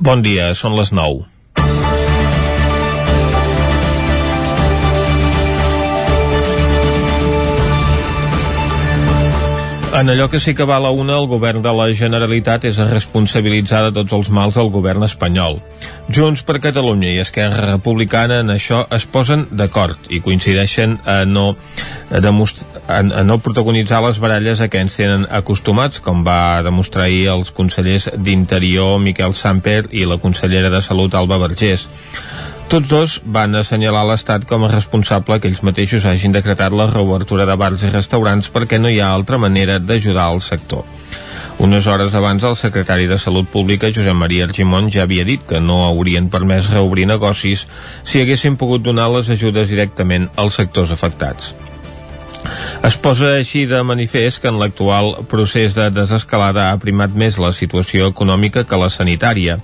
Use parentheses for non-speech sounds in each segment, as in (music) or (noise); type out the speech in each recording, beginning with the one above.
Bon dia, són les 9. En allò que sí que val a una, el govern de la Generalitat és responsabilitzar de tots els mals del govern espanyol. Junts per Catalunya i Esquerra Republicana en això es posen d'acord i coincideixen a no, a, a, a no protagonitzar les baralles a què ens tenen acostumats, com va demostrar ahir els consellers d'Interior Miquel Samper i la consellera de Salut Alba Vergés. Tots dos van assenyalar l'Estat com a responsable que ells mateixos hagin decretat la reobertura de bars i restaurants perquè no hi ha altra manera d'ajudar al sector. Unes hores abans, el secretari de Salut Pública, Josep Maria Argimon, ja havia dit que no haurien permès reobrir negocis si haguessin pogut donar les ajudes directament als sectors afectats. Es posa així de manifest que en l'actual procés de desescalada ha primat més la situació econòmica que la sanitària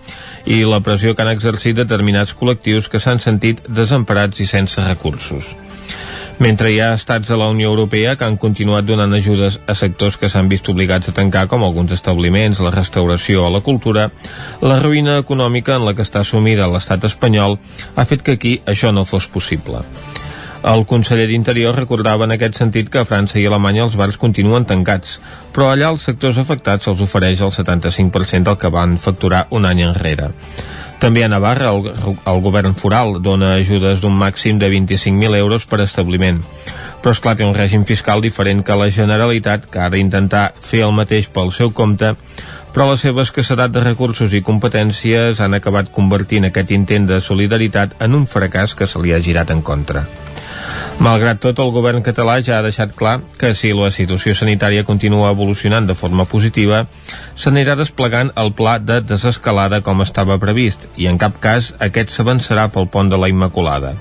i la pressió que han exercit determinats col·lectius que s'han sentit desemparats i sense recursos. Mentre hi ha estats a la Unió Europea que han continuat donant ajudes a sectors que s'han vist obligats a tancar, com alguns establiments, la restauració o la cultura, la ruïna econòmica en la que està sumida l'estat espanyol ha fet que aquí això no fos possible. El conseller d'Interior recordava en aquest sentit que a França i Alemanya els bars continuen tancats, però allà els sectors afectats se'ls ofereix el 75% del que van facturar un any enrere. També a Navarra el, el govern foral dona ajudes d'un màxim de 25.000 euros per establiment. Però esclar, té un règim fiscal diferent que la Generalitat, que ha d'intentar fer el mateix pel seu compte, però la seva escassedat de recursos i competències han acabat convertint aquest intent de solidaritat en un fracàs que se li ha girat en contra. Malgrat tot, el govern català ja ha deixat clar que si la situació sanitària continua evolucionant de forma positiva, s'anirà desplegant el pla de desescalada com estava previst i en cap cas aquest s'avançarà pel pont de la Immaculada.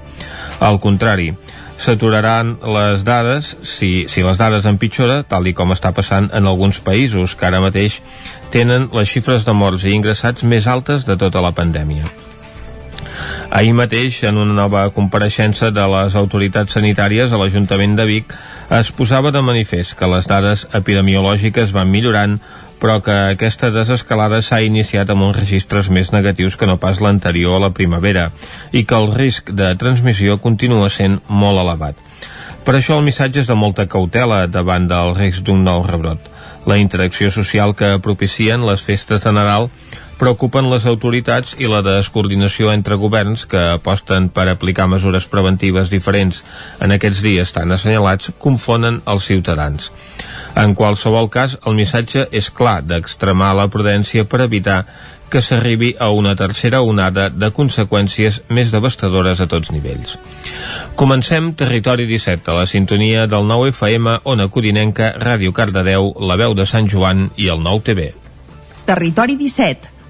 Al contrari, s'aturaran les dades si, si les dades empitjora, tal i com està passant en alguns països que ara mateix tenen les xifres de morts i ingressats més altes de tota la pandèmia. Ahir mateix, en una nova compareixença de les autoritats sanitàries a l'Ajuntament de Vic, es posava de manifest que les dades epidemiològiques van millorant, però que aquesta desescalada s'ha iniciat amb uns registres més negatius que no pas l'anterior a la primavera i que el risc de transmissió continua sent molt elevat. Per això el missatge és de molta cautela davant del risc d'un nou rebrot. La interacció social que propicien les festes de Nadal preocupen les autoritats i la descoordinació entre governs que aposten per aplicar mesures preventives diferents en aquests dies tan assenyalats confonen els ciutadans. En qualsevol cas, el missatge és clar d'extremar la prudència per evitar que s'arribi a una tercera onada de conseqüències més devastadores a tots nivells. Comencem Territori 17, a la sintonia del 9 FM, Ona Codinenca, Ràdio Cardedeu, La Veu de Sant Joan i el 9 TV. Territori 17,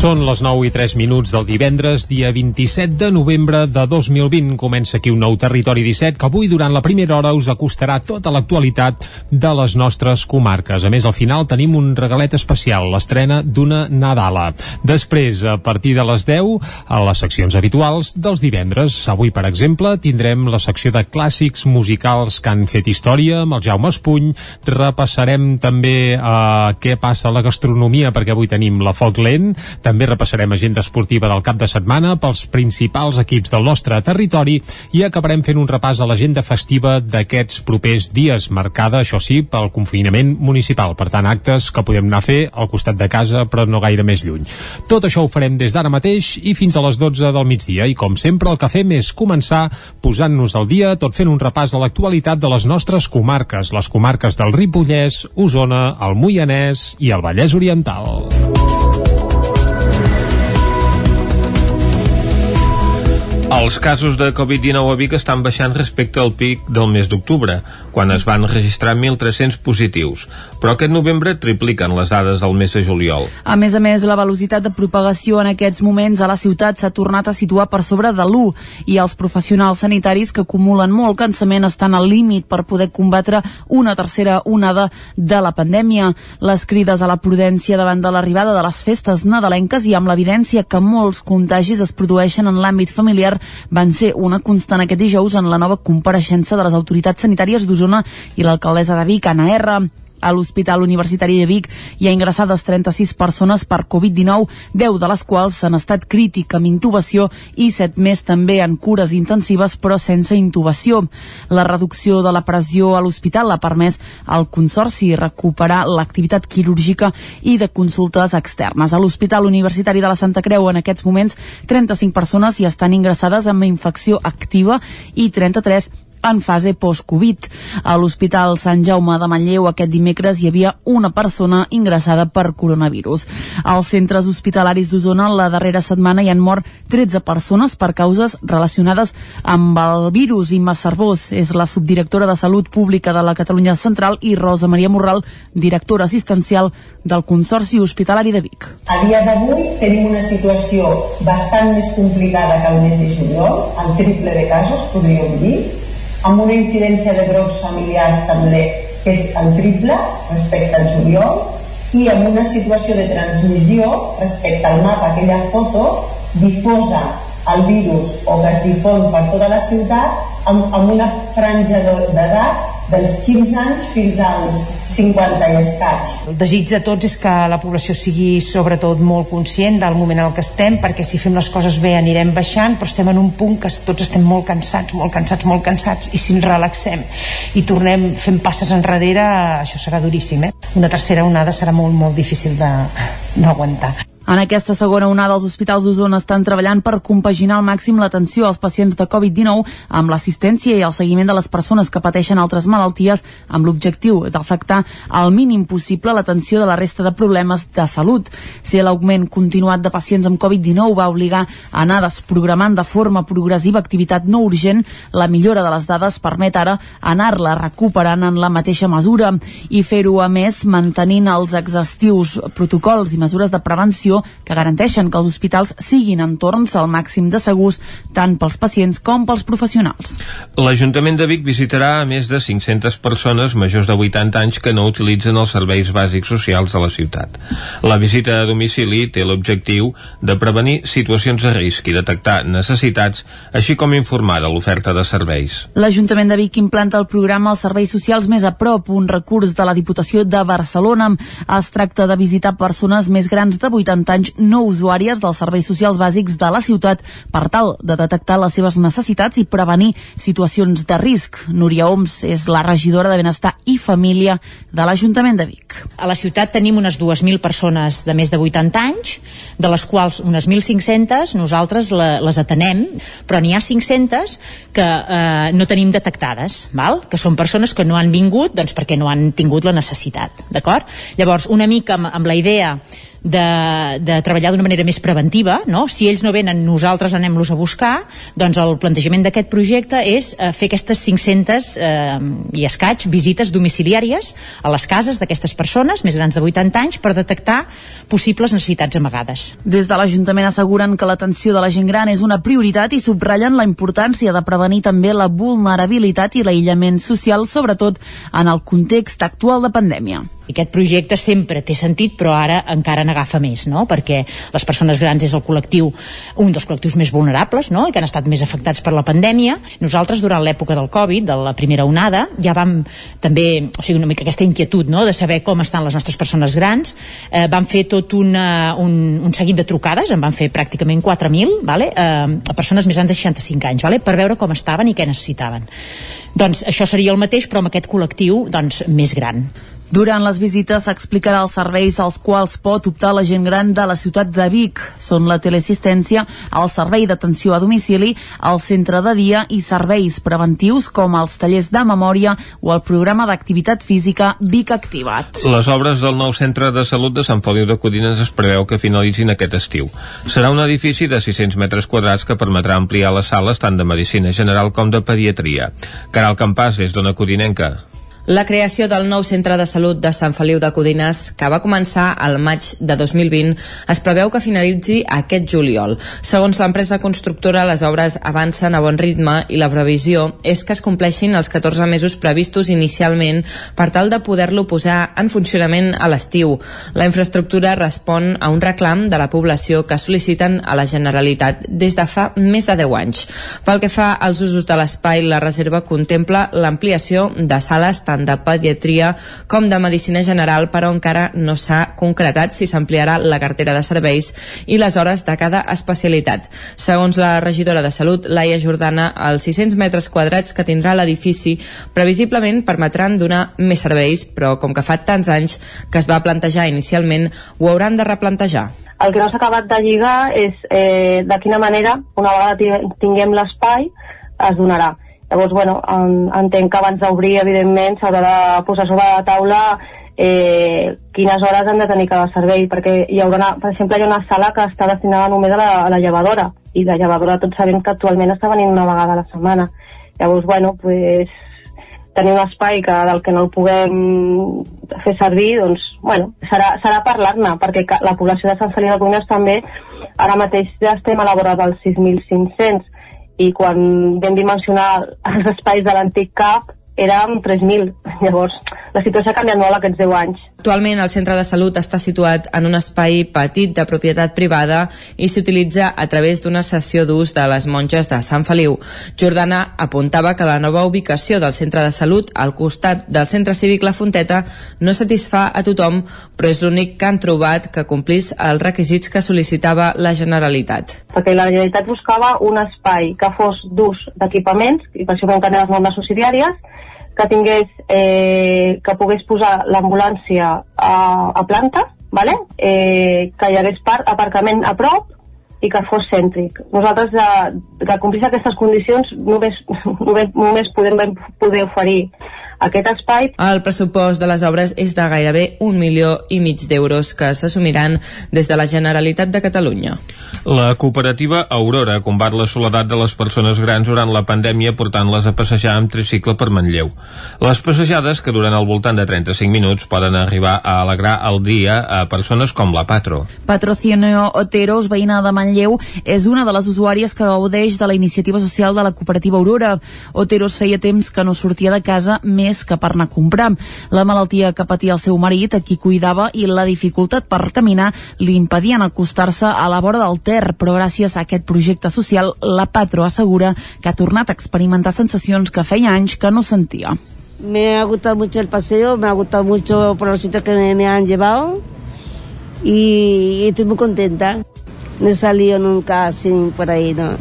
Són les 9 i 3 minuts del divendres, dia 27 de novembre de 2020. Comença aquí un nou Territori 17 que avui, durant la primera hora, us acostarà tota l'actualitat de les nostres comarques. A més, al final tenim un regalet especial, l'estrena d'una Nadala. Després, a partir de les 10, a les seccions habituals dels divendres. Avui, per exemple, tindrem la secció de clàssics musicals que han fet història amb el Jaume Espuny. Repassarem també uh, què passa a la gastronomia, perquè avui tenim la Foc Lent també repassarem agenda esportiva del cap de setmana pels principals equips del nostre territori i acabarem fent un repàs a l'agenda festiva d'aquests propers dies, marcada, això sí, pel confinament municipal. Per tant, actes que podem anar a fer al costat de casa, però no gaire més lluny. Tot això ho farem des d'ara mateix i fins a les 12 del migdia. I com sempre, el que fem és començar posant-nos al dia, tot fent un repàs a l'actualitat de les nostres comarques, les comarques del Ripollès, Osona, el Moianès i el Vallès Oriental. Els casos de Covid-19 a Vic estan baixant respecte al pic del mes d'octubre, quan es van registrar 1.300 positius, però aquest novembre tripliquen les dades del mes de juliol. A més a més, la velocitat de propagació en aquests moments a la ciutat s'ha tornat a situar per sobre de l'1 i els professionals sanitaris que acumulen molt cansament estan al límit per poder combatre una tercera onada de la pandèmia. Les crides a la prudència davant de l'arribada de les festes nadalenques i amb l'evidència que molts contagis es produeixen en l'àmbit familiar van ser una constant aquest dijous en la nova compareixença de les autoritats sanitàries d'Osona i l'alcaldessa de Vic, Anna R. A l'Hospital Universitari de Vic hi ha ingressades 36 persones per Covid-19, 10 de les quals han estat crític amb intubació i 7 més també en cures intensives però sense intubació. La reducció de la pressió a l'hospital ha permès al Consorci recuperar l'activitat quirúrgica i de consultes externes. A l'Hospital Universitari de la Santa Creu en aquests moments 35 persones hi estan ingressades amb infecció activa i 33 en fase post-Covid. A l'Hospital Sant Jaume de Manlleu aquest dimecres hi havia una persona ingressada per coronavirus. Als centres hospitalaris d'Osona la darrera setmana hi han mort 13 persones per causes relacionades amb el virus. Imma Cervós és la subdirectora de Salut Pública de la Catalunya Central i Rosa Maria Morral, directora assistencial del Consorci Hospitalari de Vic. A dia d'avui tenim una situació bastant més complicada que el mes de juliol, el triple de casos, podríem dir, amb una incidència de brots familiars també que és el triple respecte al juliol i amb una situació de transmissió respecte al mapa, aquella foto difosa el virus o que es difon per tota la ciutat amb, amb una franja d'edat dels 15 anys fins als 50 i escaig. El desig de tots és que la població sigui sobretot molt conscient del moment en el que estem, perquè si fem les coses bé anirem baixant, però estem en un punt que tots estem molt cansats, molt cansats, molt cansats, i si ens relaxem i tornem fent passes enrere, això serà duríssim. Eh? Una tercera onada serà molt, molt difícil d'aguantar. En aquesta segona onada, els hospitals d'Osona estan treballant per compaginar al màxim l'atenció als pacients de Covid-19 amb l'assistència i el seguiment de les persones que pateixen altres malalties amb l'objectiu d'afectar al mínim possible l'atenció de la resta de problemes de salut. Si l'augment continuat de pacients amb Covid-19 va obligar a anar desprogramant de forma progressiva activitat no urgent, la millora de les dades permet ara anar-la recuperant en la mateixa mesura i fer-ho, a més, mantenint els exhaustius protocols i mesures de prevenció que garanteixen que els hospitals siguin entorns al màxim de segurs tant pels pacients com pels professionals. L'Ajuntament de Vic visitarà a més de 500 persones majors de 80 anys que no utilitzen els serveis bàsics socials de la ciutat. La visita a domicili té l'objectiu de prevenir situacions de risc i detectar necessitats, així com informar de l'oferta de serveis. L'Ajuntament de Vic implanta el programa Els Serveis Socials Més a Prop, un recurs de la Diputació de Barcelona. Es tracta de visitar persones més grans de 80 anys no usuàries dels serveis socials bàsics de la ciutat per tal de detectar les seves necessitats i prevenir situacions de risc. Núria Oms és la regidora de Benestar i Família de l'Ajuntament de Vic. A la ciutat tenim unes 2.000 persones de més de 80 anys, de les quals unes 1.500 nosaltres les atenem, però n'hi ha 500 que eh, no tenim detectades, val? que són persones que no han vingut doncs, perquè no han tingut la necessitat. D'acord? Llavors, una mica amb, amb la idea de, de treballar d'una manera més preventiva, no? si ells no venen, nosaltres anem-los a buscar, doncs el plantejament d'aquest projecte és eh, fer aquestes 500 eh, i escaig visites domiciliàries a les cases d'aquestes persones més grans de 80 anys per detectar possibles necessitats amagades. Des de l'Ajuntament asseguren que l'atenció de la gent gran és una prioritat i subratllen la importància de prevenir també la vulnerabilitat i l'aïllament social, sobretot en el context actual de pandèmia. Aquest projecte sempre té sentit, però ara encara n'agafa més, no? perquè les persones grans és el col·lectiu, un dels col·lectius més vulnerables no? i que han estat més afectats per la pandèmia. Nosaltres, durant l'època del Covid, de la primera onada, ja vam també, o sigui, una mica aquesta inquietud no? de saber com estan les nostres persones grans, eh, vam fer tot una, un, un seguit de trucades, en van fer pràcticament 4.000, vale? eh, a persones més grans de 65 anys, vale? per veure com estaven i què necessitaven. Doncs això seria el mateix, però amb aquest col·lectiu doncs, més gran. Durant les visites s'explicarà els serveis als quals pot optar la gent gran de la ciutat de Vic. Són la teleassistència, el servei d'atenció a domicili, el centre de dia i serveis preventius com els tallers de memòria o el programa d'activitat física Vic Activat. Les obres del nou centre de salut de Sant Feliu de Codines es preveu que finalitzin aquest estiu. Serà un edifici de 600 metres quadrats que permetrà ampliar les sales tant de medicina general com de pediatria. Caral Campàs, des d'Ona Codinenca. La creació del nou centre de salut de Sant Feliu de Codines, que va començar al maig de 2020, es preveu que finalitzi aquest juliol. Segons l'empresa constructora, les obres avancen a bon ritme i la previsió és que es compleixin els 14 mesos previstos inicialment per tal de poder-lo posar en funcionament a l'estiu. La infraestructura respon a un reclam de la població que sol·liciten a la Generalitat des de fa més de 10 anys. Pel que fa als usos de l'espai, la reserva contempla l'ampliació de sales tant tant de pediatria com de medicina general, però encara no s'ha concretat si s'ampliarà la cartera de serveis i les hores de cada especialitat. Segons la regidora de Salut, Laia Jordana, els 600 metres quadrats que tindrà l'edifici previsiblement permetran donar més serveis, però com que fa tants anys que es va plantejar inicialment, ho hauran de replantejar. El que no s'ha acabat de lligar és eh, de quina manera, una vegada tinguem l'espai, es donarà. Llavors, bueno, entenc que abans d'obrir, evidentment, s'haurà de posar sobre la taula eh, quines hores han de tenir cada servei, perquè hi haurà, una, per exemple, hi ha una sala que està destinada només a la, a la llevadora, i la llevadora tots sabem que actualment està venint una vegada a la setmana. Llavors, bueno, pues, tenir un espai que, del que no el puguem fer servir, doncs, bueno, serà, serà parlar-ne, perquè la població de Sant Feliu de Cunhas també, ara mateix ja estem a la vora dels 6.500, i quan vam dimensionar els espais de l'antic CAP érem 3.000. Llavors, la situació ha canviat molt aquests 10 anys. Actualment el centre de salut està situat en un espai petit de propietat privada i s'utilitza a través d'una sessió d'ús de les monges de Sant Feliu. Jordana apuntava que la nova ubicació del centre de salut al costat del centre cívic La Fonteta no satisfà a tothom, però és l'únic que han trobat que complís els requisits que sol·licitava la Generalitat. Perquè la Generalitat buscava un espai que fos d'ús d'equipaments, i per això vam tenir les normes subsidiàries, que tingués, eh, que pogués posar l'ambulància a, a planta, vale? eh, que hi hagués part, aparcament a prop i que fos cèntric. Nosaltres, de, que complís aquestes condicions, només, (laughs) només, només podem poder oferir aquest espai. El pressupost de les obres és de gairebé un milió i mig d'euros que s'assumiran des de la Generalitat de Catalunya. La cooperativa Aurora combat la soledat de les persones grans durant la pandèmia portant-les a passejar amb tricicle per Manlleu. Les passejades, que duren al voltant de 35 minuts, poden arribar a alegrar el dia a persones com la Patro. Patrocinio Oteros, veïna de Manlleu, és una de les usuàries que gaudeix de la iniciativa social de la cooperativa Aurora. Oteros feia temps que no sortia de casa més més que per anar a comprar. La malaltia que patia el seu marit, a qui cuidava, i la dificultat per caminar li impedien acostar-se a la vora del Ter, però gràcies a aquest projecte social, la Patro assegura que ha tornat a experimentar sensacions que feia anys que no sentia. Me ha gustado mucho el paseo, me ha gustado mucho por los sitios que me, me han llevado y, y estoy muy contenta. No he salido nunca así por ahí, ¿no?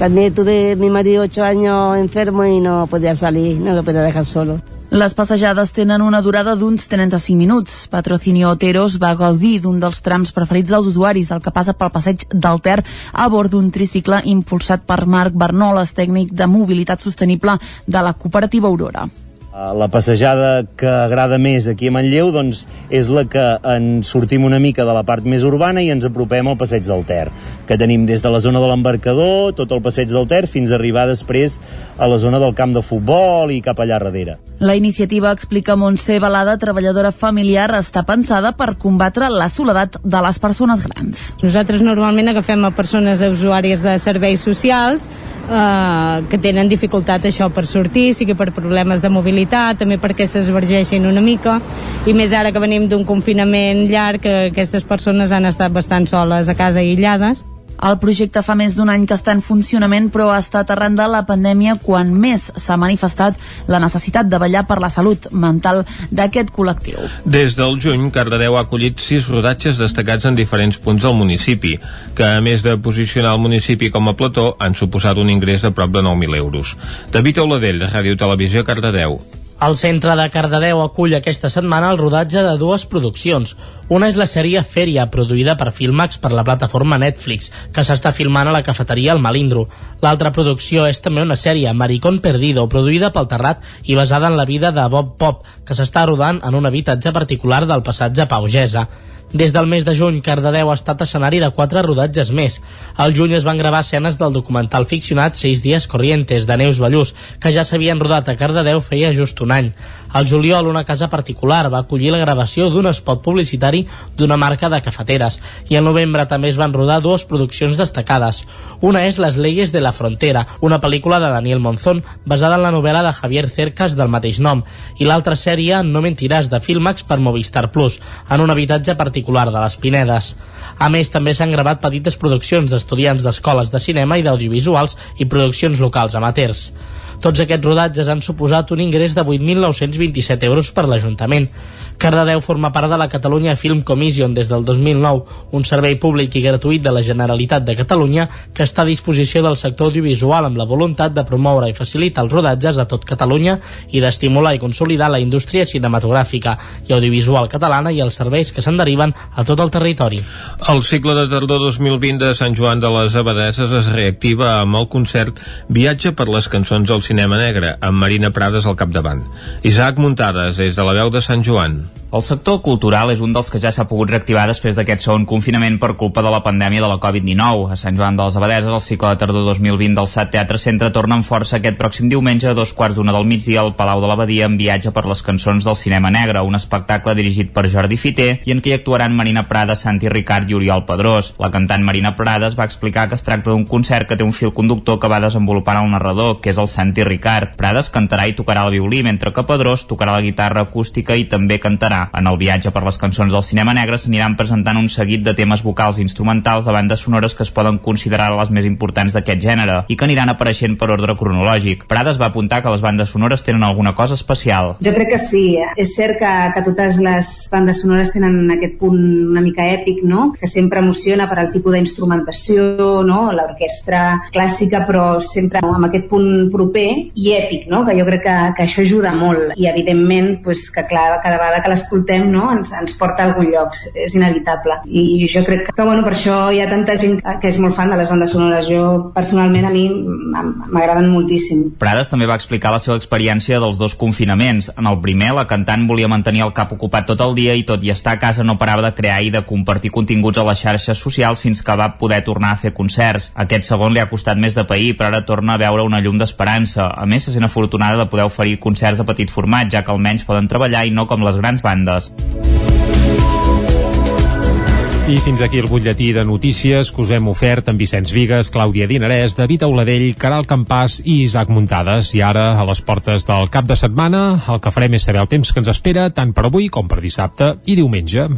También tuve mi marido ocho años enfermo y no podía salir, no lo podía dejar solo. Les passejades tenen una durada d'uns 35 minuts. Patrocinio Oteros va gaudir d'un dels trams preferits dels usuaris, el que passa pel passeig del Ter a bord d'un tricicle impulsat per Marc Bernoles, tècnic de mobilitat sostenible de la cooperativa Aurora. Eh, la passejada que agrada més aquí a Manlleu doncs, és la que ens sortim una mica de la part més urbana i ens apropem al passeig del Ter, que tenim des de la zona de l'embarcador, tot el passeig del Ter, fins a arribar després a la zona del camp de futbol i cap allà darrere. La iniciativa, explica Montse Balada, treballadora familiar, està pensada per combatre la soledat de les persones grans. Nosaltres normalment agafem a persones usuàries de serveis socials eh, que tenen dificultat això per sortir, sigui per problemes de mobilitat, també perquè s'esvergeixin una mica, i més ara que venim d'un confinament llarg, que aquestes persones han estat bastant soles a casa aïllades. El projecte fa més d'un any que està en funcionament, però ha estat arran de la pandèmia quan més s'ha manifestat la necessitat de ballar per la salut mental d'aquest col·lectiu. Des del juny, Cardedeu ha acollit sis rodatges destacats en diferents punts del municipi, que a més de posicionar el municipi com a plató, han suposat un ingrés de prop de 9.000 euros. David Auladell, Ràdio Televisió, Cardedeu. El centre de Cardedeu acull aquesta setmana el rodatge de dues produccions. Una és la sèrie Fèria, produïda per Filmax per la plataforma Netflix, que s'està filmant a la cafeteria El Malindro. L'altra producció és també una sèrie, Maricón Perdido, produïda pel Terrat i basada en la vida de Bob Pop, que s'està rodant en un habitatge particular del passatge Paugesa. Des del mes de juny, Cardedeu ha estat escenari de quatre rodatges més. Al juny es van gravar escenes del documental ficcionat Seis dies corrientes, de Neus Ballús, que ja s'havien rodat a Cardedeu feia just un any. Al juliol, una casa particular va acollir la gravació d'un spot publicitari d'una marca de cafeteres. I al novembre també es van rodar dues produccions destacades. Una és Les leyes de la frontera, una pel·lícula de Daniel Monzón basada en la novel·la de Javier Cercas del mateix nom, i l'altra sèrie No mentiràs de Filmax per Movistar Plus, en un habitatge particular de les Pinedes. A més, també s'han gravat petites produccions d'estudiants d'escoles de cinema i d'audiovisuals i produccions locals amateurs. Tots aquests rodatges han suposat un ingrés de 8.927 euros per l'Ajuntament. Cardedeu forma part de la Catalunya Film Commission des del 2009, un servei públic i gratuït de la Generalitat de Catalunya que està a disposició del sector audiovisual amb la voluntat de promoure i facilitar els rodatges a tot Catalunya i d'estimular i consolidar la indústria cinematogràfica i audiovisual catalana i els serveis que se'n deriven a tot el territori. El cicle de tardor 2020 de Sant Joan de les Abadeses es reactiva amb el concert Viatge per les cançons al cinema negre, amb Marina Prades al capdavant. Isaac Muntades, des de la veu de Sant Joan. El sector cultural és un dels que ja s'ha pogut reactivar després d'aquest segon confinament per culpa de la pandèmia de la Covid-19. A Sant Joan de les Abadeses, el cicle de tardor 2020 del SAT Teatre Centre torna amb força aquest pròxim diumenge a dos quarts d'una del migdia al Palau de l'Abadia en viatge per les cançons del cinema negre, un espectacle dirigit per Jordi Fiter i en què hi actuaran Marina Prada, Santi Ricard i Oriol Pedrós. La cantant Marina Prades va explicar que es tracta d'un concert que té un fil conductor que va desenvolupant el narrador, que és el Santi Ricard. Prades cantarà i tocarà el violí, mentre que Pedrós tocarà la guitarra acústica i també cantarà. En el viatge per les cançons del cinema negre s'aniran presentant un seguit de temes vocals i instrumentals de bandes sonores que es poden considerar les més importants d'aquest gènere i que aniran apareixent per ordre cronològic. Prades va apuntar que les bandes sonores tenen alguna cosa especial. Jo crec que sí. És cert que, que totes les bandes sonores tenen aquest punt una mica èpic, no? que sempre emociona per al tipus d'instrumentació, no? l'orquestra clàssica, però sempre amb aquest punt proper i èpic, no? que jo crec que, que això ajuda molt. I evidentment, pues, que clar, cada vegada que l'escoltem no? ens, ens porta a algun lloc, és inevitable. I jo crec que, bueno, per això hi ha tanta gent que és molt fan de les bandes sonores. Jo, personalment, a mi m'agraden moltíssim. Prades també va explicar la seva experiència dels dos confinaments. En el primer, la cantant volia mantenir el cap ocupat tot el dia i tot i estar a casa no parava de crear i de compartir continguts a les xarxes socials fins que va poder tornar a fer concerts. Aquest segon li ha costat més de pair, però ara torna a veure una llum d'esperança. A més, se sent afortunada de poder oferir concerts de petit format, ja que almenys poden treballar i no com les grans bandes. I fins aquí el butlletí de notícies que us hem ofert amb Vicenç Vigues, Clàudia Dinarès, David Auladell, Caral Campàs i Isaac Muntades. I ara, a les portes del cap de setmana, el que farem és saber el temps que ens espera tant per avui com per dissabte i diumenge.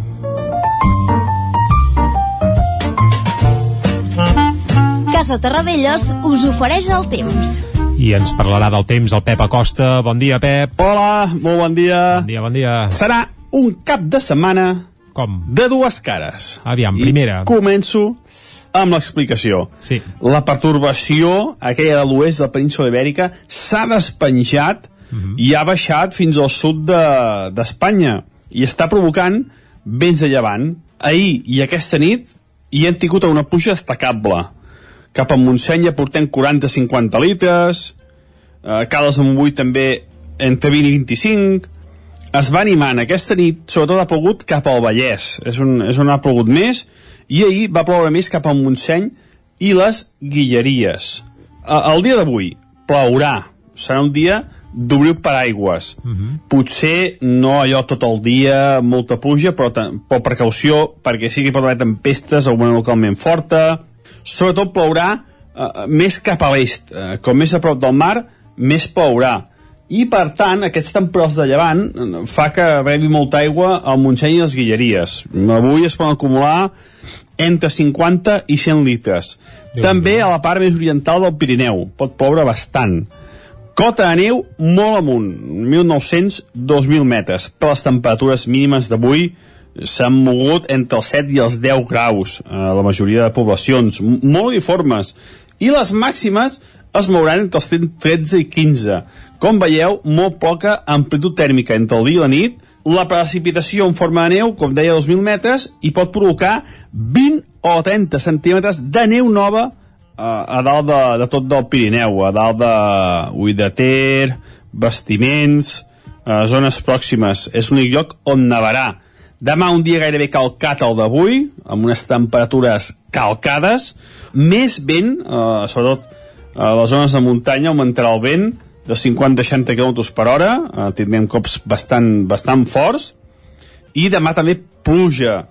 Casa Terradellos us ofereix el temps. I ens parlarà del temps el Pep Acosta. Bon dia, Pep. Hola, molt bon dia. Bon dia, bon dia. Serà un cap de setmana com? De dues cares. Aviam, primera. I començo amb l'explicació. Sí. La pertorbació, aquella de l'oest de la península ibèrica, s'ha despenjat uh -huh. i ha baixat fins al sud d'Espanya de, i està provocant vents de llevant. Ahir i aquesta nit hi hem tingut una puja destacable. Cap a Montseny ja portem 40-50 litres, a Cales de Montbui també entre 20 i 25, es va animant aquesta nit, sobretot ha plogut cap al Vallès, és un, és on ha plogut més, i ahir va ploure més cap al Montseny i les Guilleries. El dia d'avui plourà, serà un dia d'obrir paraigües. Uh -huh. Potser no allò tot el dia, molta pluja, però, però precaució, perquè sí que hi pot haver tempestes, alguna localment forta. Sobretot plourà uh, més cap a l'est. Uh, com més a prop del mar, més plourà. I per tant aquests temporals de llevant fa que rebi molta aigua al Montseny i les Guilleries. Avui es poden acumular entre 50 i 100 litres. Déu també a la part més oriental del Pirineu. Pot ploure bastant. Cota de neu molt amunt 1.900-2.000 metres per les temperatures mínimes d'avui s'han mogut entre els 7 i els 10 graus a la majoria de poblacions molt uniformes i les màximes es mouran entre els 13 i 15 com veieu, molt poca amplitud tèrmica entre el dia i la nit, la precipitació en forma de neu, com deia, 2.000 metres, i pot provocar 20 o 30 centímetres de neu nova a, a dalt de, de tot del Pirineu, a dalt de Ui de Ter, Bastiments, a zones pròximes. És l'únic lloc on nevarà. Demà un dia gairebé calcat al d'avui, amb unes temperatures calcades, més vent, eh, sobretot a les zones de muntanya augmentarà el vent de 50-60 km per hora, eh, tindrem cops bastant, bastant forts, i demà també pluja.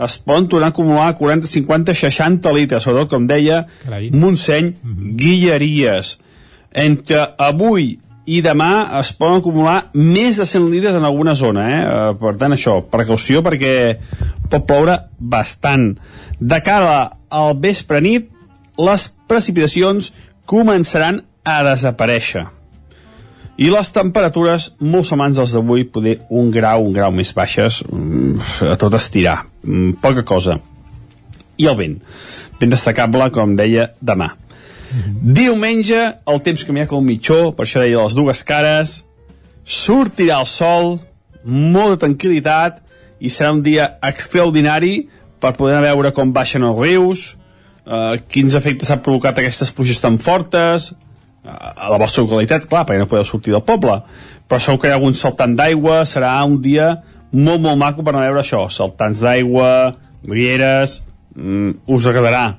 Es poden tornar a acumular 40, 50, 60 litres, sobretot, com deia, Carai. Montseny, Guilleries. Entre avui i demà es poden acumular més de 100 litres en alguna zona, eh? Eh, Per tant, això, precaució perquè pot ploure bastant. De cara al vespre nit, les precipitacions començaran a desaparèixer. I les temperatures, molt semblants als d'avui, poder un grau, un grau més baixes, mm, a tot estirar. Mm, Poca cosa. I el vent. Ben destacable, com deia, demà. Diumenge, el temps canviarà com mitjó, per això deia les dues cares, sortirà el sol, molta tranquil·litat, i serà un dia extraordinari per poder veure com baixen els rius, eh, quins efectes ha provocat aquestes pluges tan fortes, eh, a la vostra localitat, clar, perquè no podeu sortir del poble, però segur que hi ha algun saltant d'aigua, serà un dia molt, molt maco per anar a veure això, saltants d'aigua, rieres, mm, us agradarà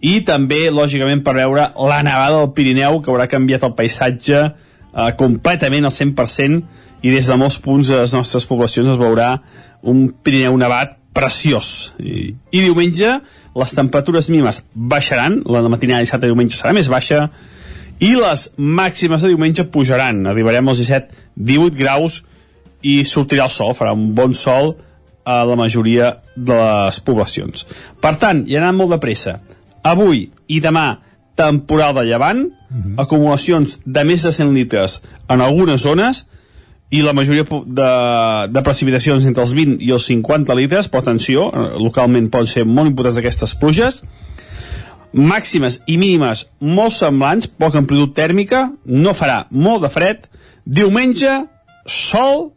i també, lògicament, per veure la nevada del Pirineu, que haurà canviat el paisatge eh, completament al 100%, i des de molts punts de les nostres poblacions es veurà un Pirineu nevat preciós. I, i diumenge les temperatures mínimes baixaran, la de matinada dissabte i diumenge serà més baixa, i les màximes de diumenge pujaran. Arribarem als 17-18 graus i sortirà el sol, farà un bon sol a la majoria de les poblacions. Per tant, hi anant molt de pressa. Avui i demà, temporal de llevant, acumulacions de més de 100 litres en algunes zones, i la majoria de, de precipitacions entre els 20 i els 50 litres, però atenció, eh, localment poden ser molt importants aquestes pluges, màximes i mínimes molt semblants, poca amplitud tèrmica, no farà molt de fred, diumenge, sol,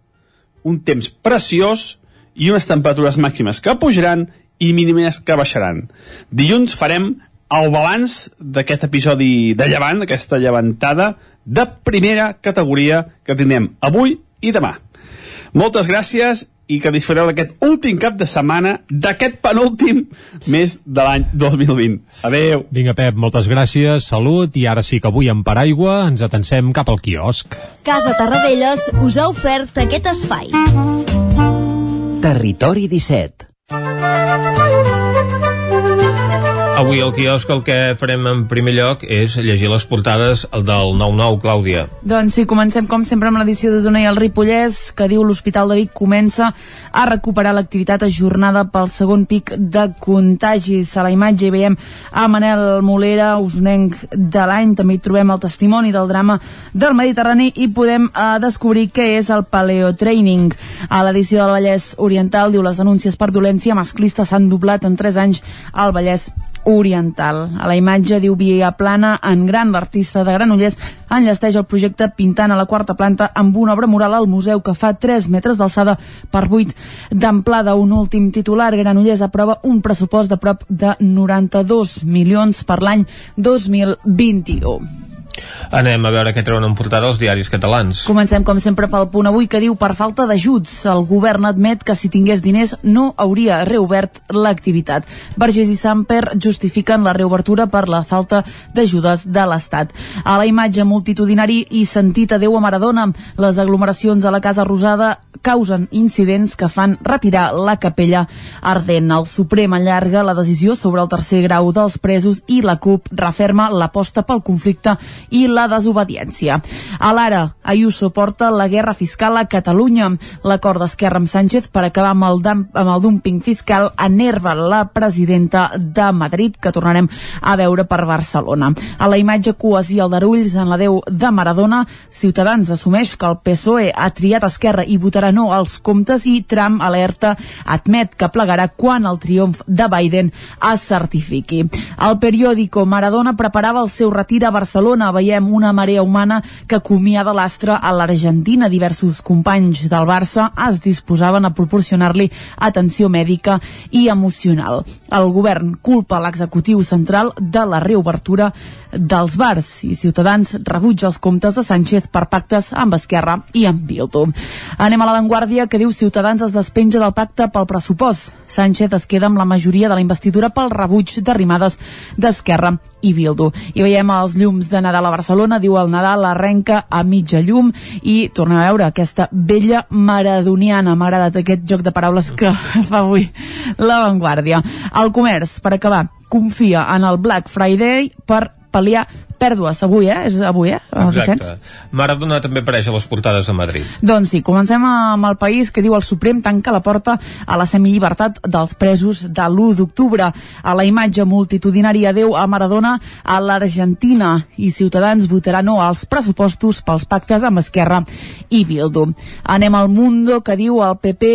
un temps preciós i unes temperatures màximes que pujaran i mínimes que baixaran. Dilluns farem el balanç d'aquest episodi de llevant, aquesta llevantada de primera categoria que tindrem avui i demà. Moltes gràcies i que disfruteu d'aquest últim cap de setmana d'aquest penúltim mes de l'any 2020. Adeu. Vinga, Pep, moltes gràcies, salut, i ara sí que avui en paraigua ens atansem cap al quiosc. Casa Tarradellas us ha ofert aquest espai. Territori 17. うん。Avui al quiosc el que farem en primer lloc és llegir les portades del 9-9, Clàudia. Doncs sí, comencem com sempre amb l'edició d'Osona i el Ripollès, que diu l'Hospital de Vic comença a recuperar l'activitat ajornada pel segon pic de contagis. A la imatge hi veiem a Manel Molera, usonenc de l'any, també hi trobem el testimoni del drama del Mediterrani i podem eh, descobrir què és el paleotraining. A l'edició del Vallès Oriental diu les denúncies per violència masclista s'han doblat en 3 anys al Vallès oriental. A la imatge diu Via Plana, en gran l'artista de Granollers enllesteix el projecte pintant a la quarta planta amb una obra mural al museu que fa 3 metres d'alçada per 8 d'amplada. Un últim titular, Granollers aprova un pressupost de prop de 92 milions per l'any 2021. Anem a veure què treuen en portada els diaris catalans. Comencem, com sempre, pel punt avui que diu per falta d'ajuts. El govern admet que si tingués diners no hauria reobert l'activitat. Vergés i Samper justifiquen la reobertura per la falta d'ajudes de l'Estat. A la imatge multitudinari i sentit adeu a Maradona, les aglomeracions a la Casa Rosada causen incidents que fan retirar la capella ardent. El Suprem allarga la decisió sobre el tercer grau dels presos i la CUP referma l'aposta pel conflicte i la desobediència. A l'ara, Ayuso porta la guerra fiscal a Catalunya. L'acord d'Esquerra amb Sánchez per acabar amb el, amb el dumping fiscal enerva la presidenta de Madrid, que tornarem a veure per Barcelona. A la imatge cues i aldarulls en la Déu de Maradona, Ciutadans assumeix que el PSOE ha triat Esquerra i votarà no als comptes i Trump alerta admet que plegarà quan el triomf de Biden es certifiqui. El periòdico Maradona preparava el seu retir a Barcelona. Veiem una marea humana que acomiada l'astre a l'Argentina. Diversos companys del Barça es disposaven a proporcionar-li atenció mèdica i emocional. El govern culpa l'executiu central de la reobertura dels bars i Ciutadans rebutja els comptes de Sánchez per pactes amb Esquerra i amb Bildu. Anem a Vanguardia que diu Ciutadans es despenja del pacte pel pressupost. Sánchez es queda amb la majoria de la investidura pel rebuig d'arrimades d'Esquerra i Bildu. I veiem els llums de Nadal a Barcelona, diu el Nadal arrenca a mitja llum i tornem a veure aquesta vella maradoniana. M'ha agradat aquest joc de paraules que (laughs) fa avui la Vanguardia. El comerç, per acabar, confia en el Black Friday per pal·liar pèrdues avui, eh? És avui, eh? Vicenç? Exacte. Maradona també apareix a les portades de Madrid. Doncs sí, comencem amb el país que diu el Suprem tanca la porta a la semillibertat dels presos de l'1 d'octubre. A la imatge multitudinària Déu a Maradona a l'Argentina i Ciutadans votarà no als pressupostos pels pactes amb Esquerra i Bildu. Anem al Mundo que diu el PP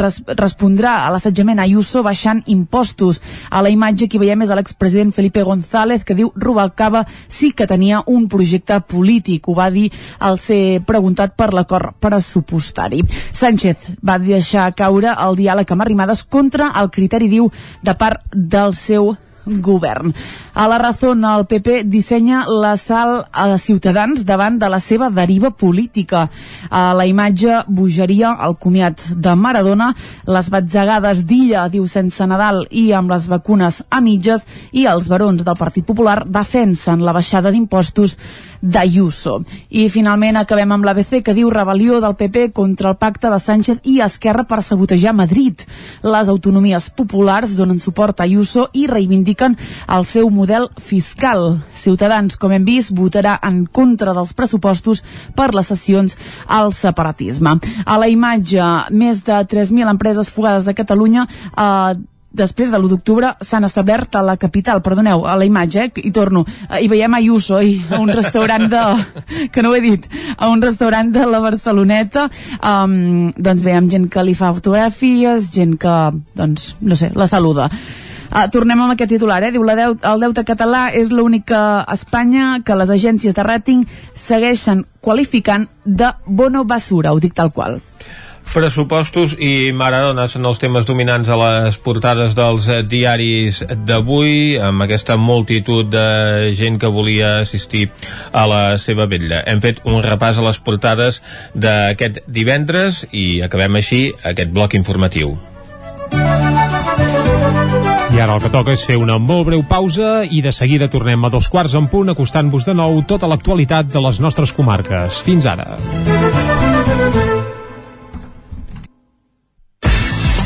res respondrà a l'assetjament a Ayuso baixant impostos. A la imatge que veiem és l'expresident Felipe González que diu Rubalcaba sí que tenia un projecte polític. Ho va dir al ser preguntat per l'acord pressupostari. Sánchez va deixar caure el diàleg amb Arrimadas contra el criteri, diu, de part del seu govern. A la Razón, el PP dissenya la sal a Ciutadans davant de la seva deriva política. A la imatge, bogeria, el comiat de Maradona, les batzegades d'Illa, diu sense Nadal, i amb les vacunes a mitges, i els barons del Partit Popular defensen la baixada d'impostos d'Ayuso. I finalment acabem amb l'ABC que diu rebel·lió del PP contra el pacte de Sánchez i Esquerra per sabotejar Madrid. Les autonomies populars donen suport a Ayuso i reivindiquen el seu model fiscal. Ciutadans, com hem vist, votarà en contra dels pressupostos per les sessions al separatisme. A la imatge, més de 3.000 empreses fugades de Catalunya eh, després de l'1 d'octubre s'han establert a la capital, perdoneu, a la imatge, eh, i torno, eh, i veiem Ayuso i a un restaurant de, (laughs) que no ho he dit, a un restaurant de la Barceloneta, um, doncs veiem gent que li fa fotografies, gent que, doncs, no sé, la saluda. Uh, tornem amb aquest titular, eh? Diu, la deut el deute català és l'única Espanya que les agències de rating segueixen qualificant de bono basura, ho dic tal qual. Pressupostos i Maradona són els temes dominants a les portades dels eh, diaris d'avui, amb aquesta multitud de gent que volia assistir a la seva vetlla. Hem fet un repàs a les portades d'aquest divendres i acabem així aquest bloc informatiu. I ara el que toca és fer una molt breu pausa i de seguida tornem a dos quarts en punt acostant-vos de nou tota l'actualitat de les nostres comarques. Fins ara.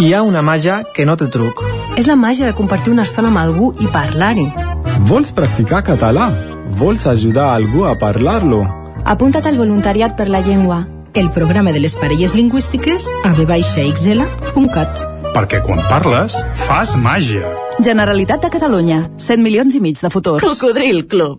Hi ha una màgia que no té truc. És la màgia de compartir una estona amb algú i parlar-hi. Vols practicar català? Vols ajudar algú a parlar-lo? Apunta't al voluntariat per la llengua. El programa de les parelles lingüístiques a vxl.cat. Perquè quan parles, fas màgia. Generalitat de Catalunya. 100 milions i mig de futurs. Cocodril Club.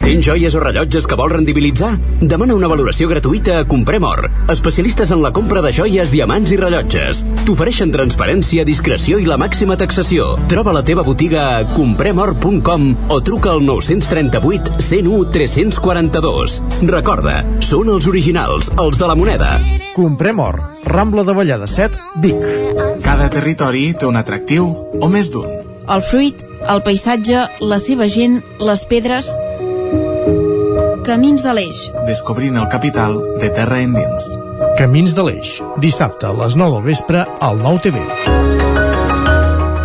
Tens joies o rellotges que vols rendibilitzar? Demana una valoració gratuïta a Comprem Or, especialistes en la compra de joies, diamants i rellotges. T'ofereixen transparència, discreció i la màxima taxació. Troba la teva botiga a compremor.com o truca al 938 101 342. Recorda, són els originals, els de la moneda. Comprem or. Rambla de Vallada 7, Vic. Cada territori té un atractiu o més d'un. El fruit, el paisatge, la seva gent, les pedres... Camins de l'Eix. Descobrint el capital de terra endins. Camins de l'Eix. Dissabte a les 9 del vespre al 9 TV.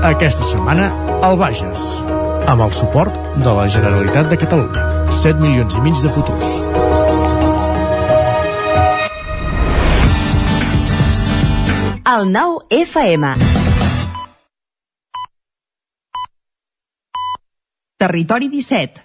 Aquesta setmana, al Bages. Amb el suport de la Generalitat de Catalunya. 7 milions i mig de futurs. El nou FM. Territori 17,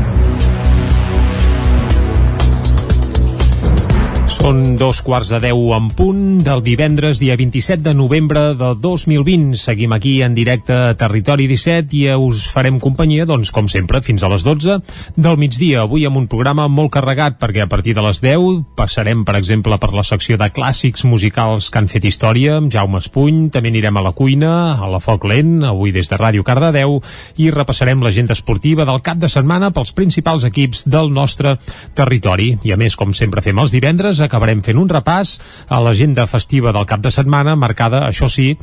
Són dos quarts de deu en punt del divendres, dia 27 de novembre de 2020. Seguim aquí en directe a Territori 17 i us farem companyia, doncs, com sempre, fins a les 12 del migdia. Avui amb un programa molt carregat, perquè a partir de les 10 passarem, per exemple, per la secció de clàssics musicals que han fet història, amb Jaume Espuny, també anirem a la cuina, a la Foc Lent, avui des de Ràdio Cardedeu, i repassarem l'agenda esportiva del cap de setmana pels principals equips del nostre territori. I a més, com sempre fem els divendres, acabarem fent un repàs a l'agenda festiva del cap de setmana, marcada, això sí,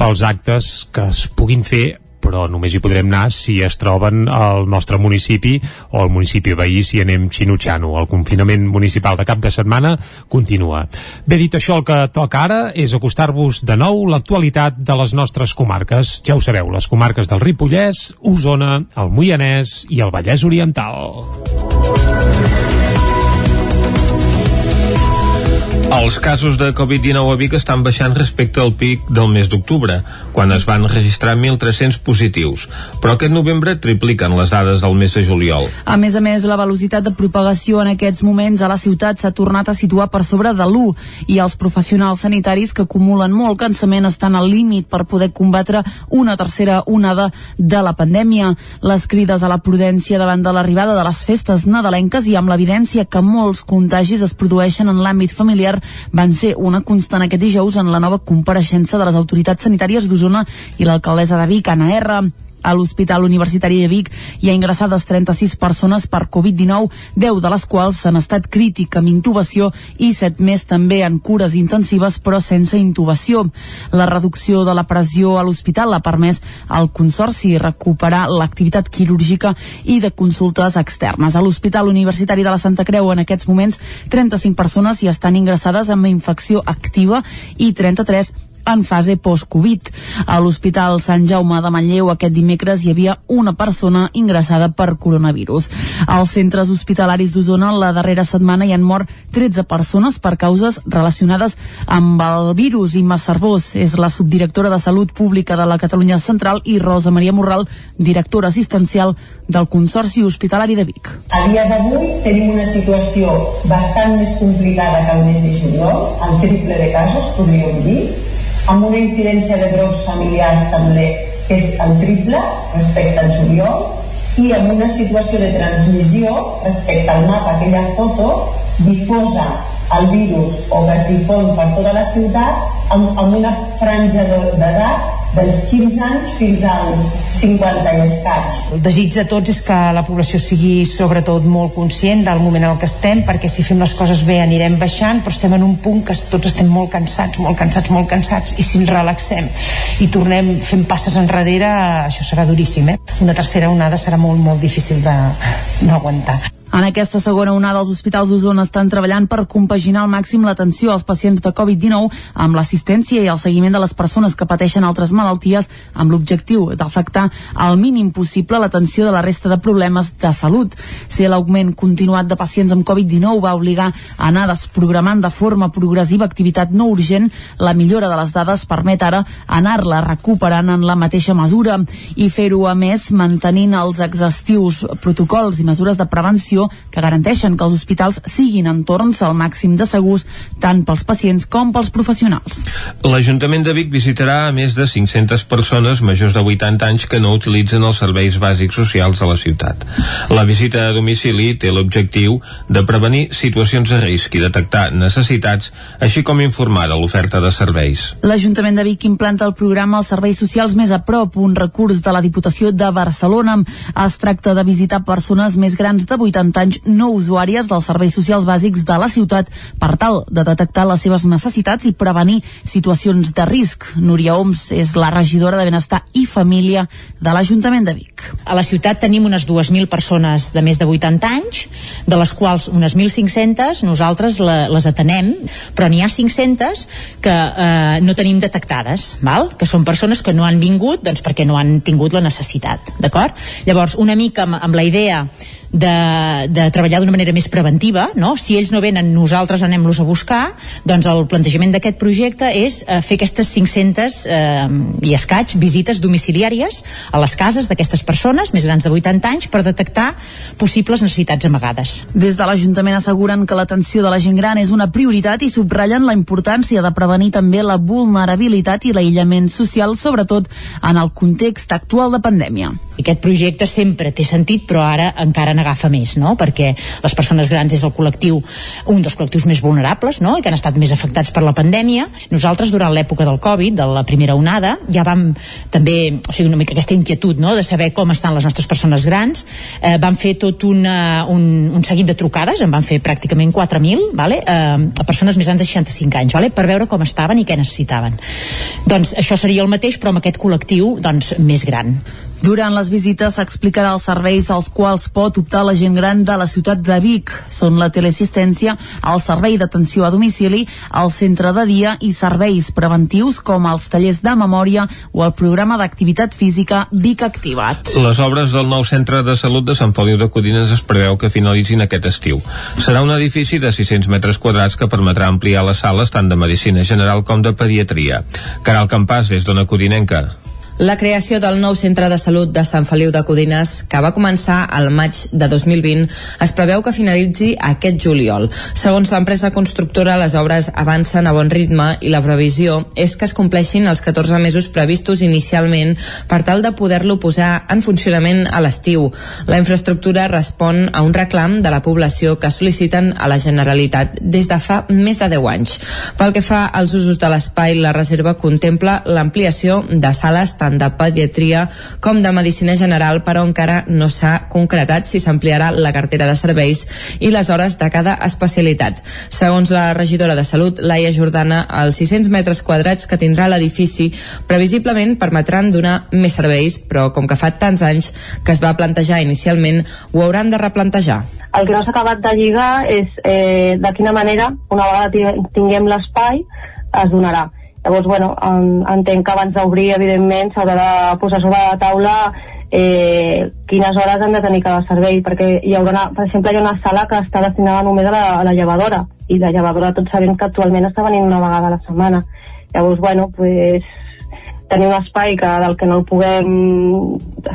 pels actes que es puguin fer però només hi podrem anar si es troben al nostre municipi o al municipi veí si anem xinutxano. El confinament municipal de cap de setmana continua. Bé dit això, el que toca ara és acostar-vos de nou l'actualitat de les nostres comarques. Ja ho sabeu, les comarques del Ripollès, Osona, el Moianès i el Vallès Oriental. Els casos de Covid-19 a Vic estan baixant respecte al pic del mes d'octubre, quan es van registrar 1.300 positius, però aquest novembre tripliquen les dades del mes de juliol. A més a més, la velocitat de propagació en aquests moments a la ciutat s'ha tornat a situar per sobre de l'1 i els professionals sanitaris que acumulen molt cansament estan al límit per poder combatre una tercera onada de la pandèmia. Les crides a la prudència davant de l'arribada de les festes nadalenques i amb l'evidència que molts contagis es produeixen en l'àmbit familiar van ser una constant aquest dijous en la nova compareixença de les autoritats sanitàries d'Osona i l'alcaldessa de Vic, Anna R. A l'Hospital Universitari de Vic hi ha ingressades 36 persones per Covid-19, 10 de les quals s'han estat crític amb intubació i 7 més també en cures intensives però sense intubació. La reducció de la pressió a l'hospital ha permès al Consorci recuperar l'activitat quirúrgica i de consultes externes. A l'Hospital Universitari de la Santa Creu en aquests moments 35 persones hi estan ingressades amb infecció activa i 33 en fase post-Covid. A l'Hospital Sant Jaume de Manlleu aquest dimecres hi havia una persona ingressada per coronavirus. Als centres hospitalaris d'Osona la darrera setmana hi han mort 13 persones per causes relacionades amb el virus. Imma Cervós és la subdirectora de Salut Pública de la Catalunya Central i Rosa Maria Morral, directora assistencial del Consorci Hospitalari de Vic. A dia d'avui tenim una situació bastant més complicada que el mes de juliol, el triple de casos, podríem dir, amb una incidència de brots familiars també que és el triple respecte al juliol i amb una situació de transmissió respecte al mapa, aquella foto difosa el virus o que es difon per tota la ciutat amb, amb una franja d'edat dels 15 anys fins als 50 i escaig. El desig de tots és que la població sigui sobretot molt conscient del moment en el que estem, perquè si fem les coses bé anirem baixant, però estem en un punt que tots estem molt cansats, molt cansats, molt cansats, i si ens relaxem i tornem fent passes enrere, això serà duríssim, eh? Una tercera onada serà molt, molt difícil d'aguantar. En aquesta segona onada, els hospitals d'Osona estan treballant per compaginar al màxim l'atenció als pacients de Covid-19 amb l'assistència i el seguiment de les persones que pateixen altres malalties amb l'objectiu d'afectar al mínim possible l'atenció de la resta de problemes de salut. Si l'augment continuat de pacients amb Covid-19 va obligar a anar desprogramant de forma progressiva activitat no urgent, la millora de les dades permet ara anar-la recuperant en la mateixa mesura i fer-ho, a més, mantenint els exhaustius protocols i mesures de prevenció actuació que garanteixen que els hospitals siguin entorns al màxim de segurs tant pels pacients com pels professionals. L'Ajuntament de Vic visitarà a més de 500 persones majors de 80 anys que no utilitzen els serveis bàsics socials de la ciutat. La visita a domicili té l'objectiu de prevenir situacions de risc i detectar necessitats, així com informar de l'oferta de serveis. L'Ajuntament de Vic implanta el programa Els Serveis Socials Més a Prop, un recurs de la Diputació de Barcelona. Es tracta de visitar persones més grans de 80 anys no usuàries dels serveis socials bàsics de la ciutat per tal de detectar les seves necessitats i prevenir situacions de risc. Núria Oms és la regidora de Benestar i Família de l'Ajuntament de Vic. A la ciutat tenim unes 2.000 persones de més de 80 anys, de les quals unes 1.500 nosaltres les atenem, però n'hi ha 500 que eh, no tenim detectades, val? que són persones que no han vingut doncs, perquè no han tingut la necessitat. D'acord? Llavors, una mica amb, amb la idea de, de treballar d'una manera més preventiva, no? Si ells no venen, nosaltres anem-los a buscar, doncs el plantejament d'aquest projecte és eh, fer aquestes 500 eh, i escaig visites domiciliàries a les cases d'aquestes persones més grans de 80 anys per detectar possibles necessitats amagades. Des de l'Ajuntament asseguren que l'atenció de la gent gran és una prioritat i subratllen la importància de prevenir també la vulnerabilitat i l'aïllament social, sobretot en el context actual de pandèmia. Aquest projecte sempre té sentit, però ara encara n'agafa més, no? Perquè les persones grans és el col·lectiu, un dels col·lectius més vulnerables, no? I que han estat més afectats per la pandèmia. Nosaltres, durant l'època del Covid, de la primera onada, ja vam també, o sigui, una mica aquesta inquietud, no?, de saber com estan les nostres persones grans. Eh, vam fer tot una, un, un seguit de trucades, en van fer pràcticament 4.000, vale? eh, a persones més grans de 65 anys, vale? per veure com estaven i què necessitaven. Doncs això seria el mateix, però amb aquest col·lectiu doncs, més gran. Durant les visites s'explicarà els serveis als quals pot optar la gent gran de la ciutat de Vic. Són la teleassistència, el servei d'atenció a domicili, el centre de dia i serveis preventius com els tallers de memòria o el programa d'activitat física Vic Activat. Les obres del nou centre de salut de Sant Feliu de Codines es preveu que finalitzin aquest estiu. Serà un edifici de 600 metres quadrats que permetrà ampliar les sales tant de medicina general com de pediatria. Caral Campàs, des d'Ona Codinenca. La creació del nou centre de salut de Sant Feliu de Codines, que va començar al maig de 2020, es preveu que finalitzi aquest juliol. Segons l'empresa constructora, les obres avancen a bon ritme i la previsió és que es compleixin els 14 mesos previstos inicialment per tal de poder-lo posar en funcionament a l'estiu. La infraestructura respon a un reclam de la població que sol·liciten a la Generalitat des de fa més de 10 anys. Pel que fa als usos de l'espai, la reserva contempla l'ampliació de sales tant tant de pediatria com de medicina general, però encara no s'ha concretat si s'ampliarà la cartera de serveis i les hores de cada especialitat. Segons la regidora de Salut, Laia Jordana, els 600 metres quadrats que tindrà l'edifici previsiblement permetran donar més serveis, però com que fa tants anys que es va plantejar inicialment, ho hauran de replantejar. El que no s'ha acabat de lligar és eh, de quina manera, una vegada tinguem l'espai, es donarà Llavors, bueno, en, entenc que abans d'obrir, evidentment, s'haurà de posar sobre la taula eh, quines hores han de tenir cada servei, perquè hi haurà, una, per exemple, hi ha una sala que està destinada només a la, a la llevadora, i la llevadora tots sabem que actualment està venint una vegada a la setmana. Llavors, bueno, pues, tenir un espai que, del que no el puguem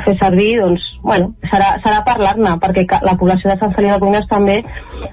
fer servir, doncs, bueno, serà, serà parlar-ne, perquè la població de Sant Feliu de Cunhas també,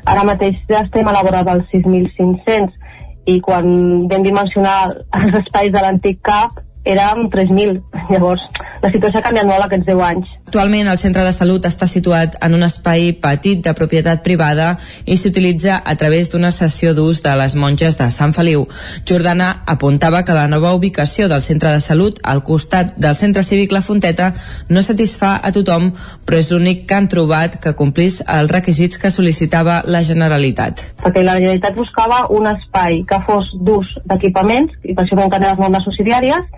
ara mateix ja estem a la vora dels 6.500, i quan vam dimensionar els espais de l'antic CAP érem 3.000. Llavors, la situació ha canviat molt aquests 10 anys. Actualment el centre de salut està situat en un espai petit de propietat privada i s'utilitza a través d'una sessió d'ús de les monges de Sant Feliu. Jordana apuntava que la nova ubicació del centre de salut al costat del centre cívic La Fonteta no satisfà a tothom, però és l'únic que han trobat que complís els requisits que sol·licitava la Generalitat. Perquè la Generalitat buscava un espai que fos d'ús d'equipaments, i per això vam tenir les normes subsidiàries,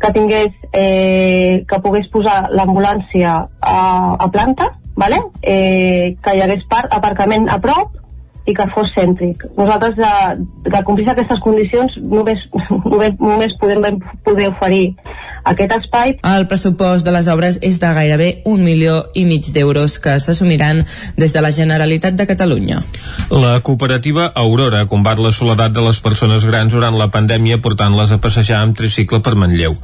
que tingués, eh, que pogués posar l'ambulància a, a planta, vale? eh, que hi hagués part, aparcament a prop i que fos cèntric. Nosaltres, de, de complir aquestes condicions, només, (laughs) només, només podem poder oferir aquest espai. El pressupost de les obres és de gairebé un milió i mig d'euros que s'assumiran des de la Generalitat de Catalunya. La cooperativa Aurora combat la soledat de les persones grans durant la pandèmia portant-les a passejar amb tricicle per Manlleu.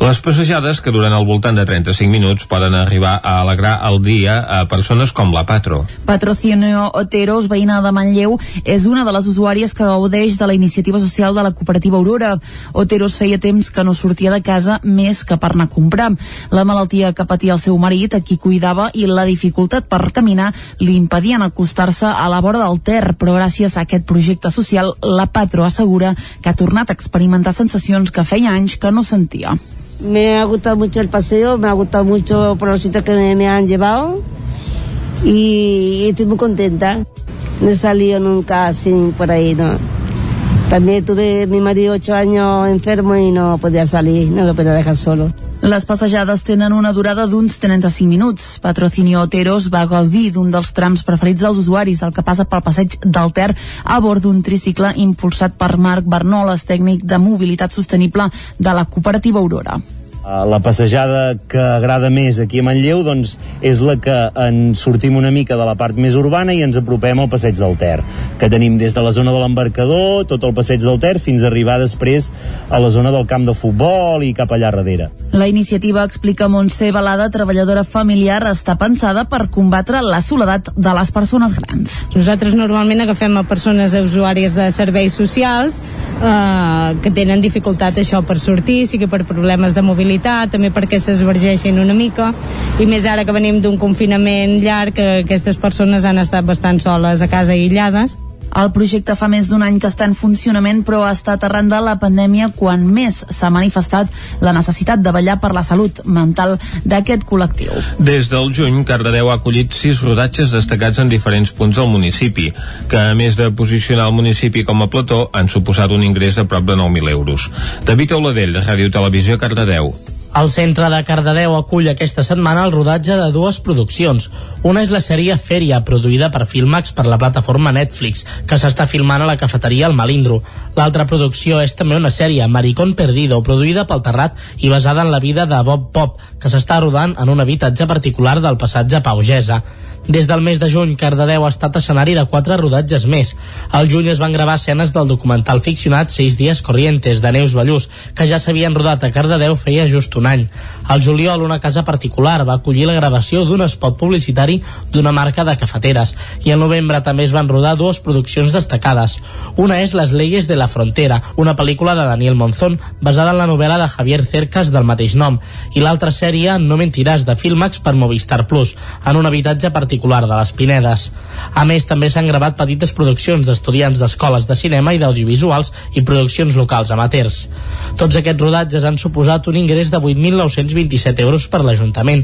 Les passejades, que duren al voltant de 35 minuts, poden arribar a alegrar el dia a persones com la Patro. Patrocinio Oteros, veïna de Manlleu, és una de les usuàries que gaudeix de la iniciativa social de la cooperativa Aurora. Oteros feia temps que no sortia de casa més que per anar a comprar. La malaltia que patia el seu marit, a qui cuidava, i la dificultat per caminar li impedien acostar-se a la vora del Ter, però gràcies a aquest projecte social, la Patro assegura que ha tornat a experimentar sensacions que feia anys que no sentia. Me ha gustado mucho el paseo, me ha gustado mucho por los sitios que me, me han llevado y estoy muy contenta. No he salido nunca así por ahí, ¿no? También tuve mi marido ocho años enfermo y no podía salir, no lo podía dejar solo. Les passejades tenen una durada d'uns 35 minuts. Patrocinio Oteros va gaudir d'un dels trams preferits dels usuaris, el que passa pel passeig del Ter a bord d'un tricicle impulsat per Marc Bernoles, tècnic de mobilitat sostenible de la cooperativa Aurora. Uh, la passejada que agrada més aquí a Manlleu doncs, és la que en sortim una mica de la part més urbana i ens apropem al passeig del Ter, que tenim des de la zona de l'embarcador, tot el passeig del Ter, fins a arribar després a la zona del camp de futbol i cap allà darrere. La iniciativa, explica Montse Balada, treballadora familiar, està pensada per combatre la soledat de les persones grans. Nosaltres normalment agafem a persones usuàries de serveis socials eh, que tenen dificultat això per sortir, sigui per problemes de mobilitat mobilitat, també perquè s'esvergeixin una mica, i més ara que venim d'un confinament llarg, que aquestes persones han estat bastant soles a casa aïllades. El projecte fa més d'un any que està en funcionament, però ha estat arran de la pandèmia quan més s'ha manifestat la necessitat de vetllar per la salut mental d'aquest col·lectiu. Des del juny, Cardedeu ha acollit sis rodatges destacats en diferents punts del municipi, que a més de posicionar el municipi com a plató, han suposat un ingrés de prop de 9.000 euros. David Auladell, Ràdio Televisió, Cardedeu. El centre de Cardedeu acull aquesta setmana el rodatge de dues produccions. Una és la sèrie Fèria, produïda per Filmax per la plataforma Netflix, que s'està filmant a la cafeteria El Malindro. L'altra producció és també una sèrie, Maricón Perdido, produïda pel Terrat i basada en la vida de Bob Pop, que s'està rodant en un habitatge particular del passatge Paugesa. Des del mes de juny, Cardedeu ha estat escenari de quatre rodatges més. Al juny es van gravar escenes del documental ficcionat Seis dies corrientes, de Neus Ballús, que ja s'havien rodat a Cardedeu feia just un any. Al juliol, una casa particular va acollir la gravació d'un spot publicitari d'una marca de cafeteres. I al novembre també es van rodar dues produccions destacades. Una és Les leyes de la frontera, una pel·lícula de Daniel Monzón, basada en la novel·la de Javier Cercas del mateix nom, i l'altra sèrie No mentiràs de Filmax per Movistar Plus, en un habitatge particular particular de les Pinedes. A més, també s'han gravat petites produccions d'estudiants d'escoles de cinema i d'audiovisuals i produccions locals amateurs. Tots aquests rodatges han suposat un ingrés de 8.927 euros per l'Ajuntament.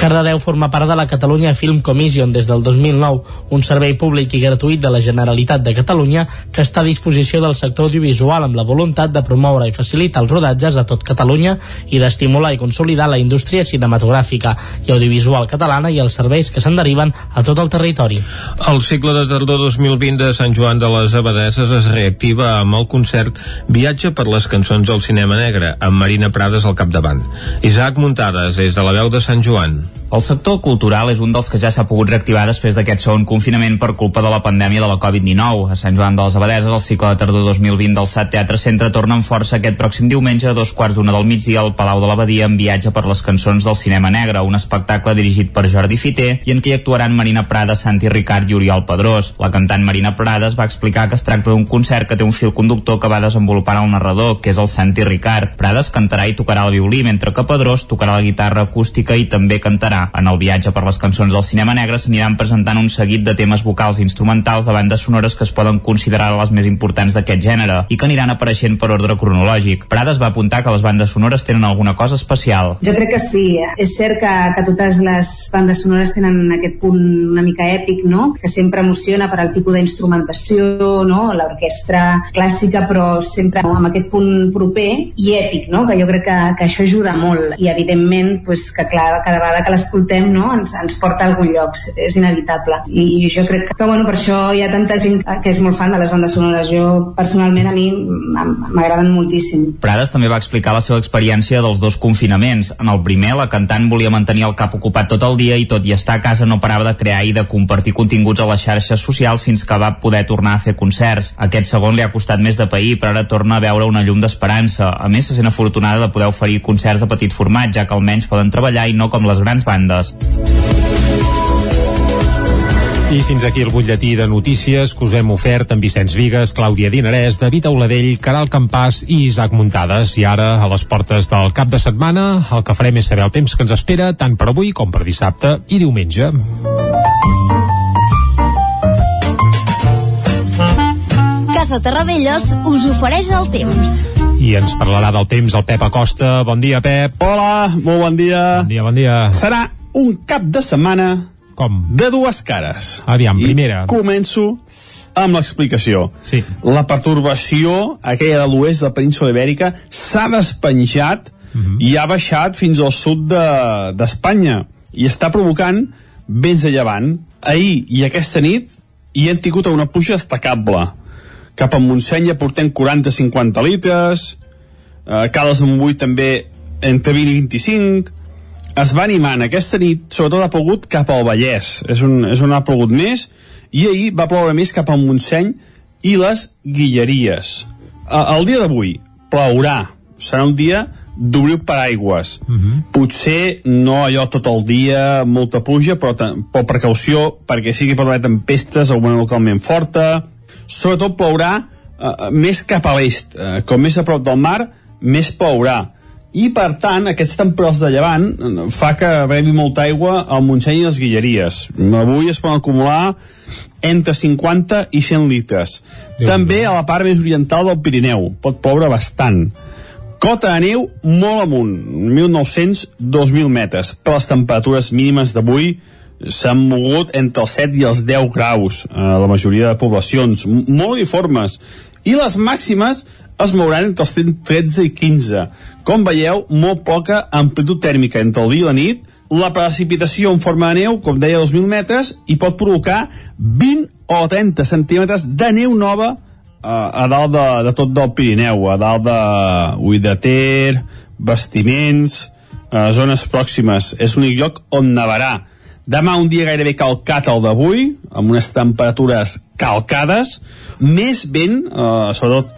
Cardedeu forma part de la Catalunya Film Commission des del 2009, un servei públic i gratuït de la Generalitat de Catalunya que està a disposició del sector audiovisual amb la voluntat de promoure i facilitar els rodatges a tot Catalunya i d'estimular i consolidar la indústria cinematogràfica i audiovisual catalana i els serveis que se'n deriven a tot el territori. El cicle de tardor 2020 de Sant Joan de les Abadeses es reactiva amb el concert Viatge per les cançons al cinema negre, amb Marina Prades al capdavant. Isaac Muntades, des de la veu de Sant Joan. El sector cultural és un dels que ja s'ha pogut reactivar després d'aquest segon confinament per culpa de la pandèmia de la Covid-19. A Sant Joan de les Abadeses, el cicle de tardor 2020 del SAT Teatre Centre torna amb força aquest pròxim diumenge a dos quarts d'una del migdia al Palau de l'Abadia en viatge per les cançons del cinema negre, un espectacle dirigit per Jordi Fiter i en què hi actuaran Marina Prada, Santi Ricard i Oriol Pedrós. La cantant Marina Prades va explicar que es tracta d'un concert que té un fil conductor que va desenvolupant el narrador, que és el Santi Ricard. Prades cantarà i tocarà el violí, mentre que Pedrós tocarà la guitarra acústica i també cantarà. En el viatge per les cançons del cinema negre s'aniran presentant un seguit de temes vocals i instrumentals de bandes sonores que es poden considerar les més importants d'aquest gènere i que aniran apareixent per ordre cronològic. Prades va apuntar que les bandes sonores tenen alguna cosa especial. Jo crec que sí. És cert que, que totes les bandes sonores tenen aquest punt una mica èpic, no? que sempre emociona per al tipus d'instrumentació, no? l'orquestra clàssica, però sempre no? amb aquest punt proper i èpic, no? que jo crec que, que això ajuda molt. I evidentment, pues, que clar, cada vegada que les escoltem no? ens, ens porta a algun lloc, és inevitable. I jo crec que, bueno, per això hi ha tanta gent que és molt fan de les bandes sonores. Jo, personalment, a mi m'agraden moltíssim. Prades també va explicar la seva experiència dels dos confinaments. En el primer, la cantant volia mantenir el cap ocupat tot el dia i tot i estar a casa no parava de crear i de compartir continguts a les xarxes socials fins que va poder tornar a fer concerts. Aquest segon li ha costat més de pair, però ara torna a veure una llum d'esperança. A més, se sent afortunada de poder oferir concerts de petit format, ja que almenys poden treballar i no com les grans bandes. I fins aquí el butlletí de notícies que us hem ofert amb Vicenç Vigues, Clàudia Dinarès, David Auladell, Caral Campàs i Isaac Muntades. I ara, a les portes del cap de setmana, el que farem és saber el temps que ens espera tant per avui com per dissabte i diumenge. Casa Terradellos us ofereix el temps. I ens parlarà del temps el Pep Acosta. Bon dia, Pep. Hola, molt bon dia. Bon dia, bon dia. Serà un cap de setmana com? De dues cares. Aviam, I primera. començo amb l'explicació. Sí. La pertorbació, aquella de l'oest de la península Ibèrica, s'ha despenjat uh Mhm. -huh. i ha baixat fins al sud d'Espanya de, i està provocant vents de llevant. Ahir i aquesta nit hi hem tingut una puja destacable. Cap a Montseny ja portem 40-50 litres, eh, Cales de Montbui també entre 20 i 25, es va animant aquesta nit, sobretot ha plogut cap al Vallès, és, un, és on ha plogut més, i ahir va ploure més cap al Montseny i les Guilleries. A, el dia d'avui plourà, serà un dia d'obrir paraigües. Uh -huh. Potser no allò tot el dia, molta pluja, però, però precaució, perquè sí que pot haver tempestes, alguna localment forta. Sobretot plourà uh, més cap a l'est. Uh, com més a prop del mar, més plourà. I per tant aquests temporals de llevant fa que rebi molta aigua al Montseny i les Guilleries. Avui es poden acumular entre 50 i 100 litres. Déu també a la part més oriental del Pirineu. Pot ploure bastant. Cota de neu molt amunt 1.900-2.000 metres. Però les temperatures mínimes d'avui s'han mogut entre els 7 i els 10 graus a la majoria de poblacions molt uniformes i les màximes es mouran entre els 13 i 15. Com veieu, molt poca amplitud tèrmica entre el dia i la nit, la precipitació en forma de neu, com deia, 2.000 metres, i pot provocar 20 o 30 centímetres de neu nova a, a dalt de, de tot del Pirineu, a dalt de Ui de Ter, Bastiments, a zones pròximes. És l'únic lloc on nevarà. Demà un dia gairebé calcat al d'avui, amb unes temperatures calcades, més vent, eh, sobretot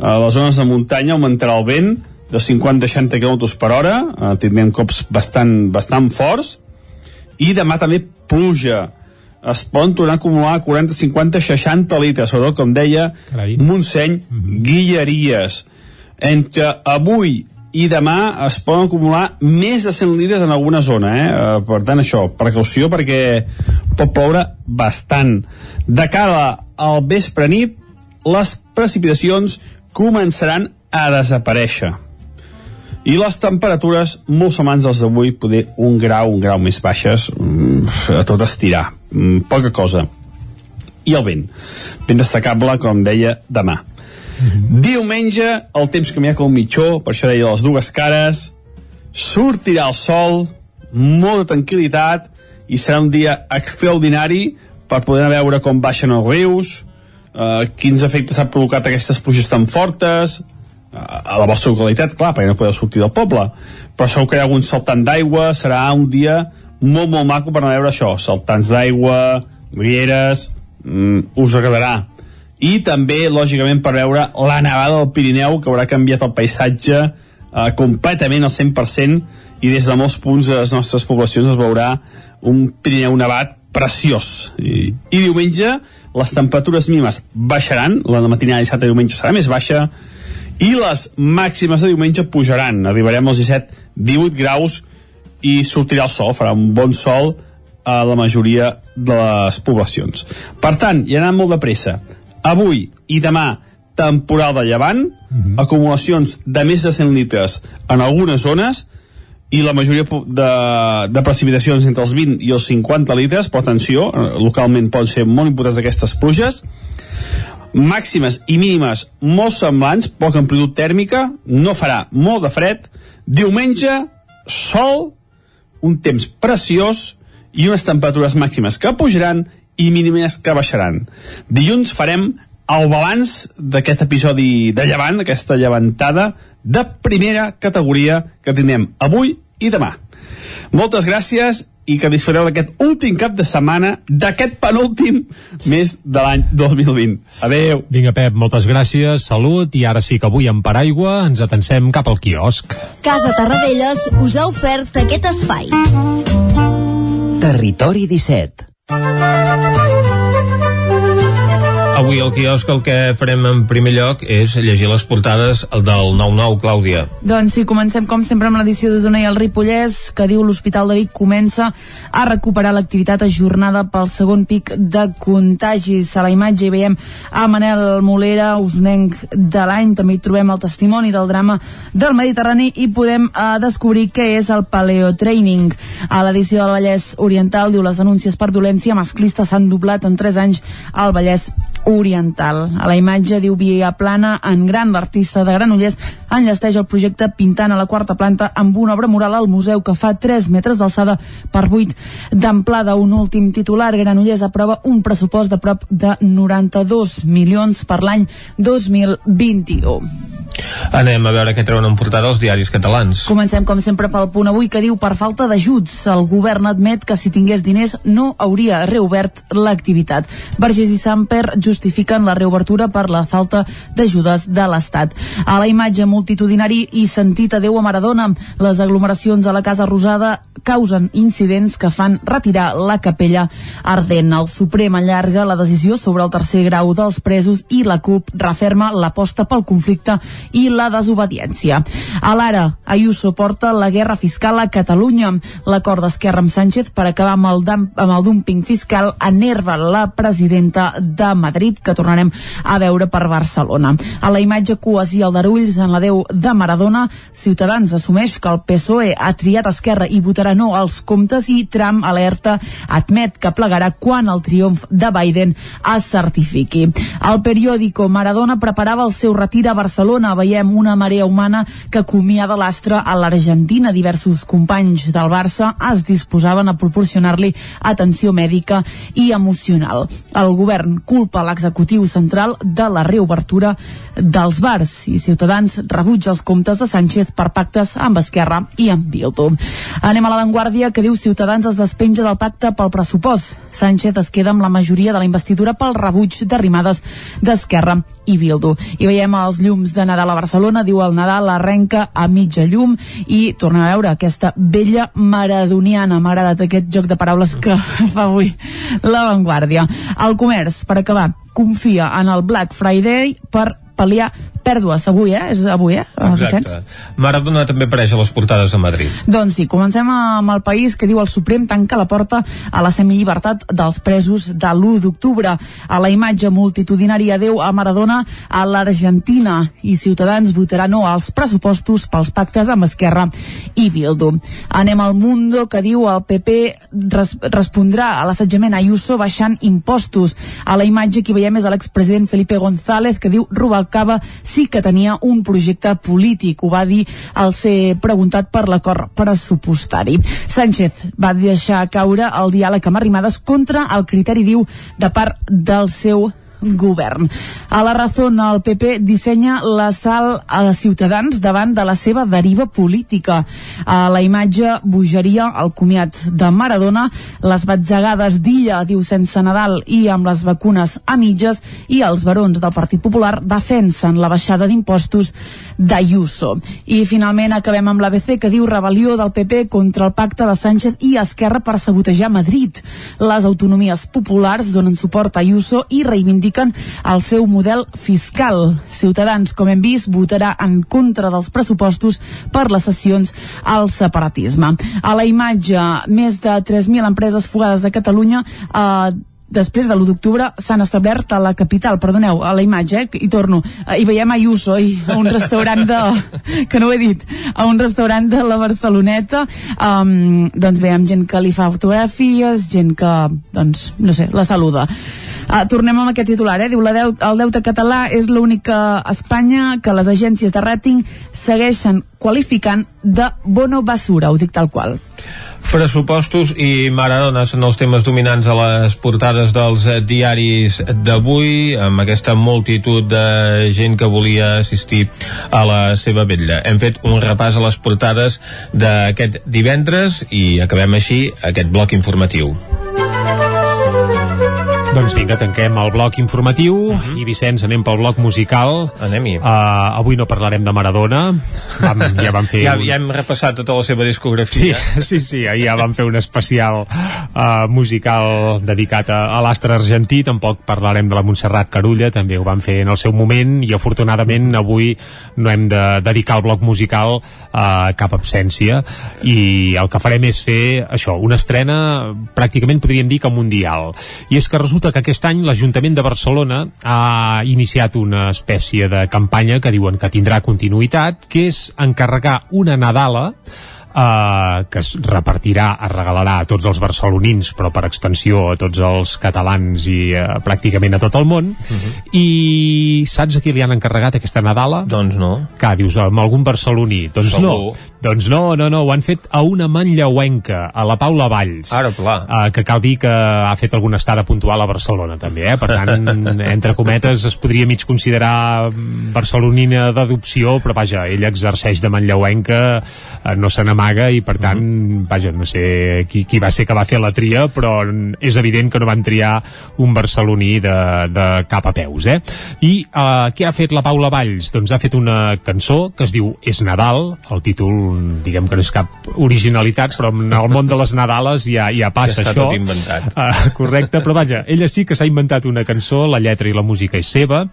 a les zones de muntanya augmentarà el vent de 50-60 km per hora, eh, tindrem cops bastant, bastant forts, i demà també pluja. Es poden tornar a acumular 40, 50, 60 litres, sobretot, com deia, Carai. Montseny, mm -hmm. Guilleries. Entre avui i demà es poden acumular més de 100 litres en alguna zona, eh? eh? Per tant, això, precaució perquè pot ploure bastant. De cara al vespre nit, les precipitacions començaran a desaparèixer. I les temperatures molt semblants als d'avui, poder un grau, un grau més baixes, mm, a tot estirar. Mm, Poca cosa. I el vent. Ben destacable, com deia, demà. Diumenge, el temps canviarà com mitjó, per això deia les dues cares, sortirà el sol, molta tranquil·litat, i serà un dia extraordinari per poder veure com baixen els rius, eh, quins efectes ha provocat aquestes pluges tan fortes, eh, a la vostra localitat, clar, perquè no podeu sortir del poble, però segur que hi ha algun saltant d'aigua, serà un dia molt, molt maco per anar a veure això, saltants d'aigua, rieres, mm, us agradarà i també, lògicament, per veure la nevada del Pirineu, que haurà canviat el paisatge eh, completament al 100% i des de molts punts de les nostres poblacions es veurà un Pirineu nevat preciós. I, i diumenge les temperatures mínimes baixaran, la de matinada dissabte i diumenge serà més baixa, i les màximes de diumenge pujaran. Arribarem als 17-18 graus i sortirà el sol, farà un bon sol a la majoria de les poblacions. Per tant, hi anant molt de pressa. Avui i demà temporal de llevant, acumulacions de més de 100 litres en algunes zones i la majoria de, de precipitacions entre els 20 i els 50 litres, però atenció, eh, localment poden ser molt importants aquestes pluges, màximes i mínimes molt semblants, poca amplitud tèrmica, no farà molt de fred, diumenge, sol, un temps preciós i unes temperatures màximes que pujaran i mínimes que baixaran. Dilluns farem el balanç d'aquest episodi de llevant, aquesta llevantada de primera categoria que tindrem avui i demà. Moltes gràcies i que disfruteu d'aquest últim cap de setmana d'aquest penúltim mes de l'any 2020. Adeu. Vinga, Pep, moltes gràcies, salut, i ara sí que avui en paraigua ens atencem cap al quiosc. Casa Tarradellas us ha ofert aquest espai. Territori 17 Música Avui al quiosc el que farem en primer lloc és llegir les portades del 9-9, Clàudia. Doncs sí, comencem com sempre amb l'edició d'Osona i el Ripollès, que diu l'Hospital de Vic comença a recuperar l'activitat ajornada pel segon pic de contagis. A la imatge hi veiem a Manel Molera, usonenc de l'any, també hi trobem el testimoni del drama del Mediterrani i podem eh, descobrir què és el paleotraining. A l'edició del Vallès Oriental diu les denúncies per violència masclista s'han doblat en 3 anys al Vallès oriental. A la imatge diu Via Plana, en gran l'artista de Granollers enllesteix el projecte pintant a la quarta planta amb una obra mural al museu que fa 3 metres d'alçada per 8 d'amplada. Un últim titular, Granollers aprova un pressupost de prop de 92 milions per l'any 2021. Anem a veure què treuen en portada els diaris catalans. Comencem, com sempre, pel punt avui que diu per falta d'ajuts. El govern admet que si tingués diners no hauria reobert l'activitat. Vergés i Samper justifiquen la reobertura per la falta d'ajudes de l'Estat. A la imatge multitudinari i sentit adeu a Maradona, les aglomeracions a la Casa Rosada causen incidents que fan retirar la capella ardent. El Suprem allarga la decisió sobre el tercer grau dels presos i la CUP referma l'aposta pel conflicte i la desobediència. A l'ara, Ayuso porta la guerra fiscal a Catalunya. L'acord d'Esquerra amb Sánchez per acabar amb el, amb el dumping fiscal enerva la presidenta de Madrid, que tornarem a veure per Barcelona. A la imatge cues i aldarulls en la Déu de Maradona, Ciutadans assumeix que el PSOE ha triat Esquerra i votarà no als comptes i Trump alerta admet que plegarà quan el triomf de Biden es certifiqui. El periòdico Maradona preparava el seu retir a Barcelona. Veiem una marea humana que acomiada l'astre a l'Argentina. Diversos companys del Barça es disposaven a proporcionar-li atenció mèdica i emocional. El govern culpa l'executiu central de la reobertura dels bars i Ciutadans rebutja els comptes de Sánchez per pactes amb Esquerra i amb Bildu. Anem a l'avantguàrdia que diu Ciutadans es despenja del pacte pel pressupost. Sánchez es queda amb la majoria de la investidura pel rebuig d'arrimades d'Esquerra i Bildu. I veiem els llums de Nadal a Barcelona, diu el Nadal arrenca a mitja llum i tornem a veure aquesta vella maradoniana. M'ha agradat aquest joc de paraules que (laughs) fa avui l'avantguàrdia. El comerç, per acabar, confia en el Black Friday per pal·liar pèrdues avui, eh? És avui, eh? Exacte. Maradona també apareix a les portades a Madrid. Doncs sí, comencem amb el país que diu el Suprem tanca la porta a la semillibertat dels presos de l'1 d'octubre. A la imatge multitudinària Déu a Maradona a l'Argentina i Ciutadans votarà no als pressupostos pels pactes amb Esquerra i Bildu. Anem al Mundo que diu el PP res respondrà a l'assetjament Ayuso baixant impostos. A la imatge que veiem és l'expresident Felipe González que diu Rubalcaba sí que tenia un projecte polític, ho va dir al ser preguntat per l'acord pressupostari. Sánchez va deixar caure el diàleg amb Arrimadas contra el criteri, diu, de part del seu govern. A la Razón, el PP dissenya la sal a Ciutadans davant de la seva deriva política. A la imatge, bogeria, el comiat de Maradona, les batzegades d'Illa, diu sense Nadal, i amb les vacunes a mitges, i els barons del Partit Popular defensen la baixada d'impostos d'Ayuso. I finalment acabem amb l'ABC, que diu rebel·lió del PP contra el pacte de Sánchez i Esquerra per sabotejar Madrid. Les autonomies populars donen suport a Ayuso i reivindiquen el seu model fiscal. Ciutadans, com hem vist, votarà en contra dels pressupostos per les sessions al separatisme. A la imatge, més de 3.000 empreses fugades de Catalunya eh, després de l'1 d'octubre s'han establert a la capital, perdoneu, a la imatge, eh, i torno, eh, i veiem Ayuso i a un restaurant de, (laughs) que no he dit, a un restaurant de la Barceloneta, um, doncs veiem gent que li fa fotografies, gent que, doncs, no sé, la saluda. Uh, tornem amb aquest titular, eh? Diu la deut el deute català és l'única Espanya que les agències de rating segueixen qualificant de bono basura, ho dic tal qual. Pressupostos i Maradona són els temes dominants a les portades dels eh, diaris d'avui, amb aquesta multitud de gent que volia assistir a la seva vetlla. Hem fet un repàs a les portades d'aquest divendres i acabem així aquest bloc informatiu. Doncs vinga, tanquem el bloc informatiu uh -huh. i Vicenç, anem pel bloc musical. Anem-hi. Uh, avui no parlarem de Maradona. Vam, ja vam fer... (laughs) ja, ja hem repassat tota la seva discografia. Sí, (laughs) sí, sí, ahir ja vam fer un especial uh, musical dedicat a, a l'astre argentí. Tampoc parlarem de la Montserrat Carulla, també ho vam fer en el seu moment i afortunadament avui no hem de dedicar el bloc musical a cap absència i el que farem és fer això, una estrena pràcticament podríem dir que mundial. I és que resulta resulta que aquest any l'Ajuntament de Barcelona ha iniciat una espècie de campanya que diuen que tindrà continuïtat, que és encarregar una Nadala eh, que es repartirà, es regalarà a tots els barcelonins, però per extensió a tots els catalans i eh, pràcticament a tot el món. Uh -huh. I saps a qui li han encarregat aquesta Nadala? Doncs no. Que dius, amb algun barceloní. Doncs Segur. no. Doncs no, no, no, ho han fet a una manlleuenca, a la Paula Valls. Ara, clar. Uh, que cal dir que ha fet alguna estada puntual a Barcelona, també, eh? Per tant, (laughs) entre cometes, es podria mig considerar barcelonina d'adopció, però vaja, ella exerceix de manlleuenca, uh, no se n'amaga i, per tant, uh -huh. vaja, no sé qui, qui va ser que va fer la tria, però és evident que no van triar un barceloní de, de cap a peus, eh? I uh, què ha fet la Paula Valls? Doncs ha fet una cançó que es diu És Nadal, el títol diguem que no és cap originalitat, però en el món de les Nadales ja, ja passa ja això. tot inventat. Uh, correcte, però vaja, ella sí que s'ha inventat una cançó, la lletra i la música és seva,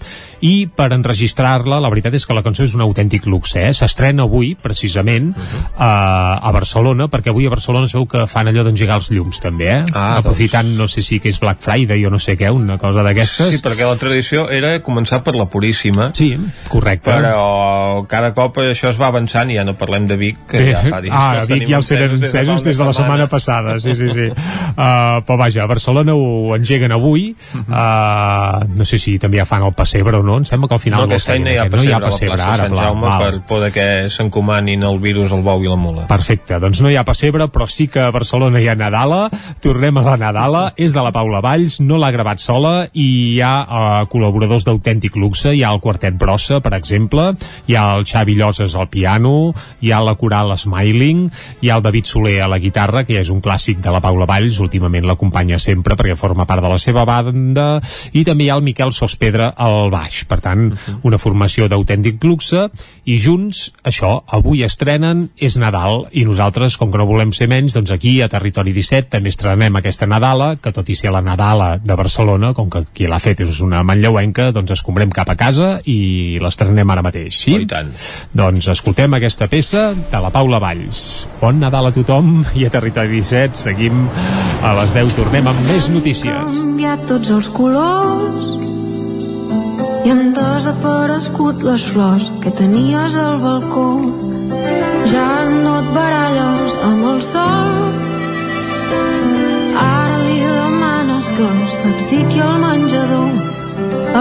i per enregistrar-la, la veritat és que la cançó és un autèntic luxe, eh? S'estrena avui, precisament, uh -huh. uh, a Barcelona, perquè avui a Barcelona sabeu que fan allò d'engegar els llums, també, eh? Ah, Aprofitant, doncs... no sé si que és Black Friday o no sé què, una cosa d'aquestes. Sí, perquè la tradició era començar per la Puríssima. Sí, correcte. Però cada cop això es va avançant i ja no parlem de Vic, que Bé, ja fa dies ah, que Vic ja els tenen encesos des de la setmana passada, sí, sí, sí. (laughs) Uh, però vaja, a Barcelona ho engeguen avui, uh, no sé si també ja fan el pessebre o no, em sembla que al final No, aquest any no hi ha pessebre, no hi ha a la pessebre plaça ara, Sant Jaume per poder que s'encomanin el virus al bou i la mula. Perfecte, doncs no hi ha pessebre, però sí que a Barcelona hi ha Nadala, tornem a la Nadala, és de la Paula Valls, no l'ha gravat sola i hi ha uh, col·laboradors d'autèntic luxe, hi ha el Quartet Brossa, per exemple, hi ha el Xavi Lloses al piano, hi ha la coral Smiling, hi ha el David Soler a la guitarra, que ja és un clàssic de la Paula Valls, últimament l'acompanya sempre perquè forma part de la seva banda, i també hi ha el Miquel Sospedra al baix, per tant, una formació d'autèntic luxe, i junts, això, avui estrenen És Nadal, i nosaltres, com que no volem ser menys, doncs aquí, a Territori 17, també estrenem aquesta Nadala, que tot i ser la Nadala de Barcelona, com que qui l'ha fet és una manlleuenca, doncs escombrem cap a casa i l'estrenem ara mateix, sí? Oh. Doncs escoltem aquesta peça de la Paula Valls. Bon Nadal a tothom i a Territori 17 seguim a les 10, tornem amb més notícies. canviat tots els colors i han desaparegut les flors que tenies al balcó. Ja no et baralles amb el sol. Ara li demanes que se't fiqui al menjador.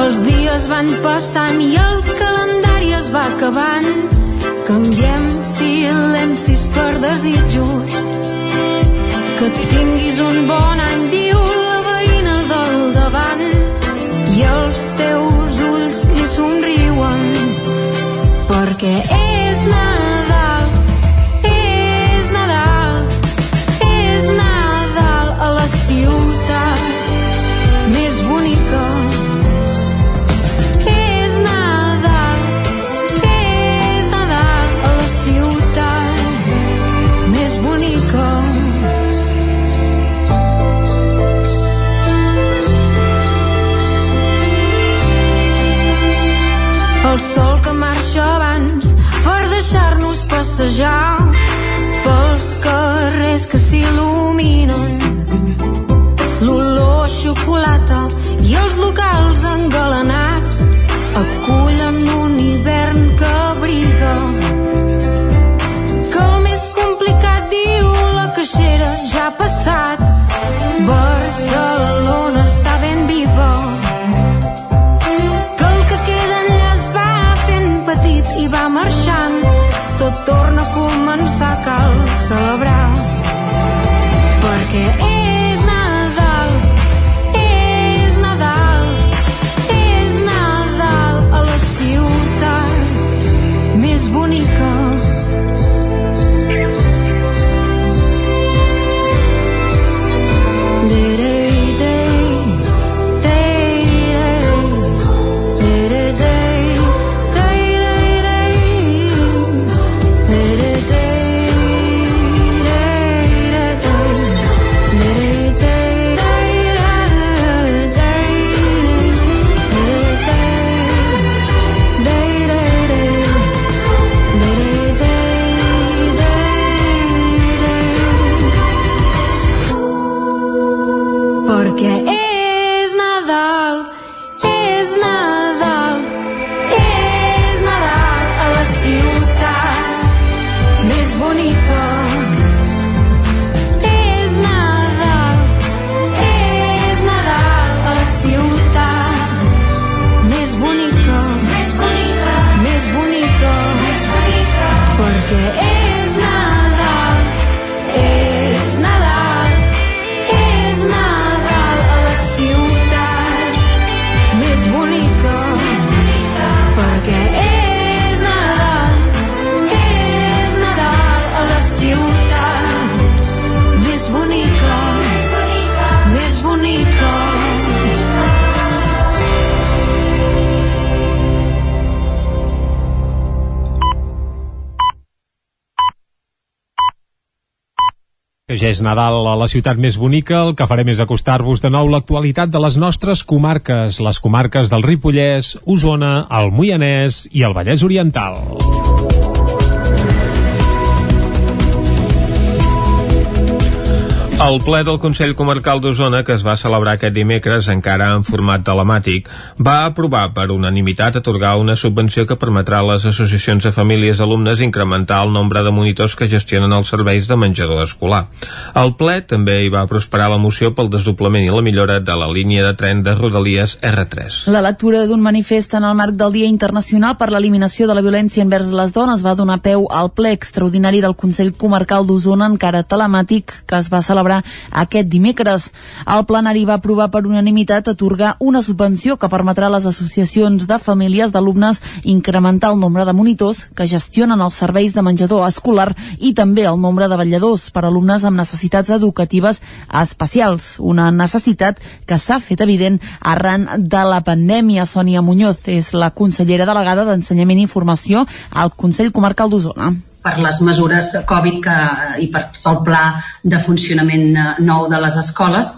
Els dies van passant i el calendari es va acabant. Canviem silencis per desitjos. Que tinguis un bon any, diu la veïna del davant. I els teus ulls li somriuen. Perquè és els locals engalanats acullen un hivern que abriga. Que el més complicat, diu la caixera, ja ha passat. Barcelona està ben viva. Que el que queda enllà es va fent petit i va marxant. Tot torna a començar, cal celebrar Que ja és Nadal a la ciutat més bonica, el que farem és acostar-vos de nou l'actualitat de les nostres comarques, les comarques del Ripollès, Osona, el Moianès i el Vallès Oriental. El ple del Consell Comarcal d'Osona, que es va celebrar aquest dimecres encara en format telemàtic, va aprovar per unanimitat atorgar una subvenció que permetrà a les associacions de famílies alumnes incrementar el nombre de monitors que gestionen els serveis de menjador escolar. El ple també hi va prosperar la moció pel desdoblament i la millora de la línia de tren de Rodalies R3. La lectura d'un manifest en el marc del Dia Internacional per l'Eliminació de la Violència envers les dones va donar peu al ple extraordinari del Consell Comarcal d'Osona encara telemàtic que es va celebrar celebrar aquest dimecres. El plenari va aprovar per unanimitat atorgar una subvenció que permetrà a les associacions de famílies d'alumnes incrementar el nombre de monitors que gestionen els serveis de menjador escolar i també el nombre de vetlladors per a alumnes amb necessitats educatives especials, una necessitat que s'ha fet evident arran de la pandèmia. Sònia Muñoz és la consellera delegada d'Ensenyament i Informació al Consell Comarcal d'Osona per les mesures Covid que, i per el pla de funcionament eh, nou de les escoles.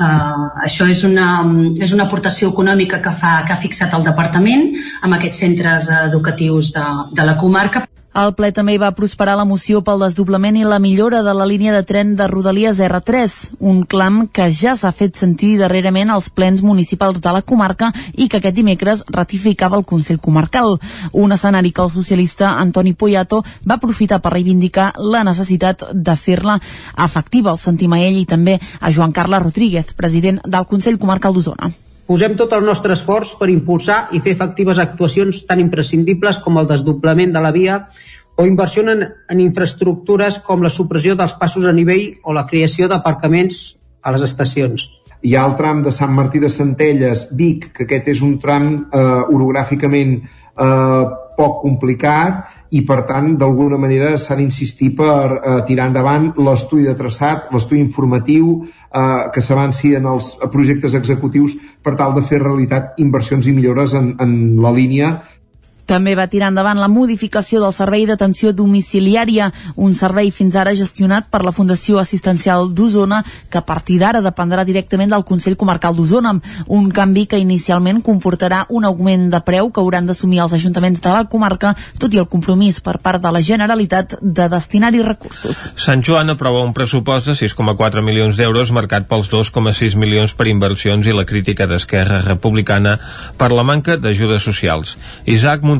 Uh, això és una, és una aportació econòmica que, fa, que ha fixat el departament amb aquests centres educatius de, de la comarca. Al ple també hi va prosperar la moció pel desdoblament i la millora de la línia de tren de Rodalies R3, un clam que ja s'ha fet sentir darrerament als plens municipals de la comarca i que aquest dimecres ratificava el Consell Comarcal. Un escenari que el socialista Antoni Poyato va aprofitar per reivindicar la necessitat de fer-la efectiva. El sentim a ell i també a Joan Carles Rodríguez, president del Consell Comarcal d'Osona. Posem tot el nostre esforç per impulsar i fer efectives actuacions tan imprescindibles com el desdoblament de la via o inversió en, en infraestructures com la supressió dels passos a nivell o la creació d'aparcaments a les estacions. Hi ha el tram de Sant Martí de Centelles, Vic, que aquest és un tram eh, orogràficament eh, poc complicat i per tant d'alguna manera s'ha d'insistir per eh, tirar endavant l'estudi de traçat, l'estudi informatiu eh, que s'avanci en els projectes executius per tal de fer realitat inversions i millores en, en la línia també va tirar endavant la modificació del servei d'atenció domiciliària, un servei fins ara gestionat per la Fundació Assistencial d'Osona, que a partir d'ara dependrà directament del Consell Comarcal d'Osona, un canvi que inicialment comportarà un augment de preu que hauran d'assumir els ajuntaments de la comarca, tot i el compromís per part de la Generalitat de destinar-hi recursos. Sant Joan aprova un pressupost de 6,4 milions d'euros marcat pels 2,6 milions per inversions i la crítica d'Esquerra Republicana per la manca d'ajudes socials. Isaac Mont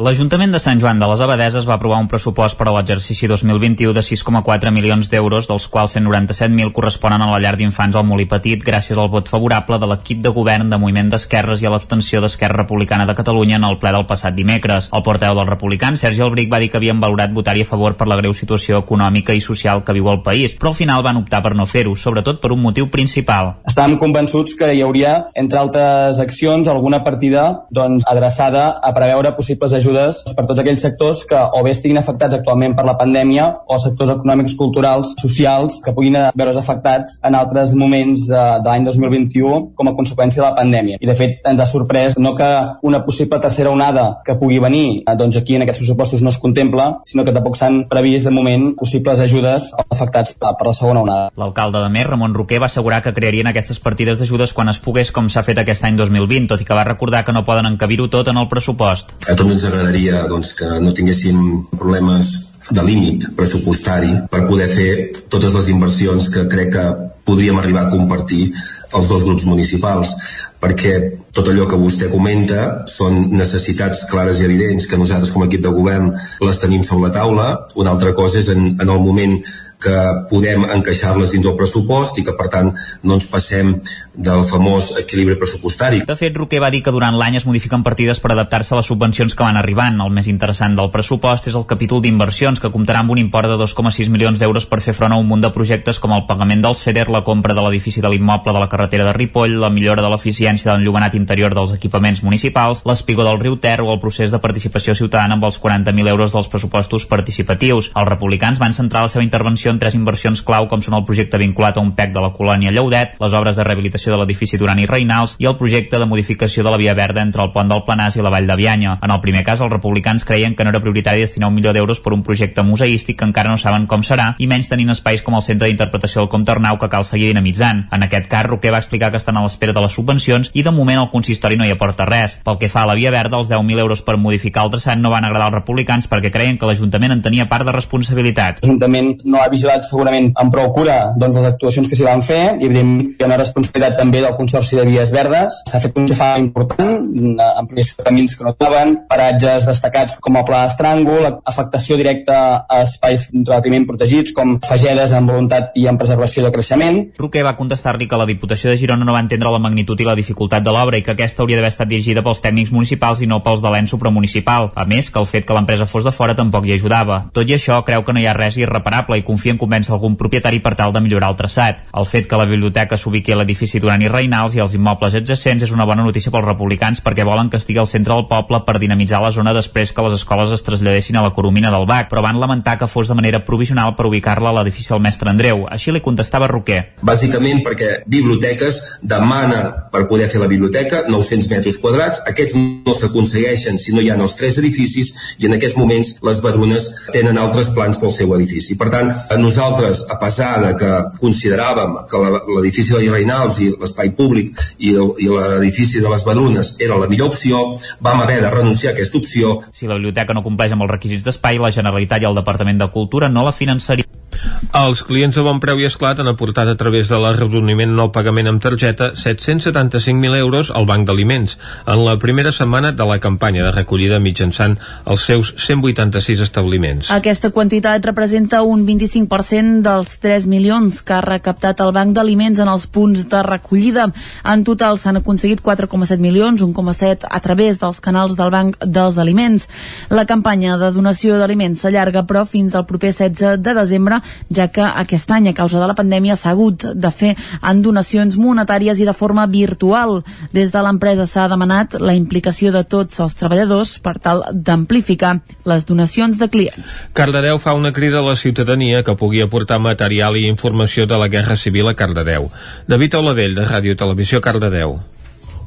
L'Ajuntament de Sant Joan de les Abadeses va aprovar un pressupost per a l'exercici 2021 de 6,4 milions d'euros, dels quals 197.000 corresponen a la llar d'infants al Molí Petit, gràcies al vot favorable de l'equip de govern de Moviment d'Esquerres i a l'abstenció d'Esquerra Republicana de Catalunya en el ple del passat dimecres. El porteu dels republicans, Sergi Albric, va dir que havien valorat votar-hi a favor per la greu situació econòmica i social que viu el país, però al final van optar per no fer-ho, sobretot per un motiu principal. Estàvem convençuts que hi hauria, entre altres accions, alguna partida doncs, adreçada a preveure possibles ajudes ajudes per tots aquells sectors que o bé estiguin afectats actualment per la pandèmia o sectors econòmics, culturals, socials que puguin veure's afectats en altres moments de, de l'any 2021 com a conseqüència de la pandèmia. I de fet ens ha sorprès no que una possible tercera onada que pugui venir eh, doncs aquí en aquests pressupostos no es contempla, sinó que tampoc s'han previst de moment possibles ajudes afectats per la segona onada. L'alcalde de Mer, Ramon Roquer, va assegurar que crearien aquestes partides d'ajudes quan es pogués com s'ha fet aquest any 2020, tot i que va recordar que no poden encabir-ho tot en el pressupost. A tots ens agradaria doncs, que no tinguéssim problemes de límit pressupostari per poder fer totes les inversions que crec que podríem arribar a compartir els dos grups municipals perquè tot allò que vostè comenta són necessitats clares i evidents que nosaltres com a equip de govern les tenim sobre la taula. Una altra cosa és en, en el moment que podem encaixar-les dins el pressupost i que per tant no ens passem del famós equilibri pressupostari. De fet, Roquer va dir que durant l'any es modifiquen partides per adaptar-se a les subvencions que van arribant. El més interessant del pressupost és el capítol d'inversions, que comptarà amb un import de 2,6 milions d'euros per fer front a un munt de projectes com el pagament dels FEDER, la compra de l'edifici de l'immoble de la carretera de Ripoll, la millora de l'eficiència de l'enllumenat interior dels equipaments municipals, l'espigó del riu Ter o el procés de participació ciutadana amb els 40.000 euros dels pressupostos participatius. Els republicans van centrar la seva intervenció en tres inversions clau com són el projecte vinculat a un PEC de la colònia Lleudet, les obres de rehabilitació de l'edifici Duran i Reinals i el projecte de modificació de la via verda entre el pont del Planàs i la Vall de Bianya. En el primer cas, els republicans creien que no era prioritari destinar un milió d'euros per un projecte museístic que encara no saben com serà i menys tenint espais com el Centre d'Interpretació del Comte Arnau que cal seguir dinamitzant. En aquest cas, Roquer va explicar que estan a l'espera de les subvencions i de moment el consistori no hi aporta res. Pel que fa a la via verda, els 10.000 euros per modificar el traçat no van agradar als republicans perquè creien que l'Ajuntament en tenia part de responsabilitat. L'Ajuntament no ha vigilat segurament amb prou cura doncs, les actuacions que s'hi van fer i evidentment hi ha una responsabilitat també del Consorci de Vies Verdes. S'ha fet un xafà important, ampliació de camins que no estaven, paratges destacats com el Pla d'Estràngol, afectació directa a espais relativament protegits com fagedes en voluntat i en preservació de creixement. Roquer va contestar-li que la Diputació de Girona no va entendre la magnitud i la dificultat de l'obra i que aquesta hauria d'haver estat dirigida pels tècnics municipals i no pels de l'ENS supramunicipal. A més, que el fet que l'empresa fos de fora tampoc hi ajudava. Tot i això, creu que no hi ha res irreparable i confia en convèncer algun propietari per tal de millorar el traçat. El fet que la biblioteca s'ubiqui a l'edifici Duran i Reinals i els immobles adjacents és una bona notícia pels republicans perquè volen que estigui al centre del poble per dinamitzar la zona després que les escoles es traslladessin a la Coromina del Bac, però van lamentar que fos de manera provisional per ubicar-la a l'edifici del mestre Andreu. Així li contestava Roquer. Bàsicament perquè biblioteques demana per poder fer la biblioteca 900 metres quadrats, aquests no s'aconsegueixen si no hi ha els tres edificis i en aquests moments les Barunes tenen altres plans pel seu edifici. Per tant, a nosaltres, a pesar de que consideràvem que l'edifici de Reinals i l'espai públic i, i l'edifici de les Barunes era la millor opció, vam haver de renunciar a aquesta opció. Si la biblioteca no compleix amb els requisits d'espai, la Generalitat i el Departament de Cultura no la finançaria. Els clients de Bon Preu i Esclat han aportat a través de l'arrodoniment no pagament amb targeta 775.000 euros al Banc d'Aliments en la primera setmana de la campanya de recollida mitjançant els seus 186 establiments. Aquesta quantitat representa un 25% dels 3 milions que ha recaptat el Banc d'Aliments en els punts de recollida. En total s'han aconseguit 4,7 milions, 1,7 a través dels canals del Banc dels Aliments. La campanya de donació d'aliments s'allarga però fins al proper 16 de desembre ja que aquest any, a causa de la pandèmia, s'ha hagut de fer en donacions monetàries i de forma virtual. Des de l'empresa s'ha demanat la implicació de tots els treballadors per tal d'amplificar les donacions de clients. Cardedeu fa una crida a la ciutadania que pugui aportar material i informació de la Guerra Civil a Cardedeu. David Oladell, de Ràdio Televisió Cardedeu.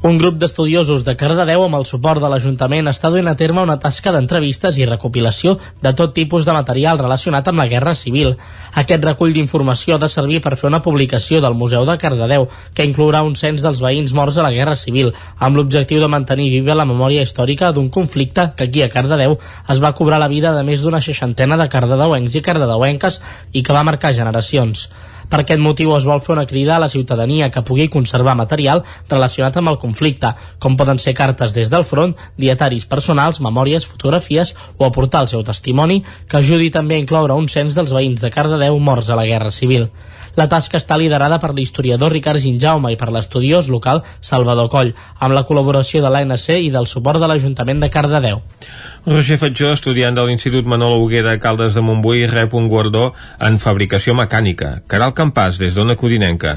Un grup d'estudiosos de Cardedeu amb el suport de l'Ajuntament està duent a terme una tasca d'entrevistes i recopilació de tot tipus de material relacionat amb la Guerra Civil. Aquest recull d'informació ha de servir per fer una publicació del Museu de Cardedeu, que inclourà un cens dels veïns morts a la Guerra Civil, amb l'objectiu de mantenir viva la memòria històrica d'un conflicte que aquí a Cardedeu es va cobrar la vida de més d'una seixantena de cardedeuencs i cardedeuenques i que va marcar generacions. Per aquest motiu es vol fer una crida a la ciutadania que pugui conservar material relacionat amb el conflicte, com poden ser cartes des del front, dietaris personals, memòries, fotografies o aportar el seu testimoni que ajudi també a incloure un cens dels veïns de Cardedeu morts a la Guerra Civil. La tasca està liderada per l'historiador Ricard Ginjaume i per l'estudiós local Salvador Coll, amb la col·laboració de l'ANC i del suport de l'Ajuntament de Cardedeu. Roger Fatjó, estudiant de l'Institut Manolo Huguer de Caldes de Montbui, rep un guardó en fabricació mecànica. Caral Campàs, des d'Ona Codinenca.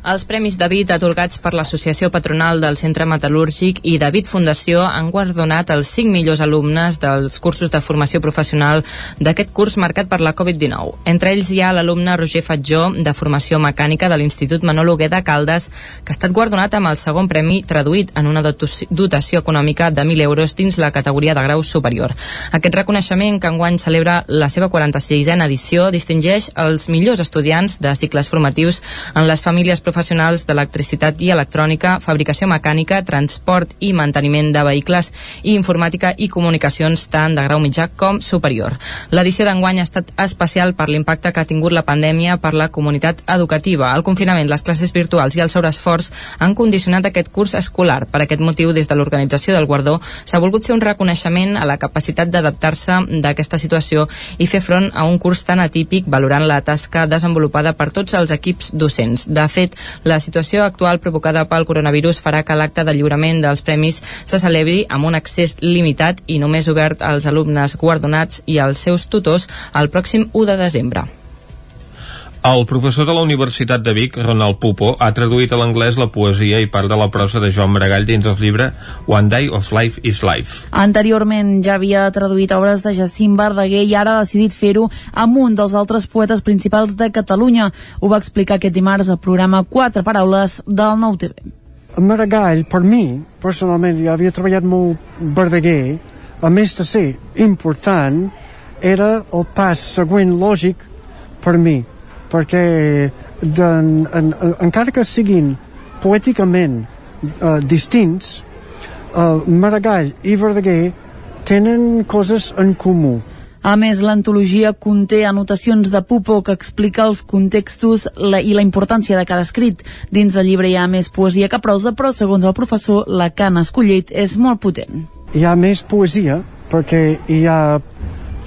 Els Premis David atorgats per l'Associació Patronal del Centre Metal·lúrgic i David Fundació han guardonat els 5 millors alumnes dels cursos de formació professional d'aquest curs marcat per la Covid-19. Entre ells hi ha l'alumne Roger Fatjó, de formació mecànica de l'Institut Manol Huguer de Caldes, que ha estat guardonat amb el segon premi traduït en una dotació econòmica de 1.000 euros dins la categoria de grau superior. Aquest reconeixement, que enguany celebra la seva 46a edició, distingeix els millors estudiants de cicles formatius en les famílies professionals d'electricitat i electrònica, fabricació mecànica, transport i manteniment de vehicles i informàtica i comunicacions tant de grau mitjà com superior. L'edició d'enguany ha estat especial per l'impacte que ha tingut la pandèmia per la comunitat educativa. El confinament, les classes virtuals i el sobreesforç han condicionat aquest curs escolar. Per aquest motiu, des de l'organització del Guardó, s'ha volgut fer un reconeixement a la capacitat d'adaptar-se d'aquesta situació i fer front a un curs tan atípic valorant la tasca desenvolupada per tots els equips docents. De fet, la situació actual provocada pel coronavirus farà que l'acte de lliurament dels premis se celebri amb un accés limitat i només obert als alumnes guardonats i als seus tutors el pròxim 1 de desembre. El professor de la Universitat de Vic, Ronald Pupo, ha traduït a l'anglès la poesia i part de la prosa de Joan Maragall dins el llibre One Day of Life is Life. Anteriorment ja havia traduït obres de Jacint Verdaguer i ara ha decidit fer-ho amb un dels altres poetes principals de Catalunya. Ho va explicar aquest dimarts al programa Quatre Paraules del Nou TV. Maragall, per mi, personalment, jo havia treballat molt Verdaguer, a més de ser important, era el pas següent lògic per mi perquè de, en, en, encara que siguin poèticament uh, distints uh, Maragall i Verdaguer tenen coses en comú a més, l'antologia conté anotacions de Pupo que explica els contextos la, i la importància de cada escrit. Dins del llibre hi ha més poesia que prosa, però segons el professor, la que han escollit és molt potent. Hi ha més poesia perquè hi ha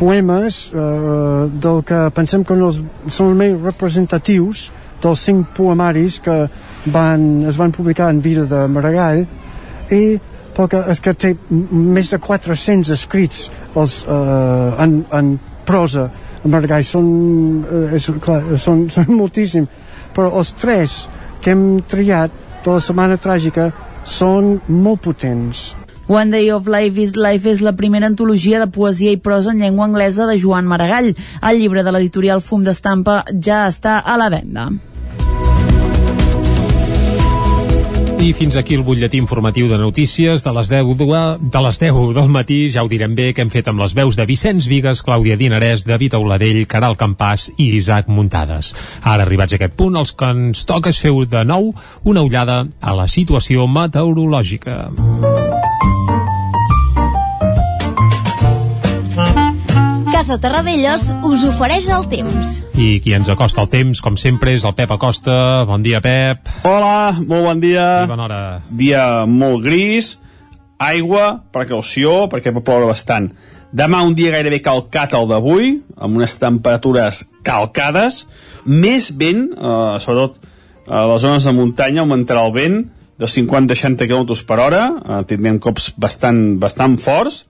poemes eh, del que pensem que no són els més representatius dels cinc poemaris que van, es van publicar en vida de Maragall. I perquè és que té més de 400 escrits els, eh, en, en prosa Maragall. Són, eh, és, clar, són, (laughs) són moltíssim. Però els tres que hem triat de la Setmana Tràgica són molt potents One Day of Life is Life és la primera antologia de poesia i prosa en llengua anglesa de Joan Maragall. El llibre de l'editorial Fum d'Estampa ja està a la venda. I fins aquí el butlletí informatiu de notícies de les 10 de, de les 10 del matí. Ja ho direm bé que hem fet amb les veus de Vicenç Vigues, Clàudia Dinarès, David Auladell, Caral Campàs i Isaac Muntades. Ara, arribats a aquest punt, els que ens toca és fer de nou una ullada a la situació meteorològica. Casa Terradellos us ofereix el temps. I qui ens acosta el temps, com sempre, és el Pep Acosta. Bon dia, Pep. Hola, molt bon dia. I bona hora. Dia molt gris, aigua, precaució, perquè pot ploure bastant. Demà un dia gairebé calcat el d'avui, amb unes temperatures calcades, més vent, eh, sobretot a les zones de muntanya augmentarà el vent de 50-60 km per hora, eh, tindrem cops bastant, bastant forts,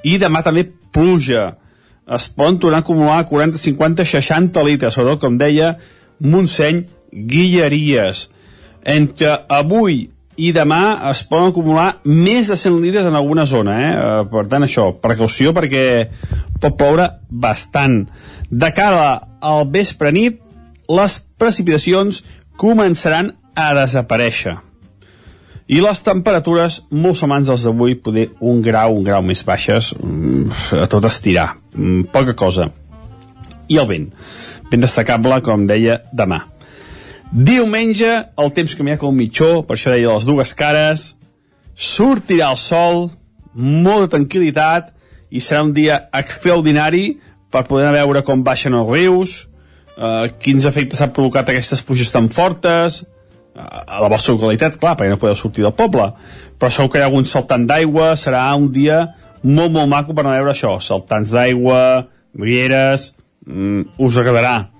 i demà també pluja, es poden tornar a acumular 40, 50, 60 litres, sobretot, com deia, Montseny, Guilleries. Entre avui i demà es poden acumular més de 100 litres en alguna zona, eh? eh? Per tant, això, precaució perquè pot ploure bastant. De cara al vespre nit, les precipitacions començaran a desaparèixer i les temperatures molt semblants als d'avui, poder un grau, un grau més baixes, mm, a tot estirar, mm, poca cosa. I el vent, ben destacable, com deia, demà. Diumenge, el temps canviarà com mitjó, per això deia les dues cares, sortirà el sol, molta tranquil·litat, i serà un dia extraordinari per poder anar a veure com baixen els rius, eh, quins efectes ha provocat aquestes pluges tan fortes, a la vostra localitat, clar, perquè no podeu sortir del poble, però segur que hi ha algun saltant d'aigua, serà un dia molt, molt maco per anar a veure això, saltants d'aigua, rieres, mm, us agradarà.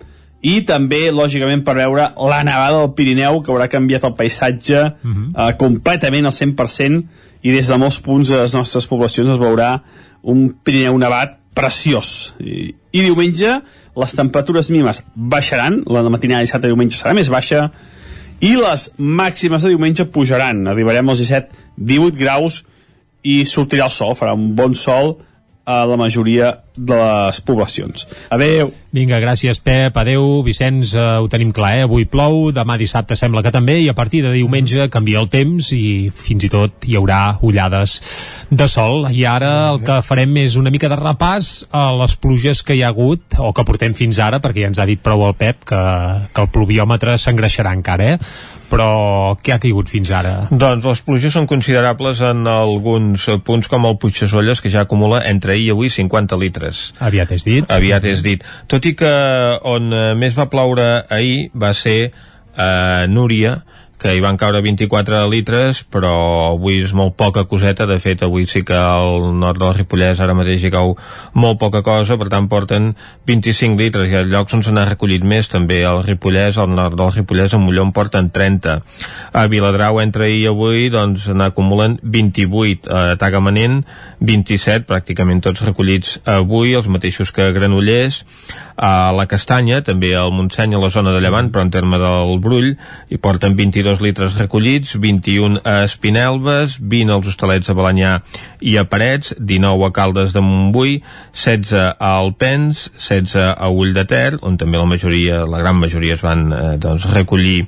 I també, lògicament, per veure la nevada del Pirineu, que haurà canviat el paisatge uh -huh. eh, completament al 100%, i des de molts punts de les nostres poblacions es veurà un Pirineu nevat preciós. I, i diumenge les temperatures mínimes baixaran, la matinada de dissabte i diumenge serà més baixa, i les màximes de diumenge pujaran, arribarem als 17-18 graus i sortirà el sol, farà un bon sol a la majoria de les poblacions. Adeu. Vinga, gràcies, Pep. Adeu. Vicenç, eh, ho tenim clar, eh? Avui plou, demà dissabte sembla que també, i a partir de diumenge canvia el temps i fins i tot hi haurà ullades de sol. I ara el que farem és una mica de repàs a les pluges que hi ha hagut, o que portem fins ara, perquè ja ens ha dit prou el Pep que, que el pluviòmetre s'engreixarà encara, eh? però què ha caigut fins ara? Doncs les pluges són considerables en alguns punts com el Puigdesolles, que ja acumula entre ahir i avui 50 litres. Aviat és dit. Aviat és dit. Tot i que on més va ploure ahir va ser a Núria, que hi van caure 24 litres, però avui és molt poca coseta, de fet avui sí que al nord del Ripollès ara mateix hi cau molt poca cosa, per tant porten 25 litres, i al llocs on se n'ha recollit més, també al Ripollès, al nord del Ripollès, a Molló en porten 30. A Viladrau entre ahir i avui doncs n'acumulen 28, a Tagamanent 27, pràcticament tots recollits avui, els mateixos que Granollers, a la Castanya, també al Montseny, a la zona de Llevant, però en terme del Brull, hi porten 22 litres recollits, 21 a Espinelves, 20 als Hostalets a Balanyà i a Parets, 19 a Caldes de Montbui, 16 a Alpens, 16 a Ull de Ter, on també la majoria, la gran majoria es van eh, doncs, recollir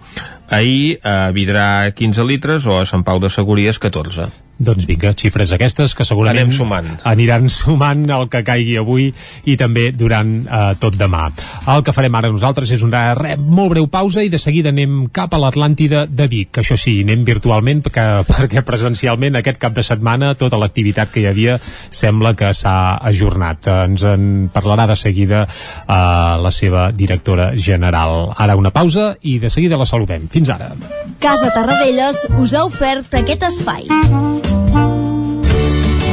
ahir, a Vidrà 15 litres o a Sant Pau de Segúries 14. Doncs vinga, xifres aquestes que segurament Anem sumant. aniran sumant el que caigui avui i també durant eh, tot demà. El que farem ara nosaltres és una re, molt breu pausa i de seguida anem cap a l'Atlàntida de Vic. Això sí, anem virtualment perquè, (laughs) perquè presencialment aquest cap de setmana tota l'activitat que hi havia sembla que s'ha ajornat. Ens en parlarà de seguida eh, la seva directora general. Ara una pausa i de seguida la saludem. Fins ara. Casa Tarradellas us ha ofert aquest espai.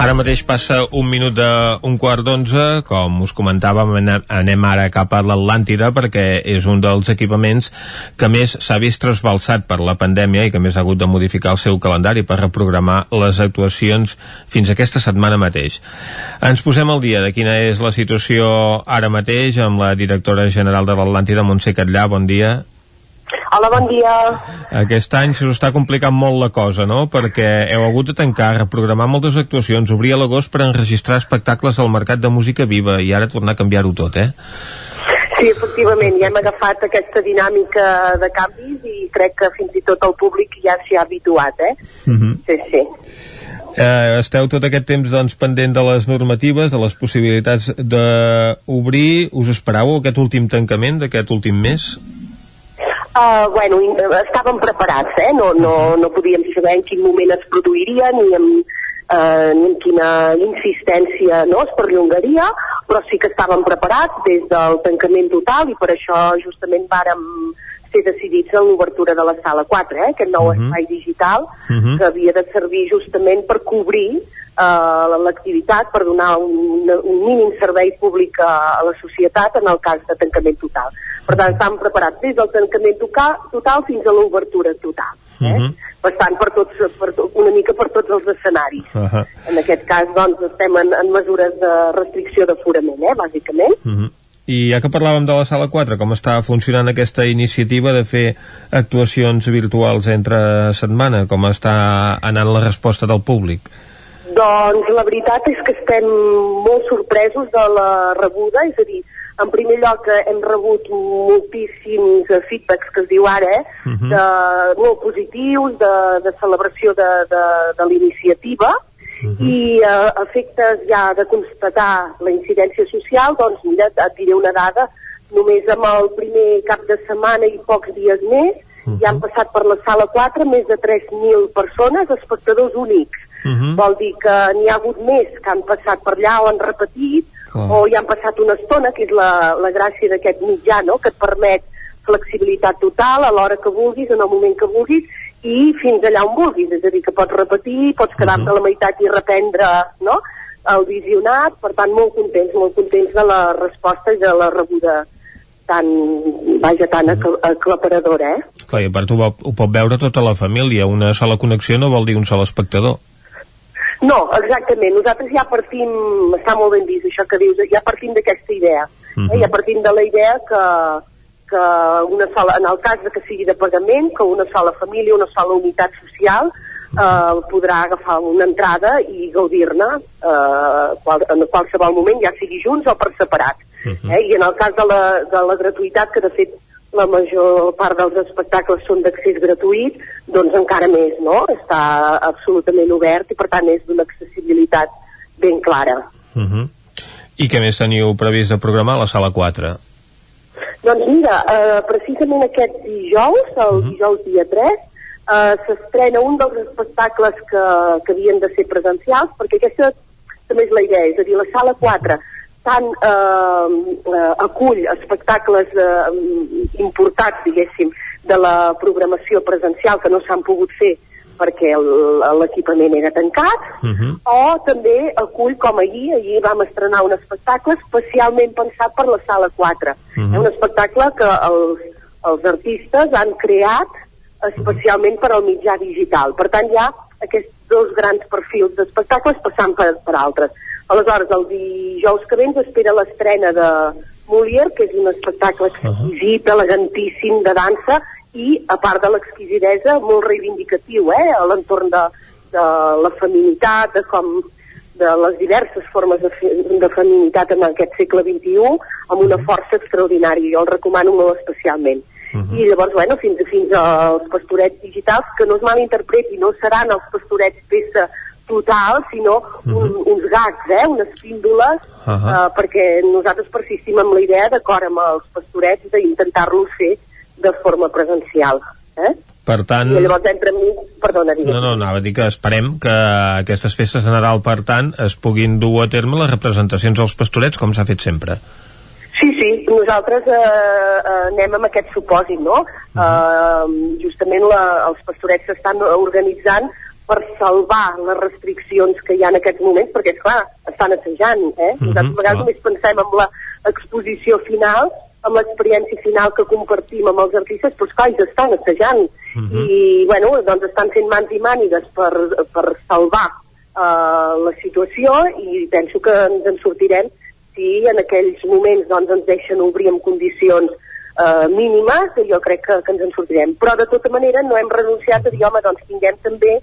Ara mateix passa un minut de un quart d'onze, com us comentàvem, anem, ara cap a l'Atlàntida perquè és un dels equipaments que més s'ha vist trasbalsat per la pandèmia i que més ha hagut de modificar el seu calendari per reprogramar les actuacions fins aquesta setmana mateix. Ens posem al dia de quina és la situació ara mateix amb la directora general de l'Atlàntida, Montse Catllà, bon dia. Hola, bon dia. Aquest any se us està complicant molt la cosa, no? Perquè heu hagut de tancar, reprogramar moltes actuacions, obrir a l'agost per enregistrar espectacles al Mercat de Música Viva i ara tornar a canviar-ho tot, eh? Sí, efectivament, ja hem agafat aquesta dinàmica de canvis i crec que fins i tot el públic ja s'hi ha habituat, eh? Uh -huh. Sí, sí. Eh, esteu tot aquest temps doncs, pendent de les normatives, de les possibilitats d'obrir. Us esperàveu aquest últim tancament d'aquest últim mes? Uh, bueno, i- estàvem preparats, eh? No, no, no podíem saber en quin moment es produiria ni amb, uh, ni amb quina insistència no, es perllongaria, però sí que estàvem preparats des del tancament total i per això justament vàrem ser decidits en l'obertura de la sala 4, eh? aquest nou uh -huh. espai digital Mhm. que havia de servir justament per cobrir uh, l'activitat, per donar un, un mínim servei públic a, a la societat en el cas de tancament total. Per tant, estàvem preparats des del tancament toca, total fins a l'obertura total. Uh -huh. Bastant per tots, per to, una mica per tots els escenaris. Uh -huh. En aquest cas, doncs, estem en, en mesures de restricció d'aforament, eh, bàsicament. Uh -huh. I ja que parlàvem de la sala 4, com està funcionant aquesta iniciativa de fer actuacions virtuals entre setmana? Com està anant la resposta del públic? Doncs la veritat és que estem molt sorpresos de la rebuda, és a dir, en primer lloc eh, hem rebut moltíssims eh, feedbacks que es diu ara, eh, Mhm. de, molt positius, de, de celebració de, de, de l'iniciativa, i eh, efectes ja de constatar la incidència social, doncs mira, et diré una dada, només amb el primer cap de setmana i pocs dies més, ja han passat per la sala 4 més de 3.000 persones, espectadors únics. Mhm. Vol dir que n'hi ha hagut més que han passat per allà o han repetit, Clar. o hi han passat una estona, que és la, la gràcia d'aquest mitjà, no?, que et permet flexibilitat total a l'hora que vulguis, en el moment que vulguis, i fins allà on vulguis, és a dir, que pots repetir, pots quedar-te a la meitat i reprendre, no?, el visionat, per tant, molt contents, molt contents de la resposta i de la rebuda tan, vaja, tan acl- aclaparadora, eh? Clar, i a part ho, ho pot veure tota la família. Una sola connexió no vol dir un sol espectador. No, exactament. Nosaltres ja partim, està molt ben vist això que dius, ja partim d'aquesta idea. Mhm. eh? Ja partim de la idea que, que una sola, en el cas de que sigui de pagament, que una sola família, una sola unitat social eh, podrà agafar una entrada i gaudir-ne eh, qual, en qualsevol moment, ja sigui junts o per separat. eh? i en el cas de la, de la gratuïtat, que de fet la major part dels espectacles són d'accés gratuït, doncs encara més, no? Està absolutament obert i per tant és d'una accessibilitat ben clara. Uh -huh. I què més teniu previst de programar a la sala 4? Doncs mira, eh, precisament aquest dijous, el uh -huh. dijous dia 3, eh, s'estrena un dels espectacles que, que havien de ser presencials, perquè aquesta també és la idea, és a dir, la sala 4 tant eh, eh, acull espectacles eh, importants, diguéssim, de la programació presencial que no s'han pogut fer perquè l'equipament era tancat, uh -huh. o també acull, com ahir, ahir vam estrenar un espectacle especialment pensat per la sala 4. Uh -huh. Un espectacle que els, els artistes han creat especialment per al mitjà digital. Per tant, hi ha aquests dos grans perfils d'espectacles passant per, per altres. Aleshores, el dijous que ve ens espera l'estrena de Molière, que és un espectacle exquisit, uh -huh. elegantíssim de dansa, i, a part de l'exquisidesa, molt reivindicatiu, eh?, a l'entorn de, de la feminitat, de com de les diverses formes de, de feminitat en aquest segle XXI, amb una força extraordinària. Jo el recomano molt especialment. Uh -huh. I llavors, bueno, fins, fins als pastorets digitals, que no es malinterpreti, no seran els pastorets peça total, sinó uh -huh. un, uns gags, eh, unes píndoles, uh -huh. uh, perquè nosaltres persistim amb la idea, d'acord amb els pastorets, d'intentar-los fer de forma presencial. Eh? Per tant... I llavors entre mi... Perdona, digues. No, no, anava a dir que esperem que aquestes festes de Nadal, per tant, es puguin dur a terme les representacions dels pastorets, com s'ha fet sempre. Sí, sí, nosaltres eh, eh, anem amb aquest supòsit, no? Uh -huh. eh, justament la, els pastorets s'estan organitzant per salvar les restriccions que hi ha en aquests moments, perquè, esclar, estan assajant, eh? -huh, Nosaltres a vegades només pensem en l'exposició final, amb l'experiència final que compartim amb els artistes, però esclar, ells estan assajant. Uh -huh. I, bueno, doncs estan fent mans i mànigues per, per salvar uh, la situació i penso que ens en sortirem si en aquells moments doncs, ens deixen obrir en condicions eh, mínimes, jo crec que, que ens en sortirem. Però de tota manera no hem renunciat a dir, home, doncs tinguem també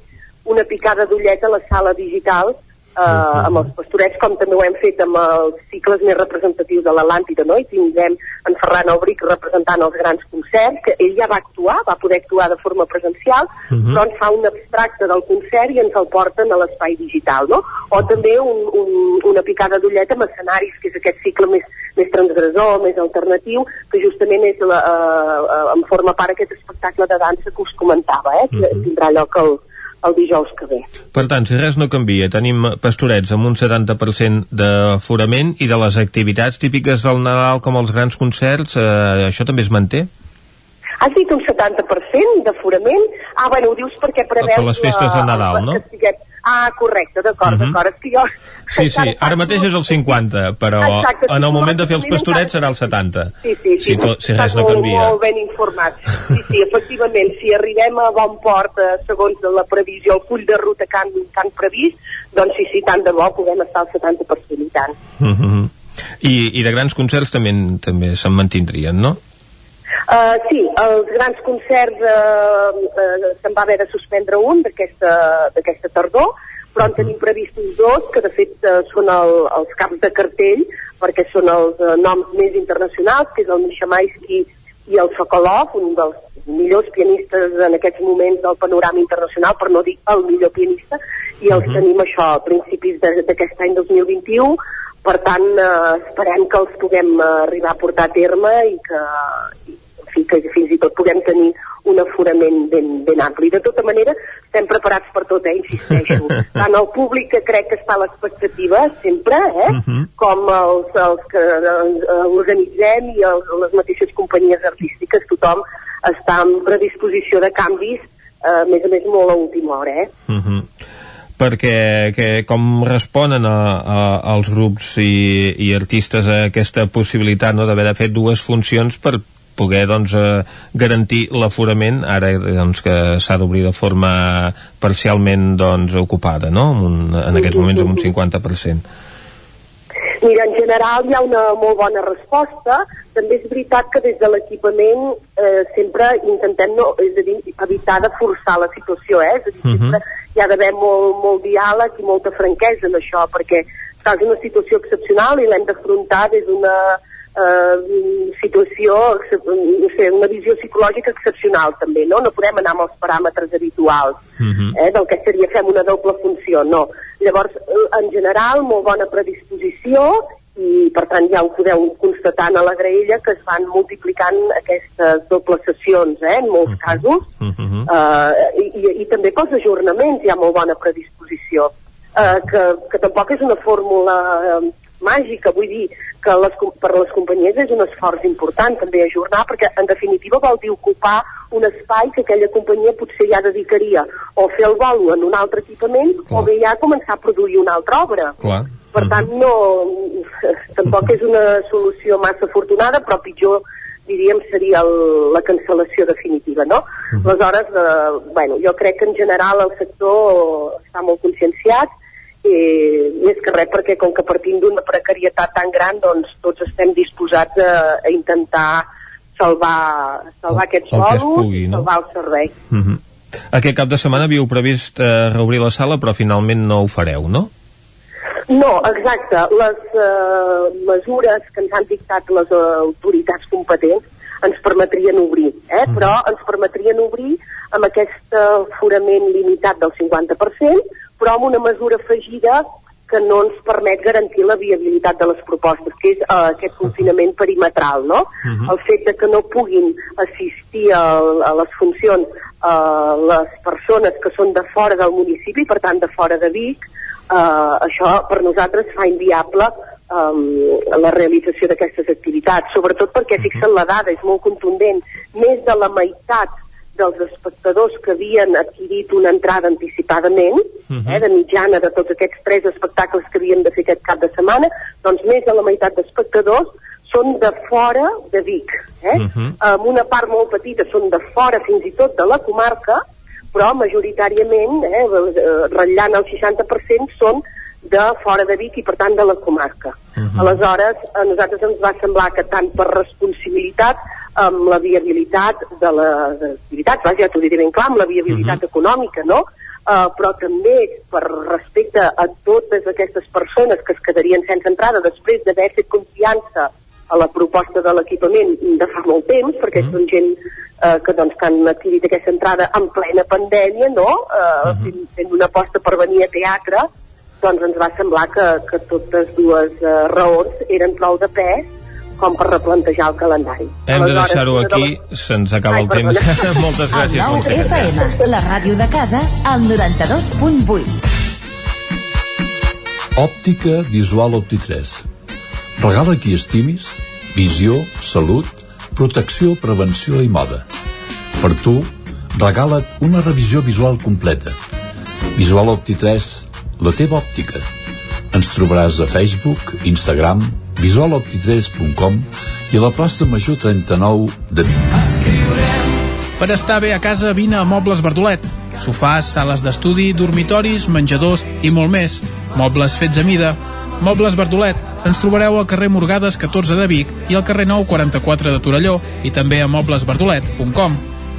una picada d'ullet a la sala digital eh, amb els pastorets, com també ho hem fet amb els cicles més representatius de l'Atlàntida, no? I tindrem en Ferran Albric representant els grans concerts, que ell ja va actuar, va poder actuar de forma presencial, uh -huh. però ens fa un abstracte del concert i ens el porten a l'espai digital, no? O també un, un, una picada d'ullet amb escenaris, que és aquest cicle més, més transgressor, més alternatiu, que justament és la, uh, uh, en forma part aquest espectacle de dansa que us comentava, eh? que uh -huh. tindrà lloc el, el dijous que ve. Per tant, si res no canvia, tenim pastorets amb un 70% d'aforament i de les activitats típiques del Nadal com els grans concerts, eh, això també es manté? Has dit un 70% d'aforament? Ah, bueno, ho dius perquè preveus... Per les festes de Nadal, no? Que Ah, correcte, d'acord, uh mhm. -huh. d'acord. És que jo... Sí, sí, ara mateix és el 50, però Exacte, en el moment de fer els pastorets serà el 70. Sí, sí, sí. Si, tot, si res no molt, canvia. molt ben informat. Sí, sí, efectivament, si arribem a bon port, eh, segons la previsió, el full de ruta que han, que han previst, doncs sí, sí, tant de bo podem estar al 70% i tant. Uh -huh. I, I de grans concerts també també se'n mantindrien, no? Uh, sí, els grans concerts uh, uh, se'n va haver de suspendre un d'aquesta tardor, però en tenim previstos dos, que de fet uh, són el, els caps de cartell, perquè són els uh, noms més internacionals, que és el Misha Maisky i el Sokolov, un dels millors pianistes en aquests moments del panorama internacional, per no dir el millor pianista, i els uh -huh. tenim això a principis d'aquest any 2021, per tant, eh, esperem que els puguem arribar a portar a terme i que, fi, que fins i tot puguem tenir un aforament ben, ben ampli. De tota manera, estem preparats per tot, eh, insisteixo. (laughs) Tant el públic que crec que està a l'expectativa, sempre, eh, uh -huh. com els, els que eh, organitzem i els, les mateixes companyies artístiques, tothom està en predisposició de canvis, eh, a més a més molt a última hora, eh? Uh -huh perquè que, com responen a, a, als grups i, i artistes a aquesta possibilitat no, d'haver de fer dues funcions per poder doncs, eh, garantir l'aforament ara doncs, que s'ha d'obrir de forma parcialment doncs, ocupada no? en, un, en aquests moments amb un 50%. Mira, en general hi ha una molt bona resposta. També és veritat que des de l'equipament eh, sempre intentem no, és a dir, evitar de forçar la situació, eh? És a dir, uh -huh. sempre hi ha d'haver molt, molt diàleg i molta franquesa en això, perquè clar, és una situació excepcional i l'hem d'afrontar des d'una eh, situació, no sé, una visió psicològica excepcional també, no? No podem anar amb els paràmetres habituals Mhm. uh -huh. eh, del que seria fem una doble funció, no. Llavors, eh, en general, molt bona predisposició i per tant ja ho podeu constatar a la graella que es van multiplicant aquestes dobles sessions eh, en molts casos uh, i, i, i també pels ajornaments hi ha molt bona predisposició uh, que, que tampoc és una fórmula uh, màgica, vull dir que les, per les companyies és un esforç important també ajornar, perquè en definitiva vol dir ocupar un espai que aquella companyia potser ja dedicaria o fer el bolo en un altre equipament o bé ja començar a produir una altra obra. Clar. Per tant, no, (laughs) tampoc és una solució massa afortunada, però pitjor diríem seria el, la cancel·lació definitiva, no? Aleshores, eh, bueno, jo crec que en general el sector està molt conscienciat i més que res perquè com que partim d'una precarietat tan gran doncs tots estem disposats a, a intentar salvar, salvar aquests el que es bolos pugui, i no? salvar el servei. Mhm. Aquest cap de setmana havíeu previst eh, reobrir la sala, però finalment no ho fareu, no? No, exacte. Les eh, mesures que ens han dictat les eh, autoritats competents ens permetrien obrir, eh? però ens permetrien obrir amb aquest aforament limitat del 50%, però amb una mesura afegida que no ens permet garantir la viabilitat de les propostes, que és eh, aquest confinament perimetral, no? Mhm. El fet de que no puguin assistir a, a les funcions eh, les persones que són de fora del municipi, per tant de fora de Vic, eh, això per nosaltres fa inviable um, la realització d'aquestes activitats, sobretot perquè fixen la dada, és molt contundent. Més de la meitat dels espectadors que havien adquirit una entrada anticipadament, eh, de mitjana de tots aquests tres espectacles que havíem de fer aquest cap de setmana, doncs més de la meitat d'espectadors són de fora de Vic. Eh? Amb una part molt petita són de fora fins i tot de la comarca, però majoritàriament, eh, eh, ratllant el 60%, són de fora de Vic i per tant de la comarca. Aleshores, a nosaltres ens va semblar que tant per responsabilitat amb la viabilitat de les activitats, vaja, ja t'ho diré ben clar, amb la viabilitat econòmica, no? Uh, però també per respecte a totes aquestes persones que es quedarien sense entrada després d'haver fet confiança a la proposta de l'equipament de fa molt temps, perquè són gent eh, que, doncs, que han adquirit aquesta entrada en plena pandèmia, no? Eh, fent, fent una aposta per venir a teatre, doncs ens va semblar que, que totes dues eh, raons eren prou de pes com per replantejar el calendari. Hem de deixar-ho de aquí, les- se'ns acaba Ai, el temps. (laughs) Moltes gràcies, El nou Montse. FM, la ràdio de casa, al 92.8. Òptica Visual Opti3. Regala qui estimis, visió, salut, protecció, prevenció i moda. Per tu, regala't una revisió visual completa. Visual Opti3, la teva òptica. Ens trobaràs a Facebook, Instagram, visualopti3.com i a la plaça Major 39 de Vic. Per estar bé a casa, vine a Mobles Verdolet. Sofàs, sales d'estudi, dormitoris, menjadors i molt més. Mobles fets a mida. Mobles Verdolet. Ens trobareu al carrer Morgades 14 de Vic i al carrer 9 44 de Torelló i també a moblesverdolet.com.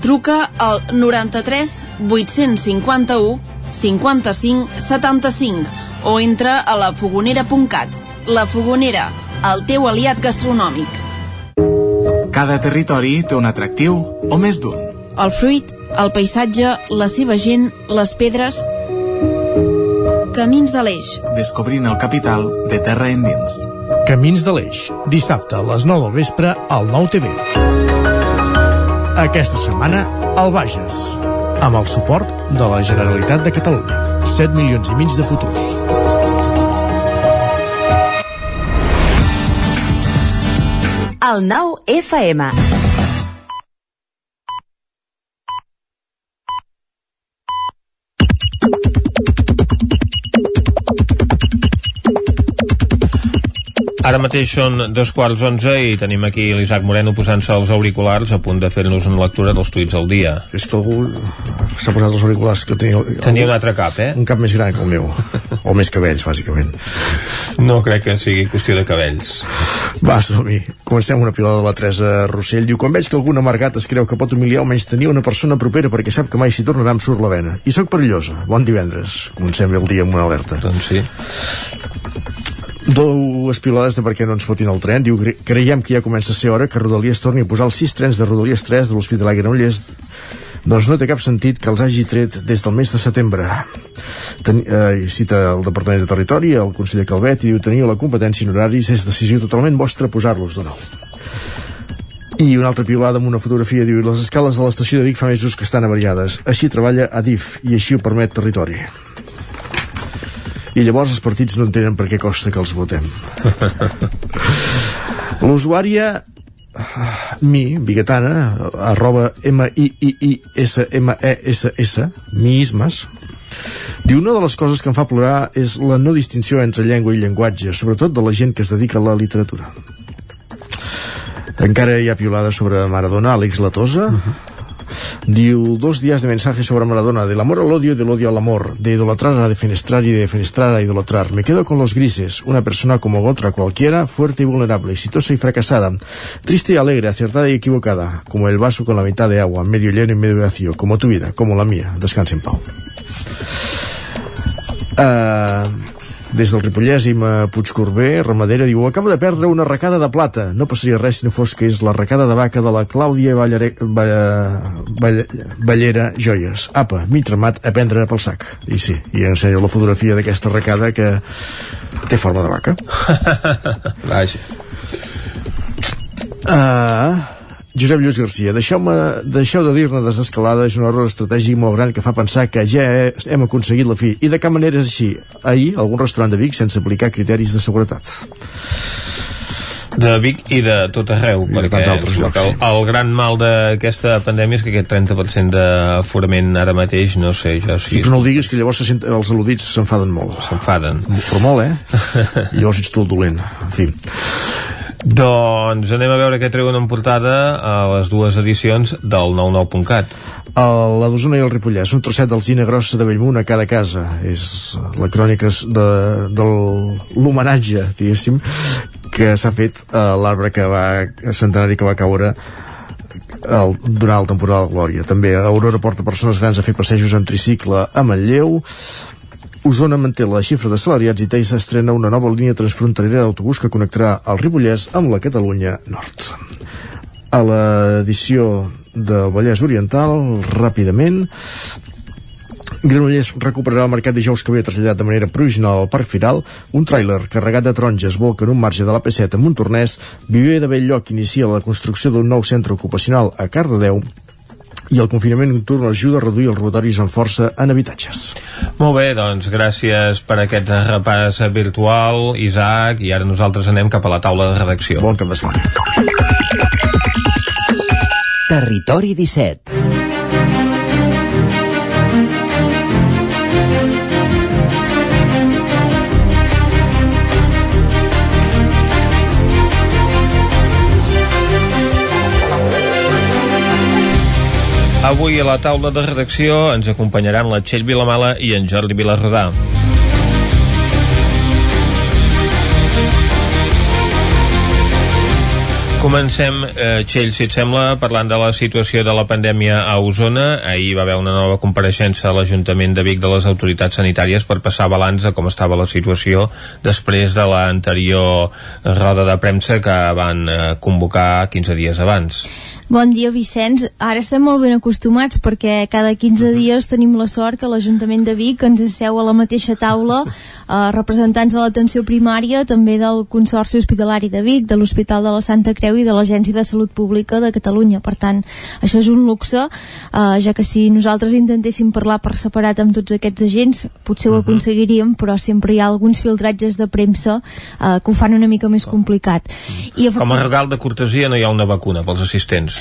Truca al 93 851 55 75 o entra a lafogonera.cat. La Fogonera, el teu aliat gastronòmic. Cada territori té un atractiu o més d'un. El fruit, el paisatge, la seva gent, les pedres... Camins de l'Eix. Descobrint el capital de terra endins. Camins de l'Eix, dissabte a les 9 del vespre al 9 TV. Aquesta setmana, al Bages, amb el suport de la Generalitat de Catalunya. 7 milions i mig de futurs. El nou FM. Ara mateix són dos quarts onze i tenim aquí l'Isaac Moreno posant-se els auriculars a punt de fer-nos una lectura dels tuits al dia. És que algú s'ha posat els auriculars que tenia... Tenia un altre cap, eh? Un cap més gran que el meu. o més cabells, bàsicament. No crec que sigui qüestió de cabells. Va, som -hi. Comencem una pilota de la Teresa Rossell. Diu, quan veig que algun amargat es creu que pot humiliar o menys tenir una persona propera perquè sap que mai s'hi tornarà em surt la vena. I sóc perillosa. Bon divendres. Comencem el dia amb una alerta. Doncs sí. Dues pilades de per què no ens fotin el tren. Diu, "Cre- creiem que ja comença a ser hora que Rodalies torni a posar els sis trens de Rodalies 3 de l'Hospitalet de Granollers doncs no té cap sentit que els hagi tret des del mes de setembre. Ten, eh, cita el Departament de Territori, el conseller Calvet, i diu teniu la competència en horaris, és decisió totalment vostra posar-los de nou. I una altra piulada amb una fotografia diu les escales de l'estació de Vic fa mesos que estan avariades. Així treballa Adif i així ho permet Territori. I llavors els partits no entenen per què costa que els votem. (laughs) L'usuària mi, biguetana, arroba M-I-I-I-S-M-E-S-S, miismes, Diu, una de les coses que em fa plorar és la no distinció entre llengua i llenguatge, sobretot de la gent que es dedica a la literatura. Encara hi ha piolada sobre Maradona, Àlex Latosa. Uh -huh. Diu, dos días de mensajes sobre Maradona, del amor al odio y del odio al amor, de idolatrar a defenestrar y de defenestrar a idolatrar. Me quedo con los grises, una persona como otra cualquiera, fuerte y vulnerable, exitosa y fracasada, triste y alegre, acertada y equivocada, como el vaso con la mitad de agua, medio lleno y medio vacío, como tu vida, como la mía. Descansa en pau. Uh, des del Ripollès, Ima Puigcorbé, ramadera, diu acaba de perdre una arracada de plata. No passaria res si no fos que és l'arracada de vaca de la Clàudia Ballare, Ball, Ball, Ballera Joies. Apa, mig ramat a prendre pel sac. I sí, i ensenya la fotografia d'aquesta arracada que té forma de vaca. (laughs) Vaja. Uh, Josep Lluís Garcia, deixeu-me deixeu de dir-ne desescalada és un error estratègic molt gran que fa pensar que ja hem aconseguit la fi i de cap manera és així. Ahir, algun restaurant de Vic sense aplicar criteris de seguretat. de Vic i de tot arreu I perquè altres llocs, el, el gran mal d'aquesta pandèmia és que aquest 30% d'aforament ara mateix no sé, jo sí, Sí, però no ho diguis que llavors se sent, els al·ludits s'enfaden molt. S'enfaden. Però molt, eh? I (laughs) llavors ets tu el dolent. En fi. Doncs anem a veure què treuen en portada a les dues edicions del 99.cat. El, la d'Osona i el Ripollès, un trosset d'alzina grossa de Bellmunt a cada casa. És la crònica de, de l'homenatge, diguéssim, que s'ha fet a l'arbre que va, centenari que va caure el, durant el temporal Glòria. També Aurora porta persones grans a fer passejos en tricicle a Manlleu. Osona manté la xifra de salariats i Teis estrena una nova línia transfronterera d'autobús que connectarà el Ripollès amb la Catalunya Nord. A l'edició del Vallès Oriental, ràpidament, Granollers recuperarà el mercat dijous que ve traslladat de manera provisional al Parc Firal. Un tràiler carregat de taronges volca en un marge de la P7 a Montornès. Viver de Belllloc inicia la construcció d'un nou centre ocupacional a Cardedeu i el confinament nocturn ajuda a reduir els robatoris en força en habitatges. Molt bé, doncs gràcies per aquest repàs virtual, Isaac, i ara nosaltres anem cap a la taula de redacció. Bon cap de setmana. Territori 17 Avui a la taula de redacció ens acompanyaran la Txell Vilamala i en Jordi Vilarrodà. Comencem, eh, Txell, si et sembla, parlant de la situació de la pandèmia a Osona. Ahir va haver una nova compareixença a l'Ajuntament de Vic de les autoritats sanitàries per passar balanç de com estava la situació després de l'anterior roda de premsa que van eh, convocar 15 dies abans. Bon dia, Vicenç. Ara estem molt ben acostumats perquè cada 15 dies tenim la sort que l'Ajuntament de Vic ens asseu a la mateixa taula (laughs) eh, representants de l'atenció primària, també del Consorci Hospitalari de Vic, de l'Hospital de la Santa Creu i de l'Agència de Salut Pública de Catalunya. Per tant, això és un luxe, eh, ja que si nosaltres intentéssim parlar per separat amb tots aquests agents, potser ho aconseguiríem, però sempre hi ha alguns filtratges de premsa eh, que ho fan una mica més complicat. I Com a regal de cortesia no hi ha una vacuna pels assistents.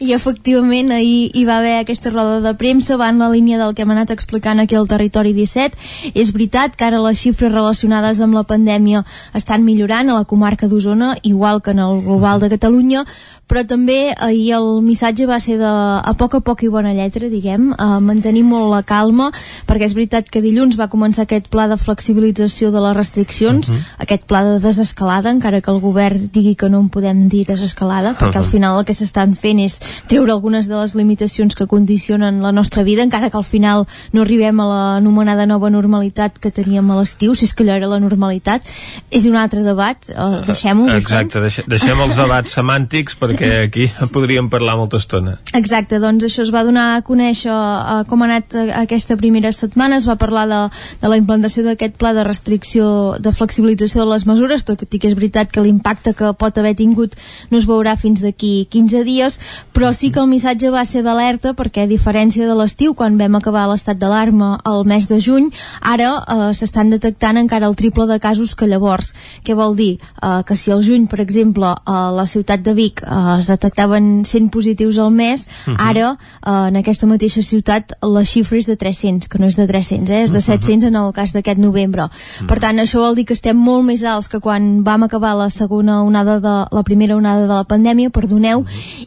I efectivament ahir hi va haver aquesta roda de premsa va en la línia del que hem anat explicant aquí al Territori 17 és veritat que ara les xifres relacionades amb la pandèmia estan millorant a la comarca d'Osona igual que en el global de Catalunya però també ahir el missatge va ser de a poc a poc i bona lletra diguem, a mantenir molt la calma perquè és veritat que dilluns va començar aquest pla de flexibilització de les restriccions uh -huh. aquest pla de desescalada encara que el govern digui que no en podem dir desescalada perquè. Al final el que s'estan fent és treure algunes de les limitacions que condicionen la nostra vida, encara que al final no arribem a l'anomenada nova normalitat que teníem a l'estiu, si és que allò era la normalitat, és un altre debat, eh, deixem-ho. Exacte, deixem, deixem els debats (laughs) semàntics perquè aquí podríem parlar molta estona. Exacte, doncs això es va donar a conèixer eh, com ha anat eh, aquesta primera setmana, es va parlar de, de la implantació d'aquest pla de restricció, de flexibilització de les mesures, tot i que és veritat que l'impacte que pot haver tingut no es veurà fins d'aquí 15 dies, però sí que el missatge va ser d'alerta perquè a diferència de l'estiu, quan vam acabar l'estat d'alarma al mes de juny, ara eh, s'estan detectant encara el triple de casos que llavors. Què vol dir? Eh, que si al juny, per exemple, a la ciutat de Vic eh, es detectaven 100 positius al mes, uh -huh. ara eh, en aquesta mateixa ciutat la xifra és de 300, que no és de 300, eh, és de 700 en el cas d'aquest novembre. Uh -huh. Per tant, això vol dir que estem molt més alts que quan vam acabar la segona onada de la primera onada de la pandèmia, perdoneu,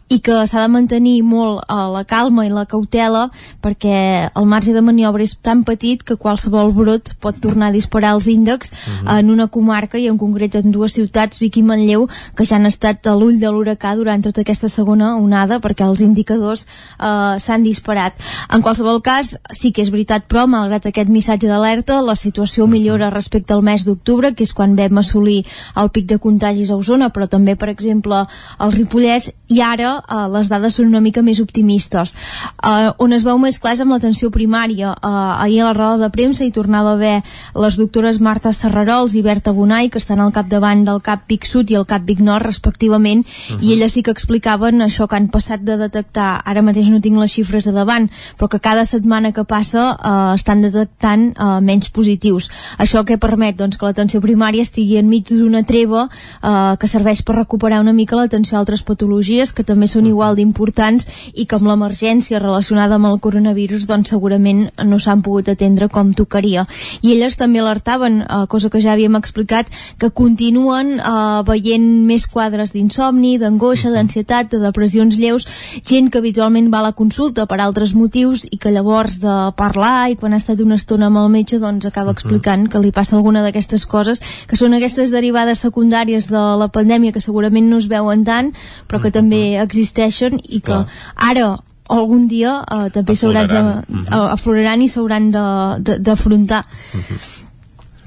i que s'ha de mantenir molt uh, la calma i la cautela perquè el marge de maniobra és tan petit que qualsevol brot pot tornar a disparar els índexs uh -huh. en una comarca i en concret en dues ciutats, Vic i Manlleu, que ja han estat a l'ull de l'huracà durant tota aquesta segona onada perquè els indicadors uh, s'han disparat. En qualsevol cas, sí que és veritat, però, malgrat aquest missatge d'alerta, la situació millora respecte al mes d'octubre, que és quan vam assolir el pic de contagis a Osona, però també, per exemple, al Ripollès, i ara uh, les dades són una mica més optimistes. Uh, on es veu més clar és amb l'atenció primària. Uh, ahir a la roda de premsa hi tornava a haver les doctores Marta Serrarols i Berta Bonai, que estan al capdavant del CAP Vic Sud i el CAP Vic Nord, respectivament, uh -huh. i elles sí que explicaven això que han passat de detectar, ara mateix no tinc les xifres a davant, però que cada setmana que passa uh, estan detectant uh, menys positius. Això que permet doncs, que l'atenció primària estigui enmig d'una treva uh, que serveix per recuperar una mica l'atenció a altres patologies que també són igual d'importants i que amb l'emergència relacionada amb el coronavirus doncs segurament no s'han pogut atendre com tocaria. I elles també alertaven, eh, cosa que ja havíem explicat, que continuen eh, veient més quadres d'insomni, d'angoixa, d'ansietat, de depressions lleus, gent que habitualment va a la consulta per altres motius i que llavors de parlar i quan ha estat una estona amb el metge doncs acaba explicant que li passa alguna d'aquestes coses, que són aquestes derivades secundàries de la pandèmia que segurament no es veuen tant, però que també existeixen i que ara algun dia eh, també s'hauran de, uh, afloraran i s'hauran d'afrontar. Uh -huh.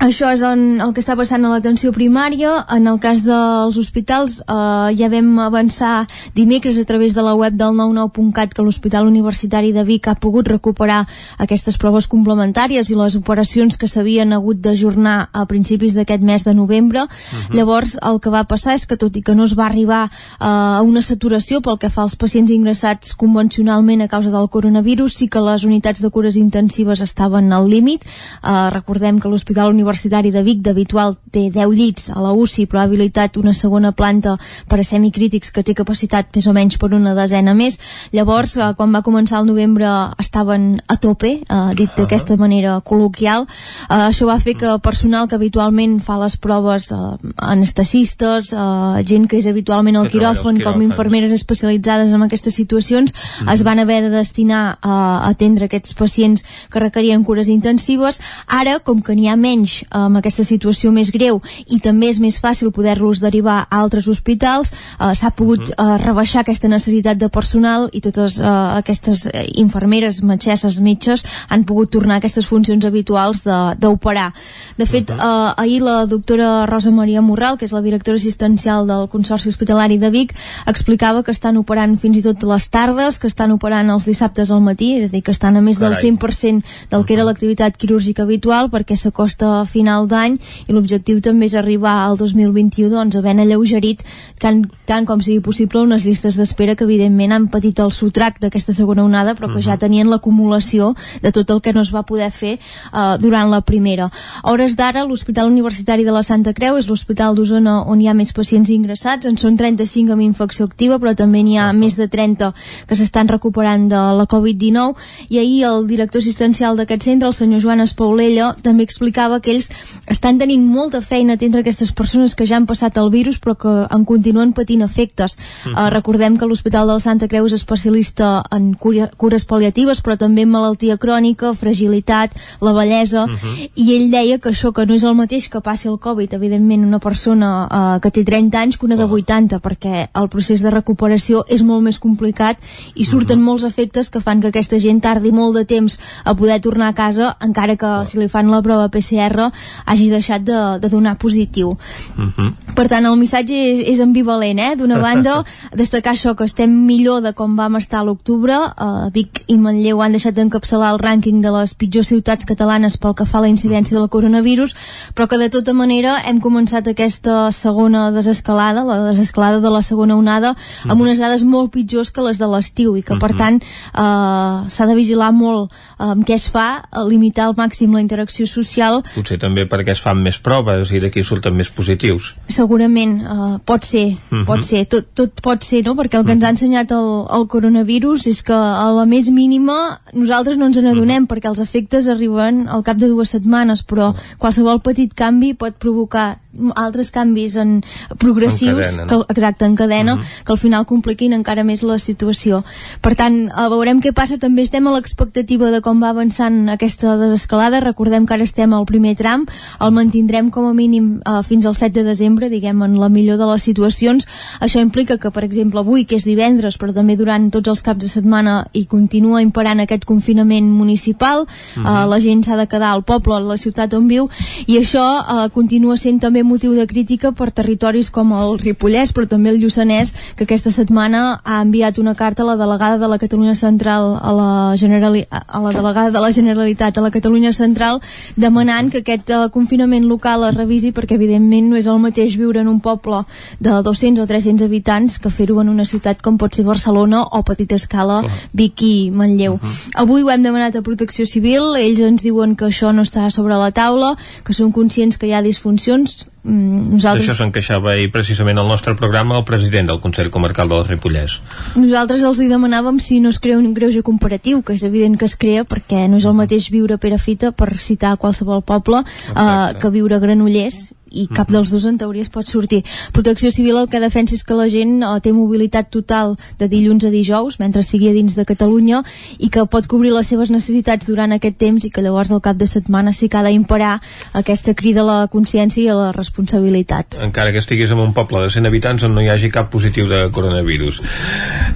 Això és en el que està passant a l'atenció primària. En el cas dels hospitals eh, ja vam avançar dimecres a través de la web del 99.cat que l'Hospital Universitari de Vic ha pogut recuperar aquestes proves complementàries i les operacions que s'havien hagut d'ajornar a principis d'aquest mes de novembre. Uh -huh. Llavors el que va passar és que tot i que no es va arribar eh, a una saturació pel que fa als pacients ingressats convencionalment a causa del coronavirus, sí que les unitats de cures intensives estaven al límit. Eh, recordem que l'Hospital Universitari Universitari de Vic d'habitual té 10 llits a la UCI, però ha habilitat una segona planta per a semicrítics que té capacitat més o menys per una desena més. Llavors, eh, quan va començar el novembre, estaven a tope, eh, dit d'aquesta manera col·loquial. Eh, això va fer que personal que habitualment fa les proves, eh, anestesistes, eh, gent que és habitualment al quiròfon, com infermeres especialitzades en aquestes situacions, mm -hmm. es van haver de destinar a atendre aquests pacients que requerien cures intensives. Ara, com que n'hi ha menys mateix amb aquesta situació més greu i també és més fàcil poder-los derivar a altres hospitals, eh, s'ha pogut -huh. eh, rebaixar aquesta necessitat de personal i totes eh, aquestes infermeres, metgesses, metges han pogut tornar a aquestes funcions habituals d'operar. De, de fet, -huh. eh, ahir la doctora Rosa Maria Morral, que és la directora assistencial del Consorci Hospitalari de Vic, explicava que estan operant fins i tot les tardes, que estan operant els dissabtes al matí, és a dir, que estan a més Carai. del 100% del que era l'activitat quirúrgica habitual perquè s'acosta final d'any i l'objectiu també és arribar al 2021 doncs havent alleugerit tant, tant com sigui possible unes llistes d'espera que evidentment han patit el sotrac d'aquesta segona onada però que uh -huh. ja tenien l'acumulació de tot el que no es va poder fer uh, durant la primera. A hores d'ara l'Hospital Universitari de la Santa Creu és l'hospital d'Osona on hi ha més pacients ingressats, en són 35 amb infecció activa però també n'hi ha uh -huh. més de 30 que s'estan recuperant de la Covid-19 i ahir el director assistencial d'aquest centre, el senyor Joan Espaulella, també explicava que ells estan tenint molta feina a atendre aquestes persones que ja han passat el virus però que en continuen patint efectes. Uh -huh. uh, recordem que l'Hospital de la Santa Creu és especialista en cures paliatives però també en malaltia crònica, fragilitat, la bellesa, uh -huh. i ell deia que això que no és el mateix que passi el Covid, evidentment, una persona uh, que té 30 anys que una de 80, perquè el procés de recuperació és molt més complicat i surten uh -huh. molts efectes que fan que aquesta gent tardi molt de temps a poder tornar a casa, encara que uh -huh. si li fan la prova PCR hagi deixat de, de donar positiu. Uh -huh. Per tant, el missatge és, és ambivalent, eh? D'una banda, destacar això, que estem millor de com vam estar a l'octubre, uh, Vic i Manlleu han deixat d'encapçalar el rànquing de les pitjors ciutats catalanes pel que fa a la incidència de la coronavirus, però que de tota manera hem començat aquesta segona desescalada, la desescalada de la segona onada, amb unes dades molt pitjors que les de l'estiu i que per tant eh, s'ha de vigilar molt amb què es fa, limitar al màxim la interacció social. Potser també perquè es fan més proves i d'aquí surten més positius. Segurament, uh, pot ser, uh -huh. pot ser, tot, tot pot ser, no? Perquè el que ens ha ensenyat el, el coronavirus és que a la més mínima nosaltres no ens n'adonem uh -huh. perquè els efectes arriben al cap de dues setmanes, però qualsevol petit canvi pot provocar altres canvis en progressius en cadena, no? que, exacte, en cadena, uh -huh. que al final compliquin encara més la situació. Per tant, eh, veurem què passa, també estem a l'expectativa de com va avançant aquesta desescalada, recordem que ara estem al primer tram, el mantindrem com a mínim uh, fins al 7 de desembre, diguem, en la millor de les situacions, això implica que, per exemple, avui, que és divendres, però també durant tots els caps de setmana i continua imperant aquest confinament municipal, uh -huh. uh, la gent s'ha de quedar al poble, a la ciutat on viu, i això uh, continua sent també motiu de crítica per territoris com el Ripollès, però també el Lluçanès, que aquesta setmana ha enviat una carta a la delegada de la Catalunya Central a la, Generali a la delegada de la Generalitat a la Catalunya Central demanant que aquest uh, confinament local es revisi perquè evidentment no és el mateix viure en un poble de 200 o 300 habitants que fer-ho en una ciutat com pot ser Barcelona o petita escala Vic i Manlleu. Uh -huh. Avui ho hem demanat a Protecció Civil, ells ens diuen que això no està sobre la taula, que són conscients que hi ha disfuncions, nosaltres... D'això se'n queixava i precisament el nostre programa el president del Consell Comarcal del Ripollès. Nosaltres els hi demanàvem si no es crea un greuge comparatiu, que és evident que es crea perquè no és el mateix viure a Perafita, per citar qualsevol poble, eh, que viure a Granollers i cap dels dos en teoria es pot sortir. Protecció Civil el que defensa és que la gent uh, té mobilitat total de dilluns a dijous, mentre sigui a dins de Catalunya, i que pot cobrir les seves necessitats durant aquest temps i que llavors al cap de setmana sí que ha d'imperar aquesta crida a la consciència i a la responsabilitat. Encara que estiguis en un poble de 100 habitants on no hi hagi cap positiu de coronavirus.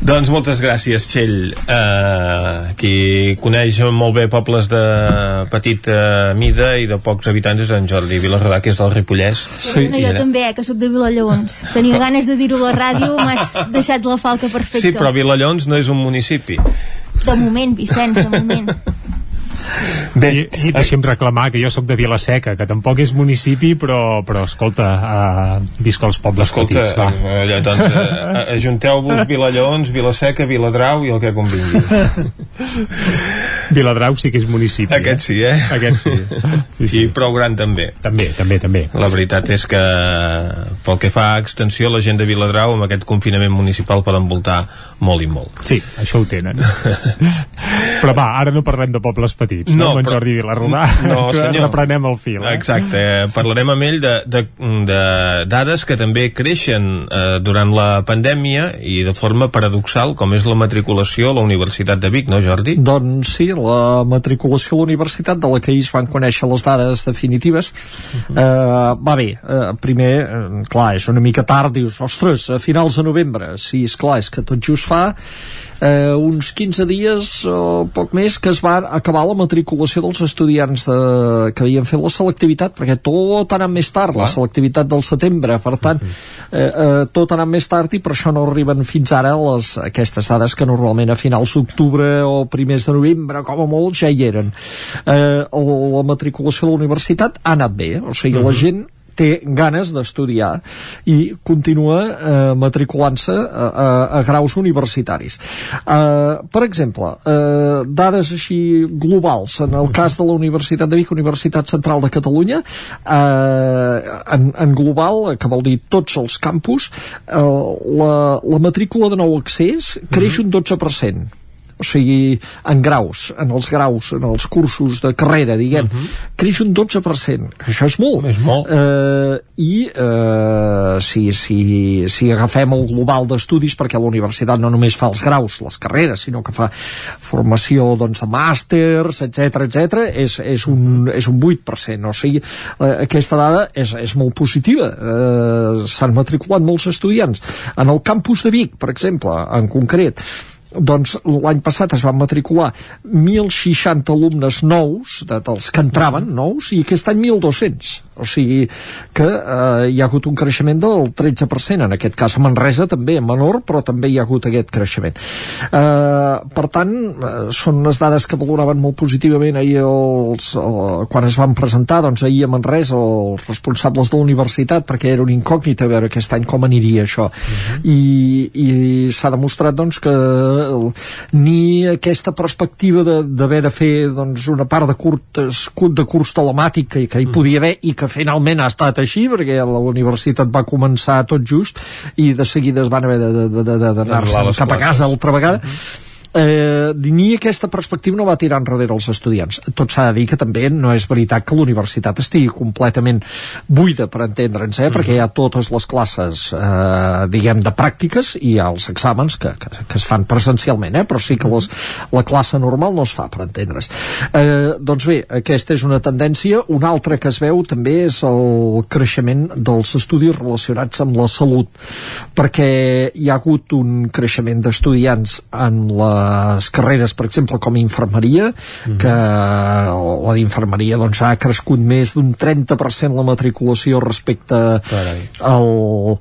Doncs moltes gràcies, Txell. Uh, qui coneix molt bé pobles de petita mida i de pocs habitants és en Jordi Vilarrodà, que és del Ripollet Vallès. Sí, no, jo era... també, eh, que sóc de Vilallons. Tenia però... ganes de dir-ho a la ràdio, m'has deixat la falca perfecta. Sí, però Vilallons no és un municipi. De moment, Vicenç, de moment. Bé, I, i deixi'm reclamar que jo sóc de Vilaseca, que tampoc és municipi, però, però escolta, uh, visc als pobles escolta, petits, va. Eh, allà, doncs, uh, ajunteu-vos Vilallons, Vilaseca, Viladrau i el que convingui. (laughs) Viladrau sí que és municipi. Aquest eh? sí, eh? Aquest sí. sí, sí. I prou gran també. També, també, també. La veritat és que pel que fa a extensió, la gent de Viladrau amb aquest confinament municipal poden voltar molt i molt. Sí, això ho tenen. (laughs) Però va, ara no parlem de pobles petits, no, no amb en però... Jordi Vilarrodà, (laughs) no, senyor. reprenem el fil. Eh? Exacte, eh, parlarem amb ell de, de, de dades que també creixen eh, durant la pandèmia i de forma paradoxal, com és la matriculació a la Universitat de Vic, no Jordi? Doncs sí, la matriculació a la universitat de la que es van conèixer les dades definitives uh -huh. eh, va bé, eh, primer eh, clar, és una mica tard, dius ostres, a finals de novembre, sí, és clar és que tot just fa eh, uns 15 dies o poc més que es va acabar la matriculació dels estudiants de, que havien fet la selectivitat perquè tot ha anat més tard, Clar. la selectivitat del setembre, per tant eh, eh, tot ha anat més tard i per això no arriben fins ara les, aquestes dades que normalment a finals d'octubre o primers de novembre com a molt ja hi eren eh, la matriculació de la universitat ha anat bé, o sigui, uh -huh. la gent té ganes d'estudiar i continua eh, matriculant-se a, a, a graus universitaris. Eh, per exemple, eh, dades així globals, en el cas de la Universitat de Vic, Universitat Central de Catalunya, eh, en, en global, que vol dir tots els campus, eh, la, la matrícula de nou accés creix un 12% o sigui, en graus, en els graus, en els cursos de carrera, diguem, uh mhm. -huh. creix un 12%. Això és molt. És molt. Eh, I eh, si, si, si agafem el global d'estudis, perquè la universitat no només fa els graus, les carreres, sinó que fa formació doncs, de màsters, etc etc, és, és, un, és un 8%. O sigui, eh, aquesta dada és, és molt positiva. Eh, S'han matriculat molts estudiants. En el campus de Vic, per exemple, en concret, doncs l'any passat es van matricular 1.060 alumnes nous, de, dels que entraven nous, i aquest any 1.200. O sigui que eh, hi ha hagut un creixement del 13%, en aquest cas a Manresa també, menor, però també hi ha hagut aquest creixement. Eh, per tant, eh, són unes dades que valoraven molt positivament ahir els, eh, quan es van presentar, doncs ahir a Manresa els responsables de la universitat, perquè era un incògnit a veure aquest any com aniria això. Uh -huh. I, i s'ha demostrat doncs que ni aquesta perspectiva d'haver de, de fer doncs, una part de, curt, de curs telemàtic que, que hi podia haver i que finalment ha estat així perquè la universitat va començar tot just i de seguida es van haver d'anar-se cap a casa altra vegada. Uh -huh eh, ni aquesta perspectiva no va tirar enrere els estudiants. Tot s'ha de dir que també no és veritat que l'universitat estigui completament buida, per entendre'ns, eh? Mm. perquè hi ha totes les classes, eh, diguem, de pràctiques i hi ha els exàmens que, que, que es fan presencialment, eh? però sí que les, la classe normal no es fa, per entendre's. Eh, doncs bé, aquesta és una tendència. Una altra que es veu també és el creixement dels estudis relacionats amb la salut, perquè hi ha hagut un creixement d'estudiants en la les carreres, per exemple, com infermeria, mm -hmm. que la d'infermeria doncs, ha crescut més d'un 30% la matriculació respecte al,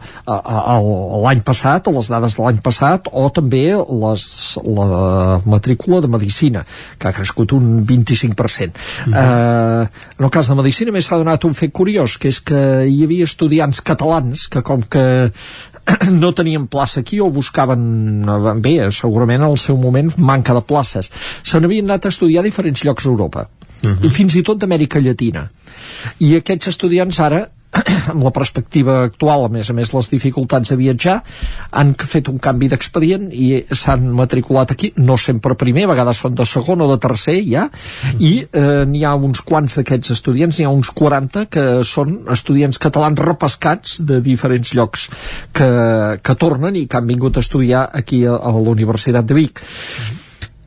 l'any passat, a les dades de l'any passat, o també les, la matrícula de medicina, que ha crescut un 25%. Mm -hmm. eh, en el cas de medicina més s'ha donat un fet curiós, que és que hi havia estudiants catalans que com que (clears throat) no tenien plaça aquí o buscaven bé, segurament al seu moment manca de places. Se n'havien anat a estudiar a diferents llocs d'Europa. Uh -huh. i fins i tot d'Amèrica Llatina. I aquests estudiants ara amb (coughs) la perspectiva actual, a més a més les dificultats de viatjar, han fet un canvi d'expedient i s'han matriculat aquí, no sempre primer, a vegades són de segon o de tercer ja, i eh, n'hi ha uns quants d'aquests estudiants, n'hi ha uns 40 que són estudiants catalans repescats de diferents llocs que, que tornen i que han vingut a estudiar aquí a, a la Universitat de Vic.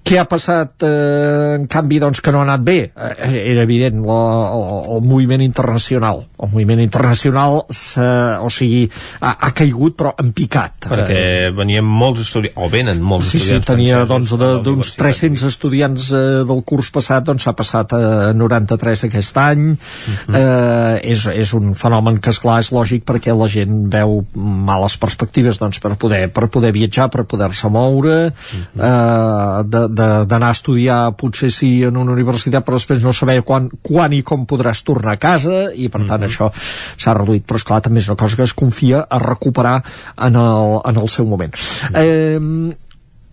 Què ha passat, eh, en canvi, doncs, que no ha anat bé? Eh, era evident, la, el, el moviment internacional. El moviment internacional, o sigui, ha, ha caigut, però en picat. Perquè eh, venien molts estudiants, o venen molts sí, estudiants. Sí, tenia, doncs, d'uns 300 estudiants eh, del curs passat, doncs, s'ha passat a 93 aquest any. Uh -huh. eh, és, és un fenomen que, esclar, és lògic perquè la gent veu males perspectives, doncs, per poder, per poder viatjar, per poder-se moure, uh -huh. eh, de, d'anar a estudiar potser sí en una universitat però després no saber quan, quan i com podràs tornar a casa i per tant mm -hmm. això s'ha reduït però esclar també és una cosa que es confia a recuperar en el, en el seu moment mm -hmm. eh,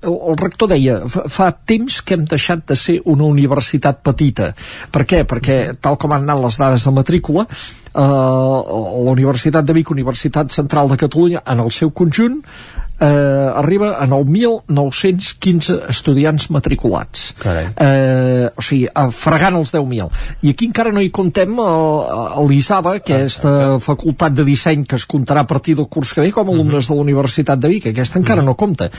el rector deia, fa, temps que hem deixat de ser una universitat petita. Per què? Perquè, tal com han anat les dades de matrícula, eh, la Universitat de Vic, Universitat Central de Catalunya, en el seu conjunt, eh, arriba a 9.915 estudiants matriculats. Eh, o sigui, fregant els 10.000. I aquí encara no hi contem l'ISABA, aquesta ah, facultat de disseny que es comptarà a partir del curs que ve com a alumnes uh -huh. de la Universitat de Vic. Aquesta encara uh -huh. no compta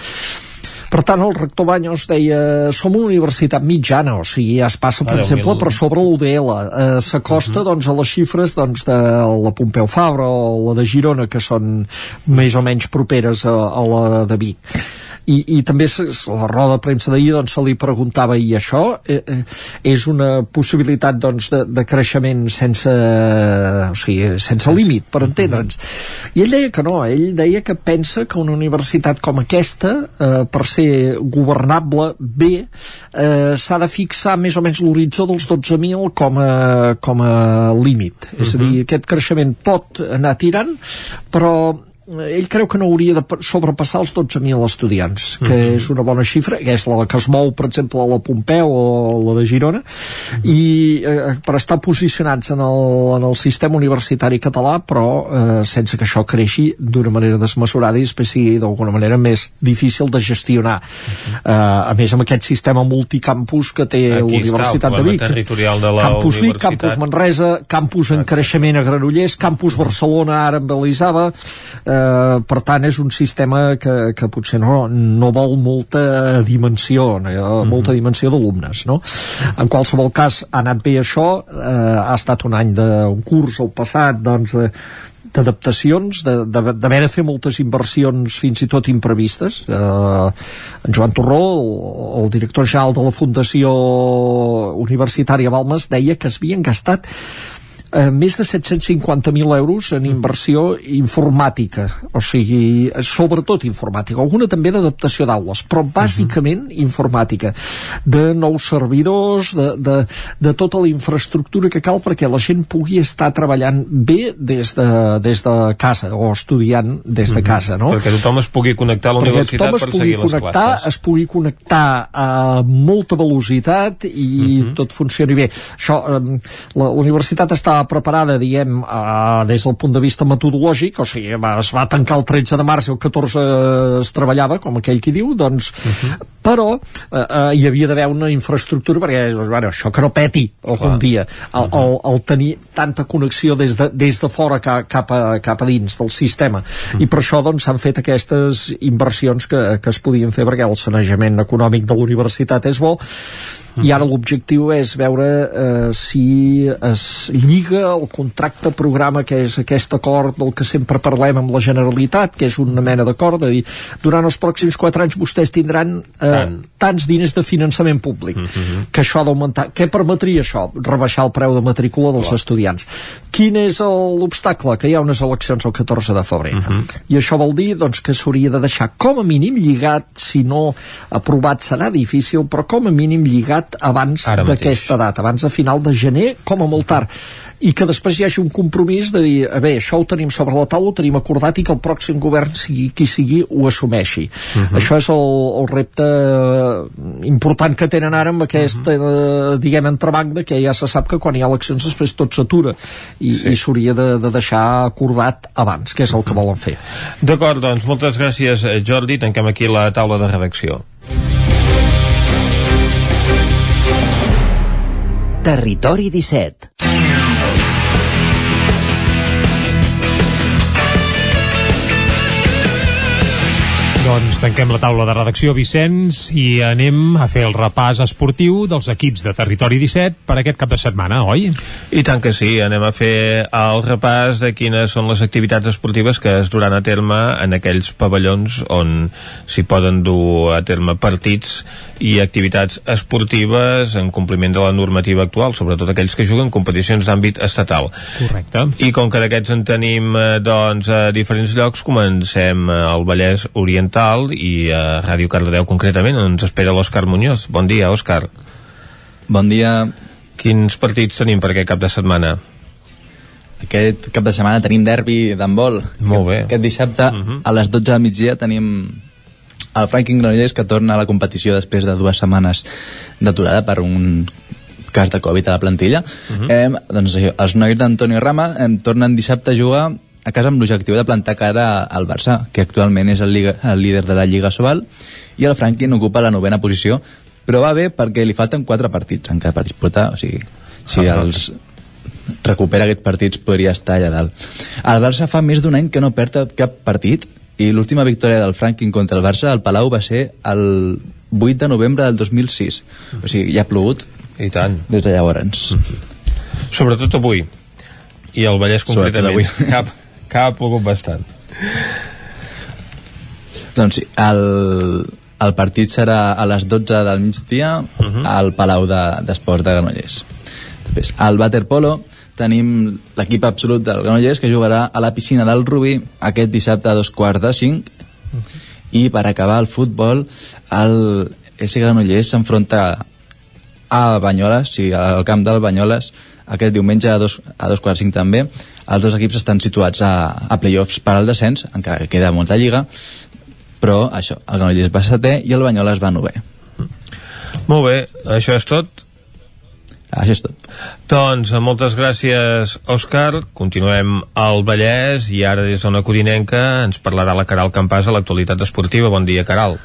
Per tant, el rector Banyos deia som una universitat mitjana, o sigui, ja es passa, per Ah, exemple, per sobre l'UDL. Eh, S'acosta, Mhm. doncs, a les xifres doncs, de la Pompeu Fabra o la de Girona, que són més o menys properes a, a la de Vic. I, i també la roda de premsa d'ahir doncs, se li preguntava i això eh, eh, és una possibilitat doncs, de, de creixement sense, o sigui, sense límit per entendre'ns. I ell deia que no, ell deia que pensa que una universitat com aquesta eh, per ser governable bé eh, s'ha de fixar més o menys l'horitzó dels 12.000 com a, com a límit. És a dir, aquest creixement pot anar tirant però ell creu que no hauria de pa- sobrepassar els 12.000 estudiants, que Mhm. és una bona xifra, que és la que es mou, per exemple, a la Pompeu o la de Girona, i eh, per estar posicionats en el, en el sistema universitari català, però eh, sense que això creixi d'una manera desmesurada i després sigui d'alguna manera més difícil de gestionar. Eh, a més, amb aquest sistema multicampus que té Aquí el l'Universitat de Vic. territorial de la campus Vic, universitat. campus Manresa, campus en creixement a Granollers, campus Barcelona ara amb Elisava, eh, per tant és un sistema que, que potser no, no vol molta dimensió, no, molta dimensió d'alumnes, no? En qualsevol cas ha anat bé això, eh, ha estat un any d'un curs el passat, doncs, de, d'adaptacions, de- de- d'haver de fer moltes inversions fins i tot imprevistes. Eh, en Joan Torró, el, el director general de la Fundació Universitària Balmes, deia que es havien gastat eh, més de 750.000 euros en inversió informàtica, o sigui, sobretot informàtica, alguna també d'adaptació d'aules, però bàsicament informàtica, de nous servidors, de, de, de tota la infraestructura que cal perquè la gent pugui estar treballant bé des de, des de casa, o estudiant des de casa, no? Perquè tothom es pugui connectar a la perquè universitat per seguir les connectar, classes. es pugui connectar a molta velocitat i tot funcioni bé. Això, eh, la, la universitat està preparada, diguem, eh, des del punt de vista metodològic, o sigui, va, es va tancar el 13 de març i el 14 es treballava, com aquell qui diu, doncs, però eh, eh, hi havia d'haver una infraestructura perquè, doncs, bueno, això que no peti algun Clar. dia, el, el, el tenir tanta connexió des de, des de fora ca, cap, a, cap a dins del sistema. I per això doncs s'han fet aquestes inversions que, que es podien fer perquè el sanejament econòmic de l'universitat és bo i ara l'objectiu és veure eh, si es lliga el contracte programa que és aquest acord del que sempre parlem amb la Generalitat, que és una mena d'acord de dir, durant els pròxims 4 anys vostès tindran eh, Tant. tants diners de finançament públic que això d'augmentar. Què permetria això? Rebaixar el preu de matrícula dels estudiants. Quin és l'obstacle? Que hi ha unes eleccions el 14 de febrer. I això vol dir doncs, que s'hauria de deixar com a mínim lligat, si no aprovat serà difícil, però com a mínim lligat abans Ara mateix. d'aquesta data, abans de final de gener, com a molt tard i que després hi hagi un compromís de dir, a bé, això ho tenim sobre la taula, ho tenim acordat i que el pròxim govern, sigui qui sigui, ho assumeixi. Mhm. Això és el, el repte important que tenen ara amb aquest, Mhm. eh, diguem, entrebanc de que ja se sap que quan hi ha eleccions després tot s'atura i Sí. s'hauria de, de deixar acordat abans, que és el que volen fer. D'acord, doncs, moltes gràcies, eh, Jordi. Tanquem aquí la taula de redacció. Territori 17. Doncs tanquem la taula de redacció, Vicenç, i anem a fer el repàs esportiu dels equips de Territori 17 per aquest cap de setmana, oi? I tant que sí, anem a fer el repàs de quines són les activitats esportives que es duran a terme en aquells pavellons on s'hi poden dur a terme partits i activitats esportives en compliment de la normativa actual, sobretot aquells que juguen competicions d'àmbit estatal. Correcte. I com que d'aquests en tenim eh, doncs, a diferents llocs, comencem eh, al Vallès Oriental i a Ràdio Cardedeu concretament, on ens espera l'Òscar Muñoz. Bon dia, Òscar. Bon dia. Quins partits tenim per aquest cap de setmana? Aquest cap de setmana tenim derbi d'handbol. Molt bé. Aquest dissabte, uh -huh. a les 12 del migdia, tenim el Franklin Granollers que torna a la competició després de dues setmanes d'aturada per un cas de Covid a la plantilla. Uh -huh. eh, doncs això, els nois d'Antonio Rama eh, tornen dissabte a jugar a casa amb l'objectiu de plantar cara al Barça, que actualment és el, Liga, el líder de la Lliga Sobal, i el Franklin ocupa la novena posició, però va bé perquè li falten quatre partits encara per disputar, o sigui, si Ah, els recupera aquests partits podria estar allà dalt. El Barça fa més d'un any que no perd cap partit i l'última victòria del Franklin contra el Barça al Palau va ser el 8 de novembre del 2006 o sigui, ja ha plogut i tant. des de llavors. Sobretot avui i el Vallès concretament. Avui. Que, ha, plogut bastant. Doncs sí, el, el partit serà a les 12 del migdia uh -huh. al Palau de- d'Esports de, de Granollers. Després al Waterpolo tenim l'equip absolut del Granollers que jugarà a la piscina del Rubí aquest dissabte a dos quarts de cinc. I per acabar el futbol el S Granollers s'enfronta a Banyoles, sí, al camp del Banyoles aquest diumenge a dos, a dos quarts cinc també. Els dos equips estan situats a, a playoffs per al descens, encara que queda molta lliga però això, el Granollers va setè i el Banyoles va novè. Molt bé, això és tot? Això és tot. Doncs moltes gràcies Òscar, continuem al Vallès i ara des d'una Codinenca ens parlarà la Caral Campàs a l'actualitat esportiva. Bon dia Caral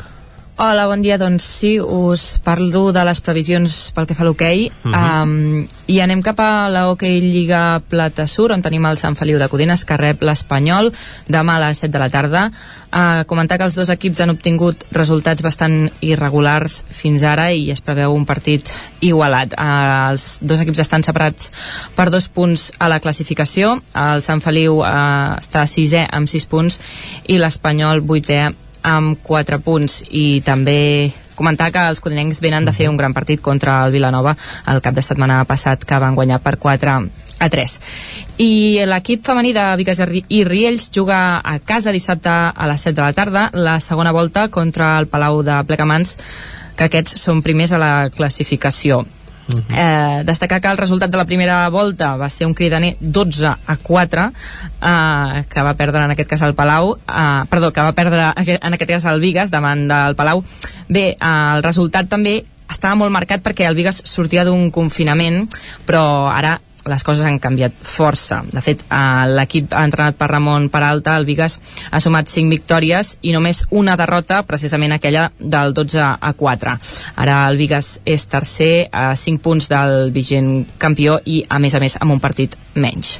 Hola, bon dia. Doncs sí, us parlo de les previsions pel que fa a l'hoquei Mhm. um, i anem cap a la Hockey Lliga Plata Sur on tenim el Sant Feliu de Codines que rep l'Espanyol demà a les 7 de la tarda. Uh, comentar que els dos equips han obtingut resultats bastant irregulars fins ara i es preveu un partit igualat. Uh, els dos equips estan separats per dos punts a la classificació. El Sant Feliu uh, està sisè amb 6 punts i l'Espanyol vuitè amb 4 punts. I també comentar que els codinencs venen de fer un gran partit contra el Vilanova el cap de setmana passat que van guanyar per 4 a 3 i l'equip femení de Vigas i Riells juga a casa dissabte a les 7 de la tarda la segona volta contra el Palau de Plegamans que aquests són primers a la classificació Eh, destacar que el resultat de la primera volta va ser un cridaner 12 a 4 eh, que va perdre en aquest cas el Palau eh, perdó, que va perdre en aquest cas el Vigas davant del Palau. Bé, eh, el resultat també estava molt marcat perquè el Vigas sortia d'un confinament però ara les coses han canviat força. De fet, eh, l'equip entrenat per Ramon Peralta, el Vigas, ha sumat 5 victòries i només una derrota, precisament aquella del 12 a 4. Ara el Vigas és tercer a 5 punts del vigent campió i, a més a més, amb un partit menys.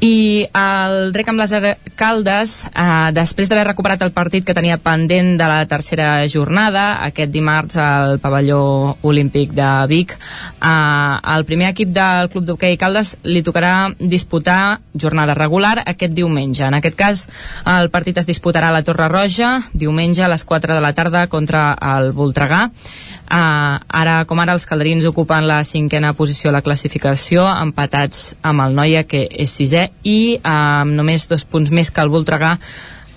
I el rec amb les Caldes, eh, després d'haver recuperat el partit que tenia pendent de la tercera jornada, aquest dimarts al pavelló olímpic de Vic, eh, el primer equip del Club d'Hockey Caldes li tocarà disputar jornada regular aquest diumenge. En aquest cas, el partit es disputarà a la Torre Roja, diumenge a les 4 de la tarda contra el Voltregà. Uh, ara com ara els calderins ocupen la cinquena posició a la classificació empatats amb el Noia que és sisè i uh, amb només dos punts més que el Voltregà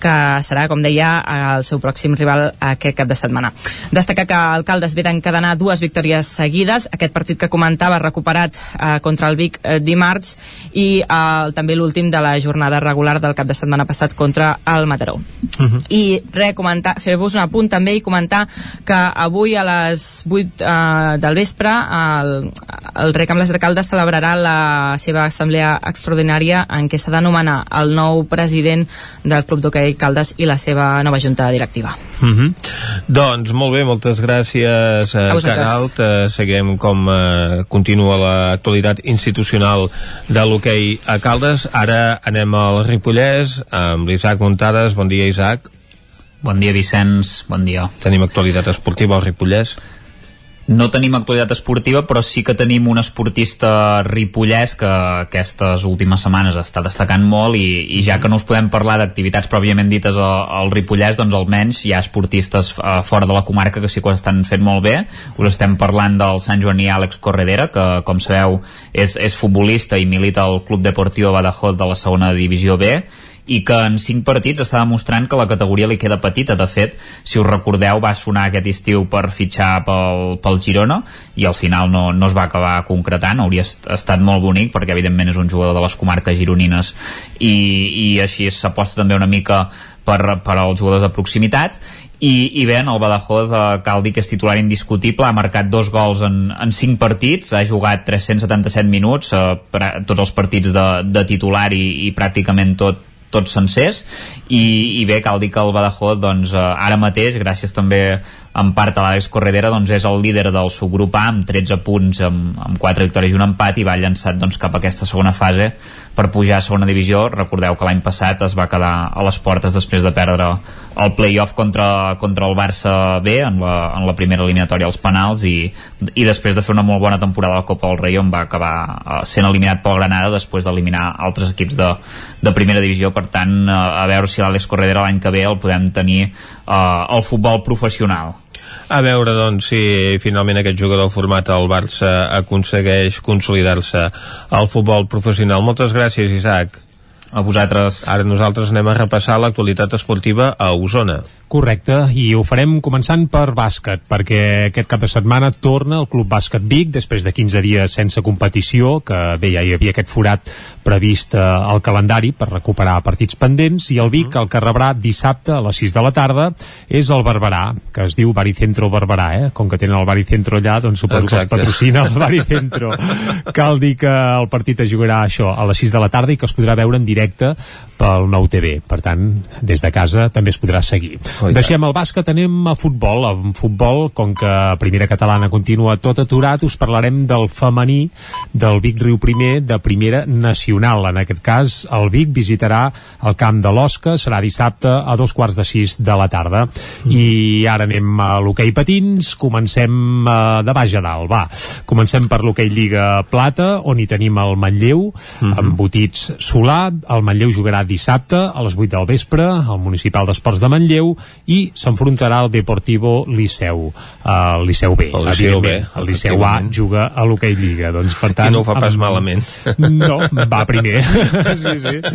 que serà, com deia, el seu pròxim rival aquest cap de setmana. Destacar que el Caldes ve d'encadenar dues victòries seguides, aquest partit que comentava recuperat eh, contra el Vic eh, dimarts i eh, també l'últim de la jornada regular del cap de setmana passat contra el Mataró. Uh -huh. I comentar, fer-vos un apunt també i comentar que avui a les 8 eh, del vespre el, el rec amb les Caldes celebrarà la seva assemblea extraordinària en què s'ha de nomenar el nou president del Club d'Hockey Caldes i la seva nova junta directiva. Uh -huh. Doncs molt bé, moltes gràcies A a. Caralt. Uh, seguim com uh, continua l'actualitat institucional de l'hoquei a Caldes. Ara anem al Ripollès amb l'Isaac Muntades, bon dia Isaac. Bon dia Vicenç, bon dia. Tenim actualitat esportiva al Ripollès No tenim actualitat esportiva, però sí que tenim un esportista ripollès que aquestes últimes setmanes està destacant molt i, i ja que no us podem parlar d'activitats pròpiament dites al, al Ripollès, doncs almenys hi ha esportistes uh, fora de la comarca que sí que ho estan fent molt bé. Us estem parlant del Sant Joaní Àlex Corredera, que com sabeu és, és futbolista i milita al Club Deportiu Badajoz de la segona divisió B i que en cinc partits està demostrant que la categoria li queda petita. De fet, si us recordeu, va sonar aquest estiu per fitxar pel, pel Girona i al final no, no es va acabar concretant. Hauria est- estat molt bonic perquè, evidentment, és un jugador de les comarques gironines i, i així s'aposta també una mica per, per als jugadors de proximitat i, i bé, en el Badajoz eh, cal dir que és titular indiscutible, ha marcat dos gols en, en cinc partits, ha jugat 377 minuts, eh, pra- tots els partits de, de titular i, i pràcticament tot tots sencers. I, i bé, cal dir que el Badajoz doncs, eh, ara mateix, gràcies també en part a l'Àlex Corredera doncs és el líder del subgrup A amb 13 punts amb, amb 4 victòries i un empat i va llançat doncs, cap a aquesta segona fase per pujar a segona divisió. Recordeu que l'any passat es va quedar a les portes després de perdre el play-off contra, contra el Barça B en la, en la primera eliminatòria als penals i, i després de fer una molt bona temporada a la Copa del Rei on va acabar uh, sent eliminat pel Granada després d'eliminar altres equips de, de primera divisió. Per tant uh, a veure si l'Àlex Corredera l'any que ve el podem tenir uh, al futbol professional a veure, doncs, si finalment aquest jugador format al Barça aconsegueix consolidar-se al futbol professional. Moltes gràcies, Isaac. A vosaltres. Ara nosaltres anem a repassar l'actualitat esportiva a Osona. Correcte, i ho farem començant per bàsquet, perquè aquest cap de setmana torna el Club Bàsquet Vic després de 15 dies sense competició, que bé, ja hi havia aquest forat previst eh, al calendari per recuperar partits pendents, i el Vic mm. el que rebrà dissabte a les 6 de la tarda és el Barberà, que es diu Baricentro Barberà, eh? Com que tenen el Baricentro allà, doncs suposo Exacte. que els patrocina el Baricentro. (laughs) Cal dir que el partit es jugarà això a les 6 de la tarda i que es podrà veure en directe pel nou TV. Per tant, des de casa també es podrà seguir. Oh, Deixem el bàsquet, anem a futbol. En futbol, com que primera catalana continua tot aturat, us parlarem del femení del Vic Riu Primer de primera nacional. En aquest cas, el Vic visitarà el camp de l'Osca, serà dissabte a dos quarts de sis de la tarda. I ara anem a l'hoquei patins, comencem uh, de baix a dalt, va. Comencem per l'hoquei Lliga Plata, on hi tenim el Manlleu, mm -hmm. amb botits solar. El Manlleu jugarà dissabte a les 8 del vespre, al Municipal d'Esports de Manlleu, i s'enfrontarà al Deportivo Liceu el Liceu B, el Liceu, B, el Liceu A juga a l'Hockey Lliga doncs per tant... I no ho fa pas amb... malament no, va primer sí, sí. (laughs)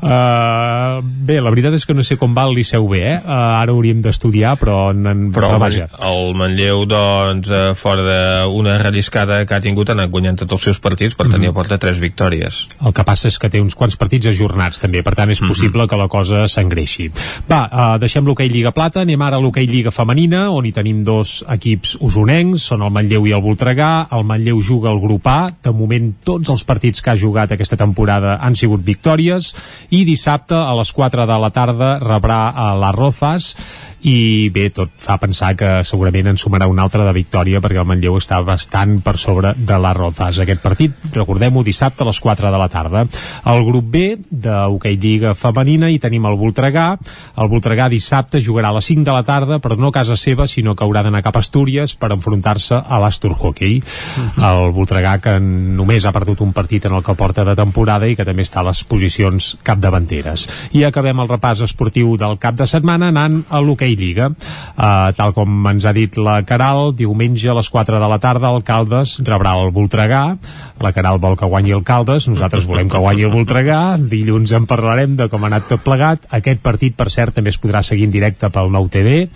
Uh, bé, la veritat és que no sé com va el Liceu B eh? uh, ara hauríem d'estudiar però, en, però, però vaja el Manlleu doncs uh, fora d'una relliscada que ha tingut han guanyant tots els seus partits per tenir mm -hmm. a porta tres victòries el que passa és que té uns quants partits ajornats també, per tant és mm -hmm. possible que la cosa s'engreixi va, uh, deixem l'hoquei Lliga Plata, anem ara a l'hoquei Lliga Femenina, on hi tenim dos equips usonencs, són el Manlleu i el Voltregà. El Manlleu juga al grup A, de moment tots els partits que ha jugat aquesta temporada han sigut victòries, i dissabte a les 4 de la tarda rebrà a les Rozas, i bé, tot fa pensar que segurament en sumarà una altra de victòria perquè el Manlleu està bastant per sobre de les Rozas. Aquest partit, recordem-ho, dissabte a les 4 de la tarda. El grup B de Hockey Lliga Femenina hi tenim el Voltregà. El Voltregà dissabte jugarà a les 5 de la tarda, però no a casa seva, sinó que haurà d'anar cap a Astúries per enfrontar-se a l'Astur Hockey. Mhm. El Voltregà, que només ha perdut un partit en el que porta de temporada i que també està a les posicions capdavanteres. I acabem el repàs esportiu del cap de setmana anant a l'Hockey Lliga. Uh, tal com ens ha dit la Caral, diumenge a les 4 de la tarda el Caldes rebrà el Voltregà. La Caral vol que guanyi el Caldes, nosaltres volem que guanyi el Voltregà. Dilluns en parlarem de com ha anat tot plegat. Aquest partit, per cert, també es podrà seguir en directe pel Nou TV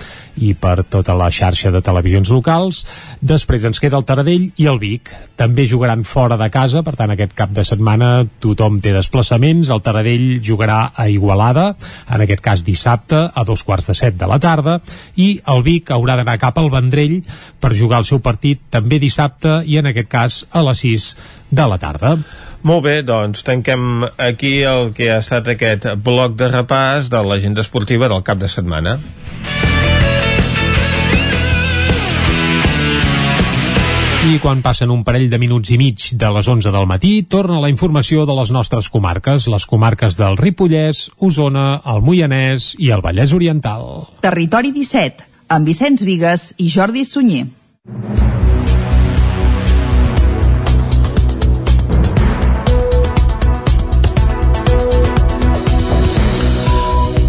i per tota la xarxa de televisions locals. Després ens queda el Taradell i el Vic. També jugaran fora de casa, per tant aquest cap de setmana tothom té desplaçaments. El Taradell jugarà a Igualada, en aquest cas dissabte, a dos quarts de set de la tarda, i el Vic haurà d'anar cap al Vendrell per jugar el seu partit també dissabte i en aquest cas a les 6 de la tarda. Molt bé, doncs tanquem aquí el que ha estat aquest bloc de repàs de l'agenda esportiva del cap de setmana. I quan passen un parell de minuts i mig de les 11 del matí, torna la informació de les nostres comarques, les comarques del Ripollès, Osona, el Moianès i el Vallès Oriental. Territori 17, amb Vicenç Vigues i Jordi Sunyer.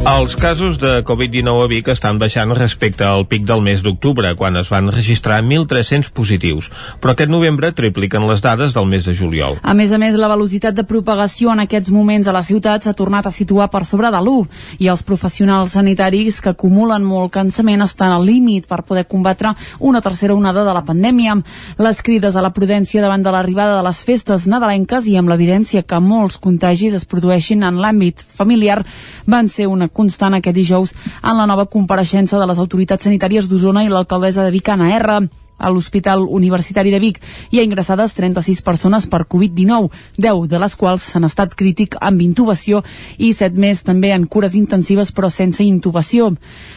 Els casos de Covid-19 a Vic estan baixant respecte al pic del mes d'octubre, quan es van registrar 1.300 positius, però aquest novembre tripliquen les dades del mes de juliol. A més a més, la velocitat de propagació en aquests moments a la ciutat s'ha tornat a situar per sobre de l'1 i els professionals sanitaris que acumulen molt cansament estan al límit per poder combatre una tercera onada de la pandèmia. Les crides a la prudència davant de l'arribada de les festes nadalenques i amb l'evidència que molts contagis es produeixin en l'àmbit familiar van ser una constant aquest dijous en la nova compareixença de les autoritats sanitàries d'Osona i l'alcaldessa de Vic, Anna R. A l'Hospital Universitari de Vic hi ha ingressades 36 persones per Covid-19, 10 de les quals s'han estat crític amb intubació i 7 més també en cures intensives però sense intubació.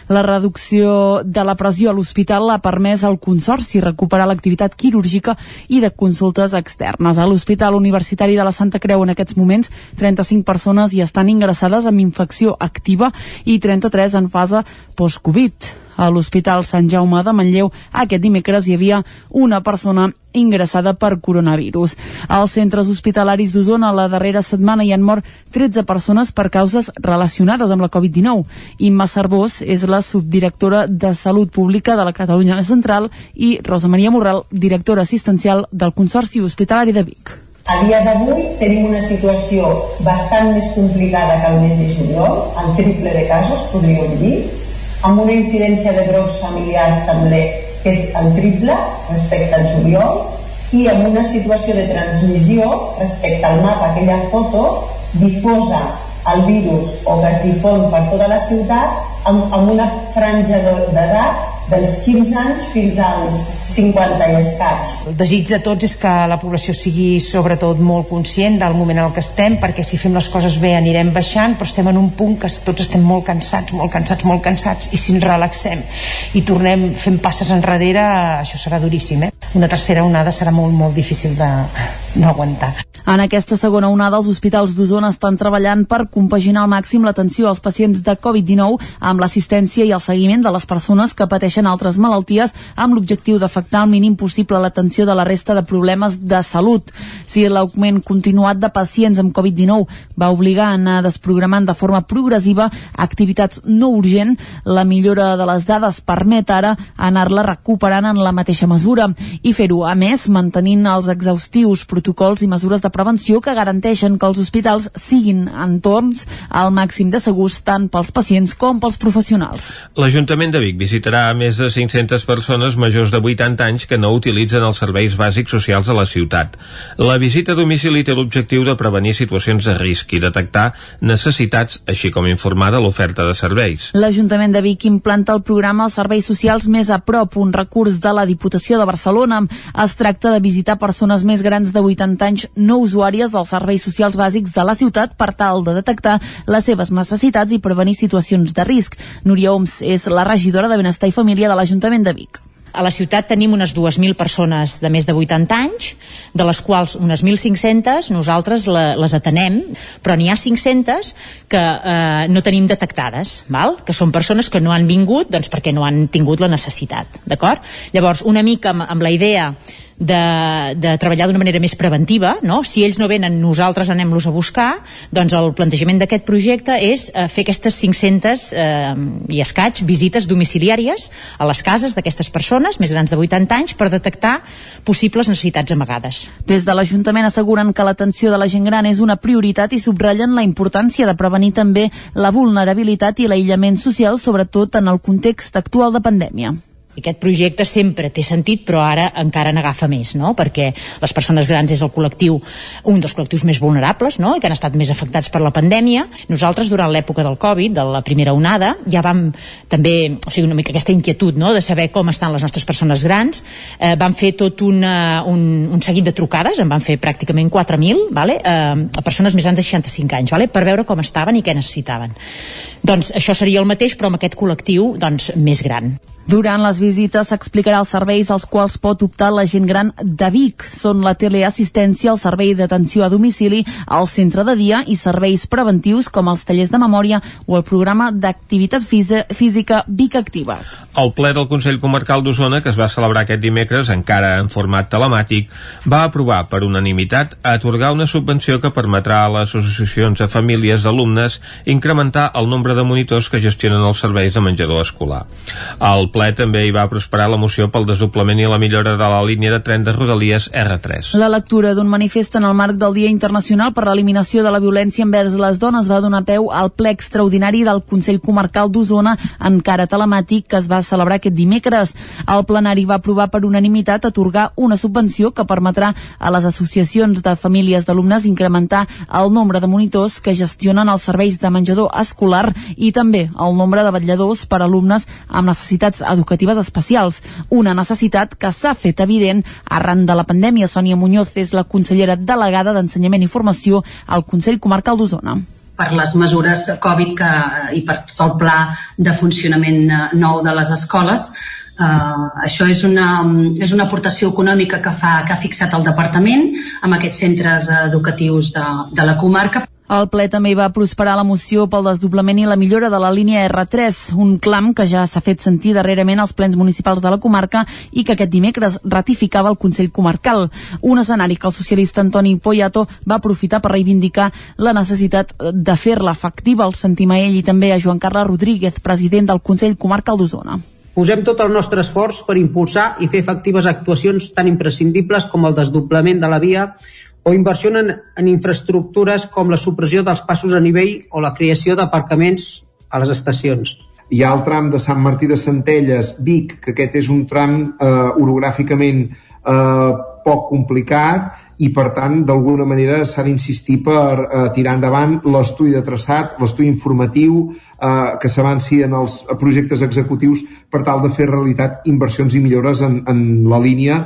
La reducció de la pressió a l'hospital ha permès al Consorci recuperar l'activitat quirúrgica i de consultes externes. A l'Hospital Universitari de la Santa Creu en aquests moments 35 persones hi estan ingressades amb infecció activa i 33 en fase post-Covid. A l'Hospital Sant Jaume de Manlleu aquest dimecres hi havia una persona ingressada per coronavirus. Als centres hospitalaris d'Osona la darrera setmana hi han mort 13 persones per causes relacionades amb la Covid-19. Imma Cervós és la subdirectora de Salut Pública de la Catalunya Central i Rosa Maria Morral, directora assistencial del Consorci Hospitalari de Vic. A dia d'avui tenim una situació bastant més complicada que el mes de juliol, el triple de casos, podríem dir, amb una incidència de brots familiars també que és el triple respecte al juliol i amb una situació de transmissió respecte al mapa, aquella foto difosa el virus o que es difon per tota la ciutat amb, amb una franja d'edat dels 15 anys fins als 50 i escaig. El desig de tots és que la població sigui sobretot molt conscient del moment en el que estem, perquè si fem les coses bé anirem baixant, però estem en un punt que tots estem molt cansats, molt cansats, molt cansats, i si ens relaxem i tornem fent passes enrere, això serà duríssim, eh? Una tercera onada serà molt, molt difícil d'aguantar. En aquesta segona onada, els hospitals d'Osona estan treballant per compaginar al màxim l'atenció als pacients de Covid-19 amb l'assistència i el seguiment de les persones que pateixen altres malalties amb l'objectiu d'afectar al mínim possible l'atenció de la resta de problemes de salut. Si l'augment continuat de pacients amb Covid-19 va obligar a anar desprogramant de forma progressiva activitats no urgent, la millora de les dades permet ara anar-la recuperant en la mateixa mesura i fer-ho, a més, mantenint els exhaustius protocols i mesures de prevenció que garanteixen que els hospitals siguin entorns al màxim de segurs tant pels pacients com pels professionals. L'Ajuntament de Vic visitarà a més de 500 persones majors de 80 anys que no utilitzen els serveis bàsics socials a la ciutat. La visita a domicili té l'objectiu de prevenir situacions de risc i detectar necessitats, així com informar de l'oferta de serveis. L'Ajuntament de Vic implanta el programa Els Serveis Socials Més a Prop, un recurs de la Diputació de Barcelona. Es tracta de visitar persones més grans de 80 anys no usuàries dels serveis socials bàsics de la ciutat per tal de detectar les seves necessitats i prevenir situacions de risc. Núria Oms és la regidora de Benestar i Família de l'Ajuntament de Vic. A la ciutat tenim unes 2.000 persones de més de 80 anys, de les quals unes 1.500 nosaltres les atenem, però n'hi ha 500 que eh, no tenim detectades, val? que són persones que no han vingut doncs, perquè no han tingut la necessitat. D'acord? Llavors, una mica amb, amb la idea de, de treballar d'una manera més preventiva, no? si ells no venen, nosaltres anem-los a buscar, doncs el plantejament d'aquest projecte és eh, fer aquestes 500 eh, i escaig visites domiciliàries a les cases d'aquestes persones més grans de 80 anys per detectar possibles necessitats amagades. Des de l'Ajuntament asseguren que l'atenció de la gent gran és una prioritat i subratllen la importància de prevenir també la vulnerabilitat i l'aïllament social, sobretot en el context actual de pandèmia aquest projecte sempre té sentit però ara encara n'agafa més no? perquè les persones grans és el col·lectiu un dels col·lectius més vulnerables no? i que han estat més afectats per la pandèmia nosaltres durant l'època del Covid, de la primera onada ja vam també, o sigui una mica aquesta inquietud no? de saber com estan les nostres persones grans eh, vam fer tot una, un, un seguit de trucades, en van fer pràcticament 4.000 vale? eh, a persones més grans de 65 anys vale? per veure com estaven i què necessitaven doncs això seria el mateix però amb aquest col·lectiu doncs, més gran durant les visites s'explicarà els serveis als quals pot optar la gent gran de Vic. Són la teleassistència, el servei d'atenció a domicili, el centre de dia i serveis preventius com els tallers de memòria o el programa d'activitat física Vic Activa. El ple del Consell Comarcal d'Osona, que es va celebrar aquest dimecres, encara en format telemàtic, va aprovar per unanimitat atorgar una subvenció que permetrà a les associacions de famílies d'alumnes incrementar el nombre de monitors que gestionen els serveis de menjador escolar. El ple també hi va prosperar la moció pel desdoblament i la millora de la línia de tren de Rodalies R3. La lectura d'un manifest en el marc del Dia Internacional per l'Eliminació de la Violència envers les dones va donar peu al ple extraordinari del Consell Comarcal d'Osona, encara telemàtic, que es va celebrar aquest dimecres. El plenari va aprovar per unanimitat atorgar una subvenció que permetrà a les associacions de famílies d'alumnes incrementar el nombre de monitors que gestionen els serveis de menjador escolar i també el nombre de vetlladors per alumnes amb necessitats educatives especials, una necessitat que s'ha fet evident arran de la pandèmia. Sònia Muñoz és la consellera delegada d'Ensenyament i Formació al Consell Comarcal d'Osona per les mesures Covid que, i per el pla de funcionament eh, nou de les escoles. Uh, això és una, és una aportació econòmica que, fa, que ha fixat el departament amb aquests centres educatius de, de la comarca. El ple també va prosperar la moció pel desdoblament i la millora de la línia R3, un clam que ja s'ha fet sentir darrerament als plens municipals de la comarca i que aquest dimecres ratificava el Consell Comarcal. Un escenari que el socialista Antoni Poyato va aprofitar per reivindicar la necessitat de fer-la efectiva. El sentim a ell i també a Joan Carles Rodríguez, president del Consell Comarcal d'Osona. Posem tot el nostre esforç per impulsar i fer efectives actuacions tan imprescindibles com el desdoblament de la via o inversió en, en infraestructures com la supressió dels passos a nivell o la creació d'aparcaments a les estacions. Hi ha el tram de Sant Martí de Centelles, Vic, que aquest és un tram eh, orogràficament eh, poc complicat i per tant d'alguna manera s'ha d'insistir per eh, tirar endavant l'estudi de traçat, l'estudi informatiu eh, que s'avanci en els projectes executius per tal de fer realitat inversions i millores en, en la línia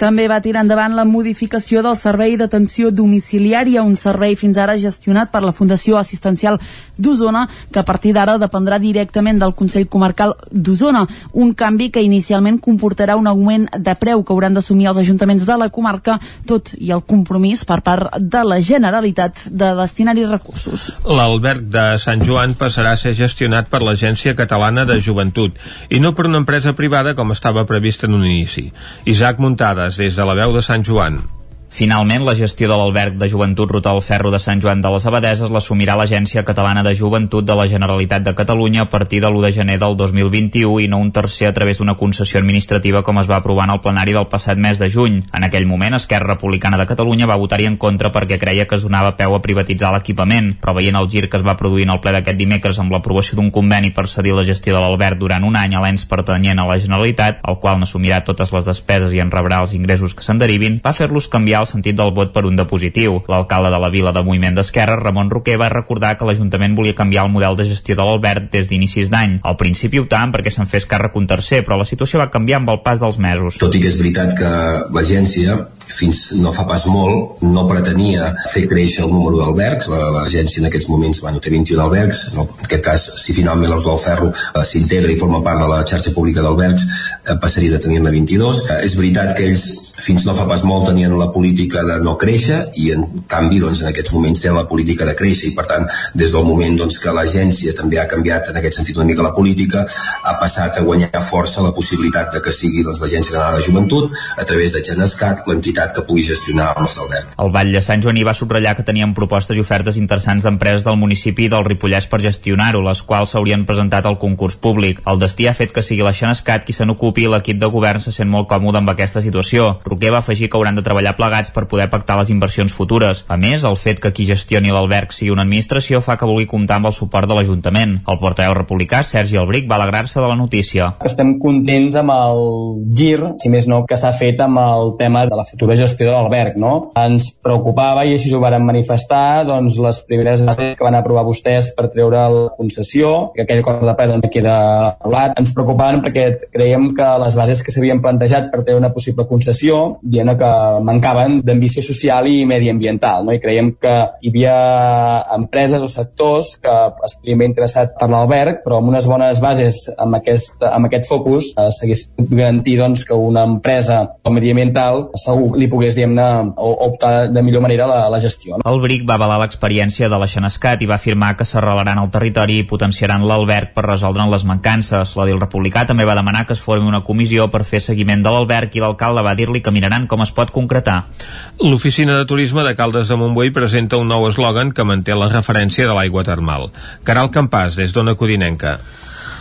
també va tirar endavant la modificació del servei d'atenció domiciliària, un servei fins ara gestionat per la Fundació Assistencial d'Osona, que a partir d'ara dependrà directament del Consell Comarcal d'Osona, un canvi que inicialment comportarà un augment de preu que hauran d'assumir els ajuntaments de la comarca, tot i el compromís per part de la Generalitat de destinar-hi recursos. L'alberg de Sant Joan passarà a ser gestionat per l'Agència Catalana de Joventut i no per una empresa privada com estava previst en un inici. Isaac Muntades, des de la veu de Sant Joan. Finalment, la gestió de l'alberg de joventut Ruta del Ferro de Sant Joan de les Abadeses l'assumirà l'Agència Catalana de Joventut de la Generalitat de Catalunya a partir de l'1 de gener del 2021 i no un tercer a través d'una concessió administrativa com es va aprovar en el plenari del passat mes de juny. En aquell moment, Esquerra Republicana de Catalunya va votar-hi en contra perquè creia que es donava peu a privatitzar l'equipament, però veient el gir que es va produir en el ple d'aquest dimecres amb l'aprovació d'un conveni per cedir la gestió de l'alberg durant un any a l'ens pertanyent a la Generalitat, el qual n'assumirà totes les despeses i en rebrà els ingressos que se'n derivin, va fer-los canviar el sentit del vot per un de positiu. L'alcalde de la vila de Moviment d'Esquerra, Ramon Roquer, va recordar que l'Ajuntament volia canviar el model de gestió de l'Albert des d'inicis d'any. Al principi optaven perquè se'n fes càrrec un tercer, però la situació va canviar amb el pas dels mesos. Tot i que és veritat que l'agència fins no fa pas molt no pretenia fer créixer el número d'albergs. L'agència en aquests moments bueno, té 21 albergs. No, en aquest cas si finalment l'Oslau Ferro eh, s'integra i forma part de la xarxa pública d'albergs eh, passaria de tenir-ne 22 eh, és veritat que ells fins no fa pas molt tenien la política de no créixer i en canvi doncs, en aquests moments tenen la política de créixer i per tant des del moment doncs, que l'agència també ha canviat en aquest sentit una mica la política ha passat a guanyar força la possibilitat de que sigui doncs, l'Agència de Joventut a través de Genescat, l'entitat que pugui gestionar el nostre alberg. El Vall de Sant Joaní va subratllar que tenien propostes i ofertes interessants d'empreses del municipi del Ripollès per gestionar-ho, les quals s'haurien presentat al concurs públic. El destí ha fet que sigui la Xenescat qui se n'ocupi i l'equip de govern se sent molt còmode amb aquesta situació. Roquer va afegir que hauran de treballar plegats per poder pactar les inversions futures. A més, el fet que qui gestioni l'alberg sigui una administració fa que vulgui comptar amb el suport de l'Ajuntament. El portaveu republicà, Sergi Albric, va alegrar-se de la notícia. Estem contents amb el gir, si més no, que s'ha fet amb el tema de la futura gestió de l'alberg, no? Ens preocupava, i així ho varen manifestar, doncs les primeres bases que van aprovar vostès per treure la concessió, que aquell acord de ple doncs, queda aprovat. Ens preocupaven perquè creiem que les bases que s'havien plantejat per treure una possible concessió, dient que mancaven d'ambició social i mediambiental, no? I creiem que hi havia empreses o sectors que es haver interessat per l'alberg, però amb unes bones bases amb aquest, amb aquest focus eh, s'hagués garantir doncs, que una empresa mediambiental segur li pogués, diguem-ne, optar de millor manera la, la gestió. No? El BRIC va avalar l'experiència de la Xenescat i va afirmar que s'arrelaran al territori i potenciaran l'alberg per resoldre'n les mancances. La del Republicà també va demanar que es formi una comissió per fer seguiment de l'alberg i l'alcalde va dir-li que miraran com es pot concretar. L'Oficina de Turisme de Caldes de Montbui presenta un nou eslògan que manté la referència de l'aigua termal. Caral Campàs, des d'Ona Codinenca.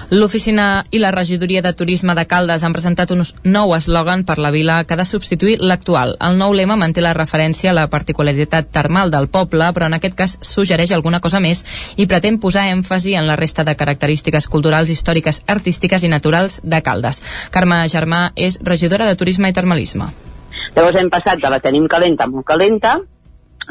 L'oficina i la regidoria de turisme de Caldes han presentat un nou eslògan per la vila que ha de substituir l'actual. El nou lema manté la referència a la particularitat termal del poble, però en aquest cas suggereix alguna cosa més i pretén posar èmfasi en la resta de característiques culturals, històriques, artístiques i naturals de Caldes. Carme Germà és regidora de Turisme i Termalisme. Llavors hem passat de la tenim calenta, molt calenta,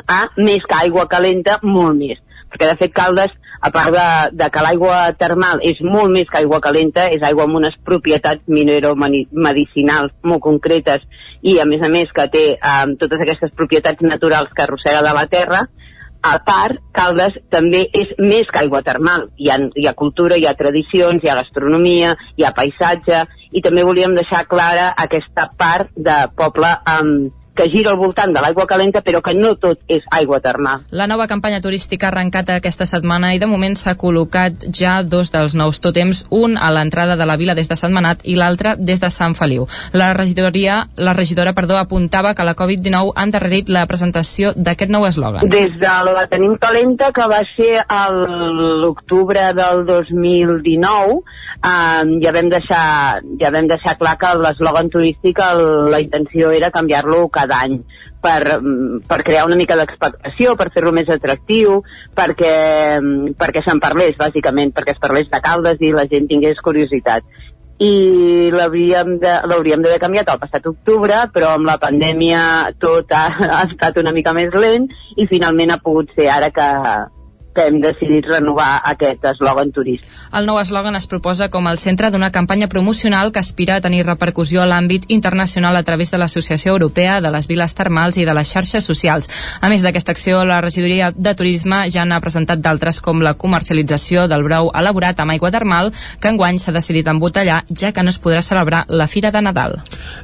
a més que aigua calenta, molt més. Perquè de fet Caldes a part de, de que l'aigua termal és molt més que aigua calenta, és aigua amb unes propietats mineromedicinals molt concretes i a més a més que té um, totes aquestes propietats naturals que arrossega de la terra, a part, Caldes també és més que aigua termal. Hi ha, hi ha cultura, hi ha tradicions, hi ha gastronomia, hi ha paisatge, i també volíem deixar clara aquesta part de poble amb, que gira al voltant de l'aigua calenta, però que no tot és aigua termal. La nova campanya turística ha arrencat aquesta setmana i de moment s'ha col·locat ja dos dels nous tòtems, un a l'entrada de la vila des de Sant Manat i l'altre des de Sant Feliu. La regidoria, la regidora perdó, apuntava que la Covid-19 ha endarrerit la presentació d'aquest nou eslògan. Des de la Tenim Calenta, que va ser l'octubre del 2019, um, ja, vam deixar, ja vam deixar clar que l'eslògan turístic el, la intenció era canviar-lo cada any per, mm, per crear una mica d'expectació, per fer-lo més atractiu, perquè, mm, perquè se'n parlés, bàsicament, perquè es parlés de Caldes i la gent tingués curiositat. I l'hauríem d'haver canviat al passat octubre, però amb la pandèmia tot ha, (laughs) ha estat una mica més lent i finalment ha pogut ser ara que, que hem decidit renovar aquest eslògan turístic. El nou eslògan es proposa com el centre d'una campanya promocional que aspira a tenir repercussió a l'àmbit internacional a través de l'Associació Europea de les Viles Termals i de les xarxes socials. A més d'aquesta acció, la regidoria de turisme ja n'ha presentat d'altres com la comercialització del brou elaborat amb aigua termal, que enguany s'ha decidit embotellar, ja que no es podrà celebrar la Fira de Nadal.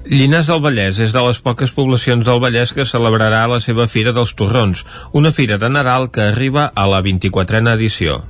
Llinars del Vallès és de les poques poblacions del Vallès que celebrarà la seva Fira dels Torrons, una fira de Nadal que arriba a la 24a edició.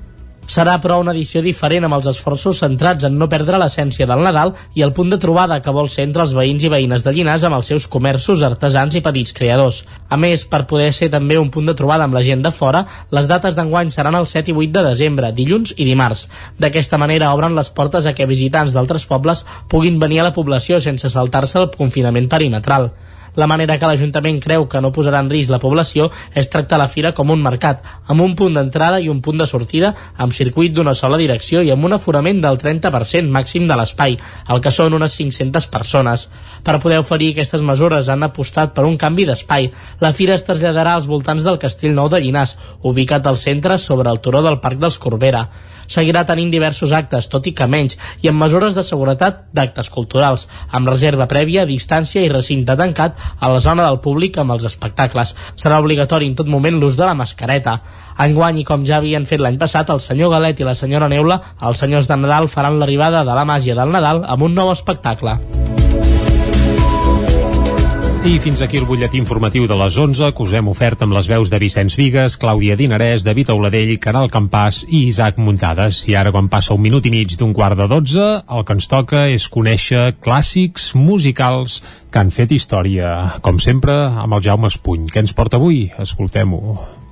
Serà, però, una edició diferent amb els esforços centrats en no perdre l'essència del Nadal i el punt de trobada que vol ser entre els veïns i veïnes de Llinars amb els seus comerços, artesans i petits creadors. A més, per poder ser també un punt de trobada amb la gent de fora, les dates d'enguany seran el 7 i 8 de desembre, dilluns i dimarts. D'aquesta manera obren les portes a que visitants d'altres pobles puguin venir a la població sense saltar-se el confinament perimetral. La manera que l'Ajuntament creu que no posarà en risc la població és tractar la fira com un mercat, amb un punt d'entrada i un punt de sortida, amb circuit d'una sola direcció i amb un aforament del 30% màxim de l'espai, el que són unes 500 persones. Per poder oferir aquestes mesures han apostat per un canvi d'espai. La fira es traslladarà als voltants del Castell Nou de Llinars, ubicat al centre sobre el turó del Parc dels Corbera seguirà tenint diversos actes, tot i que menys, i amb mesures de seguretat d'actes culturals, amb reserva prèvia, distància i recinte tancat a la zona del públic amb els espectacles. Serà obligatori en tot moment l'ús de la mascareta. Enguany, com ja havien fet l'any passat, el senyor Galet i la senyora Neula, els senyors de Nadal faran l'arribada de la màgia del Nadal amb un nou espectacle. I fins aquí el butlletí informatiu de les 11 que us hem ofert amb les veus de Vicenç Vigues, Clàudia Dinarès, David Auladell, Caral Campàs i Isaac Muntades. I ara, quan passa un minut i mig d'un quart de 12, el que ens toca és conèixer clàssics musicals que han fet història. Com sempre, amb el Jaume Espuny. Què ens porta avui? Escoltem-ho.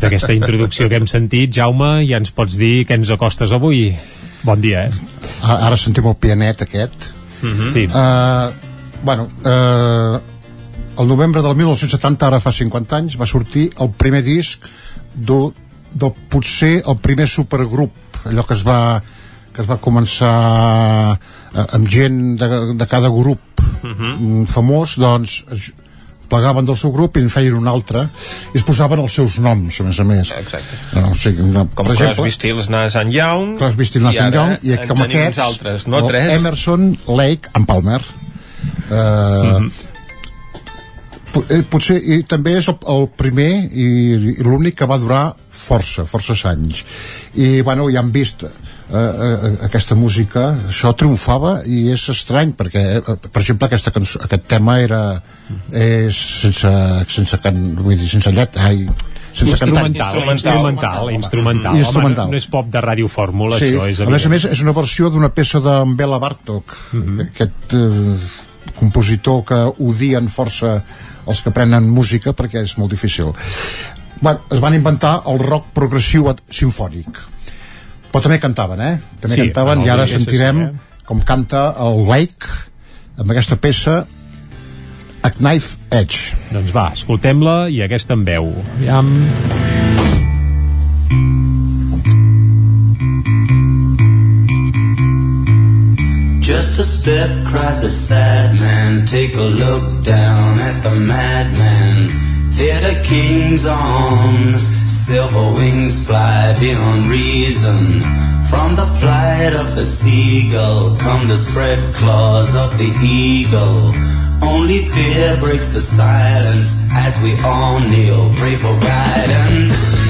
Després d'aquesta introducció que hem sentit, Jaume, ja ens pots dir què ens acostes avui. Bon dia, eh? Ara sentim el pianet aquest. Mm -hmm. Sí. Uh, bueno, uh, el novembre del 1970, ara fa 50 anys, va sortir el primer disc del, del potser el primer supergrup, allò que es va que es va començar eh, amb gent de, de cada grup uh -huh. famós doncs plegaven del seu grup i en feien un altre i es posaven els seus noms a més a més Exacte. no, o sigui, no, Com per exemple, Crosby, Stills, Nash and Young Crosby, Stills, Nash and Young i en com tenim aquests altres, no? Tres? Emerson, Lake and Palmer eh, uh -huh. potser i també és el, el primer i, i l'únic que va durar força, forces anys i bueno, ja hem vist eh, eh, aquesta música això triomfava i és estrany perquè eh, per exemple aquesta cançó, aquest tema era és sense, sense, can, vull dir, sense llet ai, sense cantar. Instrumental, instrumental, instrumental, Instrumental. Home, no és pop de ràdio fórmula, sí, això és a més a més és una versió d'una peça d'en Bela Bartok mm -hmm. aquest eh, compositor que odien força els que prenen música perquè és molt difícil. Bueno, es van inventar el rock progressiu sinfònic però també cantaven, eh? També Sí, cantaven i ara sentirem eh? com canta el Lake amb aquesta peça A Knife Edge Doncs va, escoltem-la i aquesta en veu. Aviam... Just a step, cried the sad man. Take a look down at the madman. Theater kings on silver wings fly beyond reason. From the flight of the seagull come the spread claws of the eagle. Only fear breaks the silence as we all kneel, pray for guidance.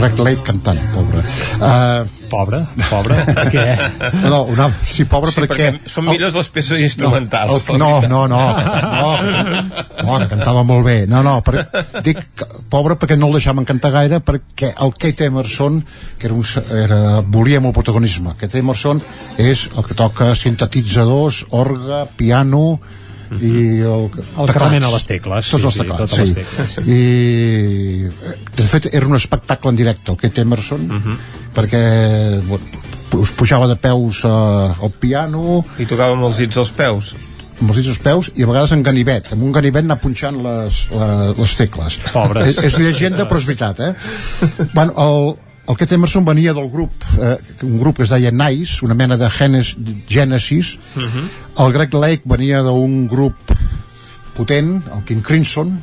Greg Lake cantant, pobre uh, pobre? Pobre? Per (laughs) què? No, una, sí, pobre Sí, perquè... perquè són millors les peces instrumentals. El, no, no, no, no, no, que cantava molt bé. No, no, per, dic que, pobre perquè no el deixaven cantar gaire perquè el Kate Emerson, que era un, era, volia molt protagonisme. Kate Emerson és el que toca sintetitzadors, orga, piano, i el, El que remena les tecles, tots sí, els sí, teclats, totes les tecles, sí. i eh, de fet era un espectacle en directe el Kate Emerson perquè bueno, us pujava de peus uh, al piano I tocava amb els dits als peus. amb els dits als peus i a vegades en ganivet amb un ganivet anar punxant les, les, les tecles Pobres. és, és llegenda però és veritat eh? (laughs) bueno, el, el Kate Emerson venia del grup eh, un grup que es deia Nice una mena de Genes, Genesis. El Greg Lake venia d'un grup potent, el King Crimson.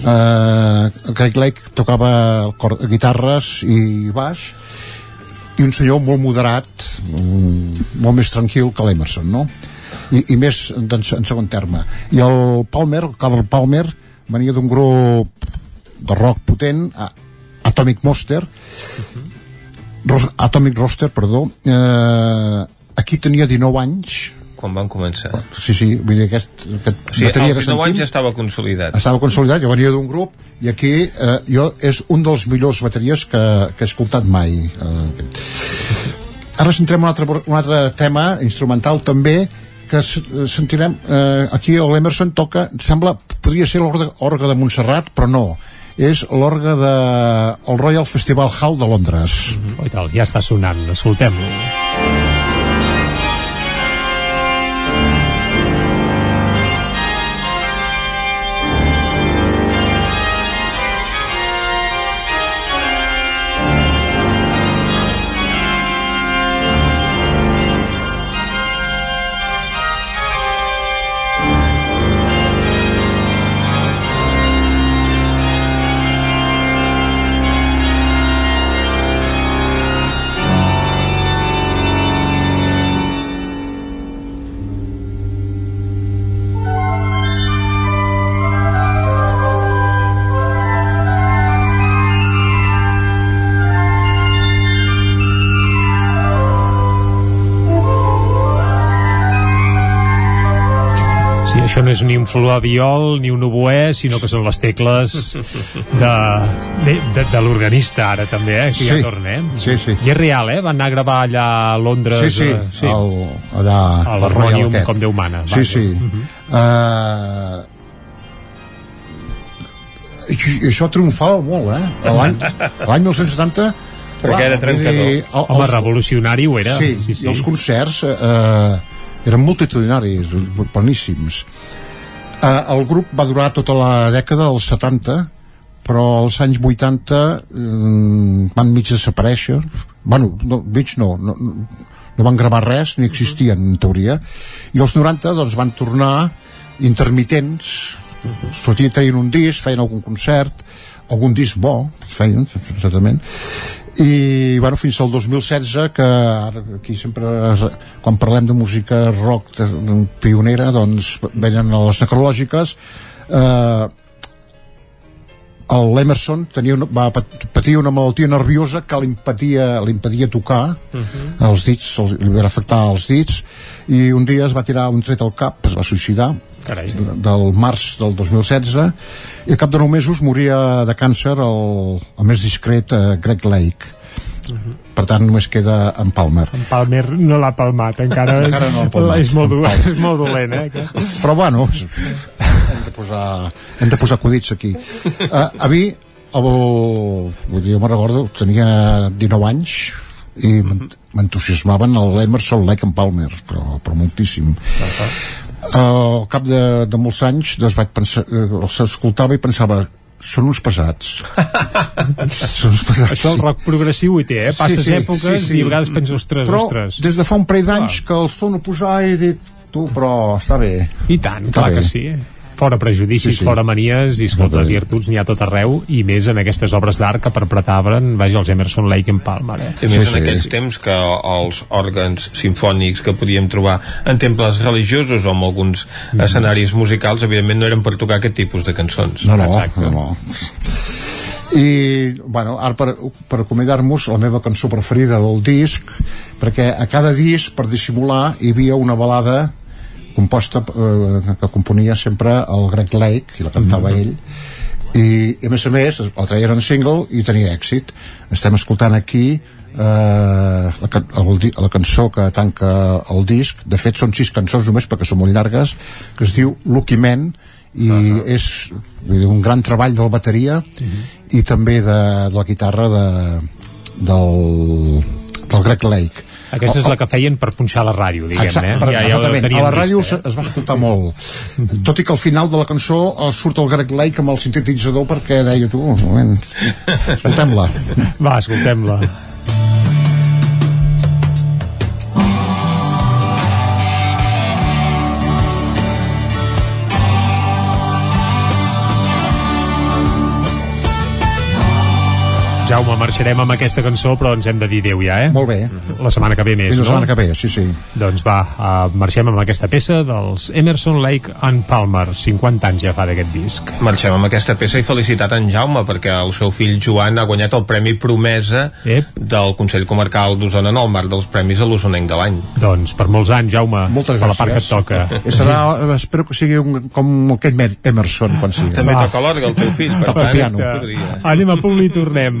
Eh, Greg Lake tocava cor, guitarres i baix. I un senyor molt moderat mm, molt més tranquil que l'Emerson no? I, i més doncs, en segon terme. I el Palmer, el Carl Palmer venia d'un grup de rock potent a, Atomic Monster Ros, Atomic Roster, perdó eh, aquí tenia 19 anys Quan van començar. sí, sí, vull dir aquest, aquest O sigui, bateria que 19 anys sentim ja estava consolidat. estava consolidat, jo venia d'un grup i aquí eh, jo és un dels millors bateries que, que he escoltat mai eh, ara sentirem un altre, un altre tema instrumental també que sentirem eh, aquí l'Emerson toca sembla, podria ser l'orga orga de Montserrat però no és l'orga de el Royal Festival Hall de Londres. Oh, i tal, ja està sonant, escoltem-lo. Això no és ni un fluaviol ni un oboè, sinó que són les tecles de, de, de, de l'organista ara també, eh? que Sí. ja torna, eh? Sí, sí. I és real, eh? Van anar a gravar allà a Londres Sí, sí, eh, sí. El, allà a al Royal l'Harmonium com Déu mana Sí, vaja. sí. Mhm. Uh, i, i això triomfava molt, eh? L'any a (laughs) l'any 1970... Perquè era trencador. vull dir, el- Home, els- revolucionari ho era. Sí, Sí, sí. els concerts eh, eren multitudinaris, boníssims. Eh, el grup va durar tota la dècada dels 70, però als anys 80 eh, van mig desaparèixer. Bueno, no, mig no, no, no van gravar res, ni existien, en teoria. I els 90 doncs, van tornar intermitents, sortien, treien un disc, feien algun concert, algun disc bo, feien, exactament, i bueno, fins al 2016 que ara aquí sempre quan parlem de música rock de, de, pionera doncs venen a les necrològiques eh, l'Emerson tenia una, va pat- patir una malaltia nerviosa que l'impedia l'impedia tocar Mhm. els dits, els, li va afectar els dits i un dia es va tirar un tret al cap es va suïcidar Carai. del març del 2016 i al cap de 9 mesos moria de càncer el, el més discret eh, Greg Lake. Per tant només queda en Palmer. En Palmer no l'ha palmat, encara, (laughs) Encara no palmat. és, molt, (laughs) és molt dolent, eh? però bueno hem de posar hem de posar acudits aquí. Uh, a mi el, vull dir, jo me'n recordo tenia 19 anys i m'ent- m'entusiasmaven l'Emerson Lake en Palmer però, però moltíssim. Uh, al cap de, de molts anys doncs vaig pensar, uh, els escoltava i pensava són uns pesats (laughs) són uns pesats Això el rock progressiu hi té, eh? Passes èpoques i a vegades penses, ostres, però ostres. des de fa un parell d'anys que els torno a posar i dic tu, però està bé I tant, Està clar bé. que sí. Fora prejudicis, Sí, sí. fora manies, i escolta, virtuts n'hi ha tot arreu, i més en aquestes obres d'art que perpetraven, vaja, els Emerson, Lake and Palmer, eh? I més en aquells temps que els òrgans sinfònics que podíem trobar en temples religiosos o en alguns Mm. escenaris musicals, evidentment no eren per tocar aquest tipus de cançons. No, no, no, no. I, bueno, ara per, per acomiadar-nos, la meva cançó preferida del disc, perquè a cada disc, per dissimular, hi havia una balada composta, eh, que componia sempre el Greg Lake, i la cantava ell, i, i a més a més, el treien en single i tenia èxit. Estem escoltant aquí eh, la, el, la cançó que tanca el disc de fet són sis cançons només perquè són molt llargues que es diu Lucky Man i uh -huh. és dir, un gran treball de la bateria uh -huh. i també de, de la guitarra de, del, del Greg Lake Aquesta és la que feien per punxar la ràdio, diguem-ne. Eh? Ja, ja a la ràdio vist, es, es va escoltar molt tot i que al final de la cançó eh, surt el Greg Lake amb el sintetitzador perquè deia tu, un moment escoltem-la eh? Va, escoltem-la. Jaume, marxarem amb aquesta cançó, però ens hem de dir adéu ja, eh? Molt bé. La setmana que ve més, Fins la no? setmana que ve, sí, sí. Doncs va, uh, marxem amb aquesta peça dels Emerson, Lake and Palmer. 50 anys ja fa d'aquest disc. Marxem amb aquesta peça i felicitat a en Jaume perquè el seu fill Joan ha guanyat el Premi Promesa Ep. del Consell Comarcal d'Osona en el marc dels Premis a l'Osonenc de l'any. Doncs per molts anys, Jaume, Moltes per la part que et toca. I serà, espero que sigui un, com Mer- Emerson quan sigui. També Va. toca l'orgue el teu fill, per Toca el tant, piano. podria. Anem a punt i tornem.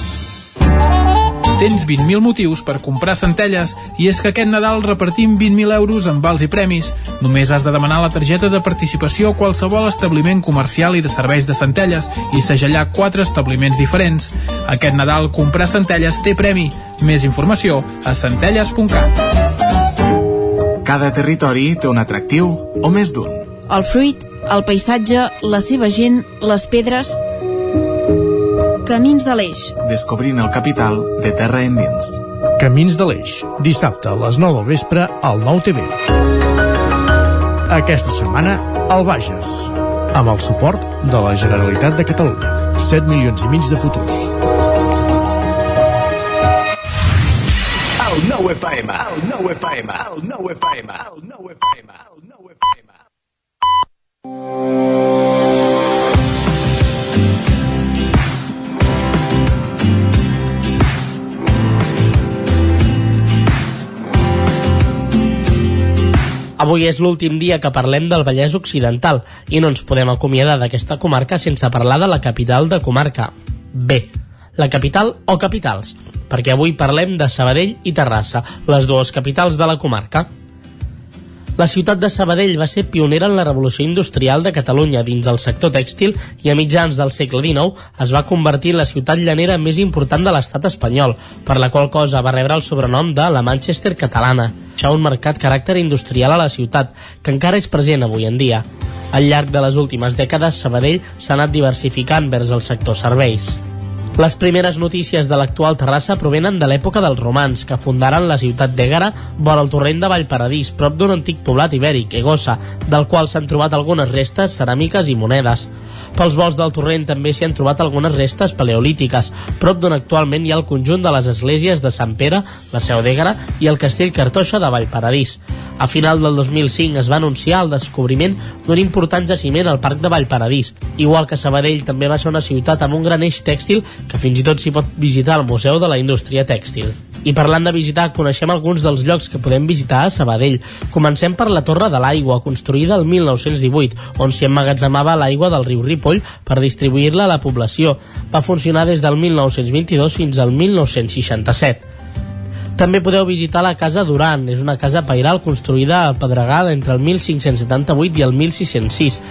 Tens 20.000 motius per comprar centelles i és que aquest Nadal repartim 20.000 euros en vals i premis. Només has de demanar la targeta de participació a qualsevol establiment comercial i de serveis de centelles i segellar quatre establiments diferents. Aquest Nadal comprar centelles té premi. Més informació a centelles.cat. Cada territori té un atractiu o més d'un. El fruit, el paisatge, la seva gent, les pedres... Camins de l'Eix. Descobrint el capital de terra endins. Camins de l'Eix, dissabte a les 9 del vespre al 9 TV. Aquesta setmana, al Bages, amb el suport de la Generalitat de Catalunya. 7 milions i mig de futurs. El 9 FM, el 9 FM, el 9 FM, el 9 FM, el 9 FM. Avui és l'últim dia que parlem del Vallès Occidental i no ens podem acomiadar d'aquesta comarca sense parlar de la capital de comarca. B. La capital o capitals, perquè avui parlem de Sabadell i Terrassa, les dues capitals de la comarca. La ciutat de Sabadell va ser pionera en la revolució industrial de Catalunya dins el sector tèxtil i a mitjans del segle XIX es va convertir en la ciutat llanera més important de l'estat espanyol, per la qual cosa va rebre el sobrenom de la Manchester catalana. Això un marcat caràcter industrial a la ciutat, que encara és present avui en dia. Al llarg de les últimes dècades, Sabadell s'ha anat diversificant vers el sector serveis. Les primeres notícies de l'actual Terrassa provenen de l'època dels romans, que fundaren la ciutat d'Ègara vora el torrent de Vallparadís, prop d'un antic poblat ibèric, Egossa, del qual s'han trobat algunes restes ceràmiques i monedes. Pels vols del torrent també s'hi han trobat algunes restes paleolítiques, prop d'on actualment hi ha el conjunt de les esglésies de Sant Pere, la Seu d'Ègara i el castell Cartoixa de Vallparadís. A final del 2005 es va anunciar el descobriment d'un important jaciment al Parc de Vallparadís, igual que Sabadell també va ser una ciutat amb un gran eix tèxtil que fins i tot s'hi pot visitar al Museu de la Indústria Tèxtil. I parlant de visitar, coneixem alguns dels llocs que podem visitar a Sabadell. Comencem per la Torre de l'Aigua, construïda el 1918, on s'hi emmagatzemava l'aigua del riu Ripoll per distribuir-la a la població. Va funcionar des del 1922 fins al 1967. També podeu visitar la Casa Duran, és una casa pairal construïda a Pedregal entre el 1578 i el 1606.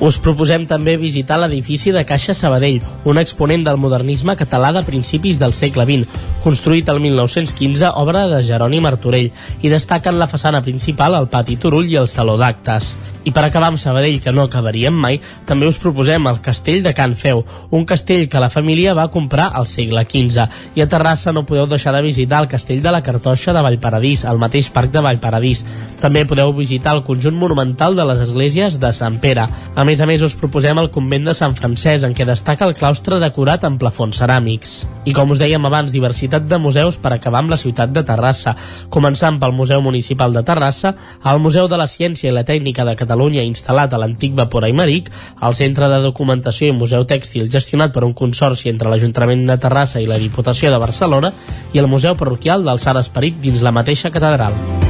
Us proposem també visitar l'edifici de Caixa Sabadell, un exponent del modernisme català de principis del segle XX, construït el 1915, obra de Jeroni Martorell, i destaquen la façana principal, el pati Turull i el saló d'actes. I per acabar amb Sabadell, que no acabaríem mai, també us proposem el castell de Can Feu, un castell que la família va comprar al segle XV. I a Terrassa no podeu deixar de visitar el castell de la Cartoixa de Vallparadís, al mateix parc de Vallparadís. També podeu visitar el conjunt monumental de les esglésies de Sant Pere. A més a més, us proposem el convent de Sant Francesc, en què destaca el claustre decorat amb plafons ceràmics. I com us dèiem abans, diversitat de museus per acabar amb la ciutat de Terrassa, començant pel Museu Municipal de Terrassa, el Museu de la Ciència i la Tècnica de Catalunya instal·lat a l'antic vapor Aimeric, el Centre de Documentació i Museu Tèxtil gestionat per un consorci entre l'Ajuntament de Terrassa i la Diputació de Barcelona i el Museu Parroquial del Sant Esperit dins la mateixa catedral.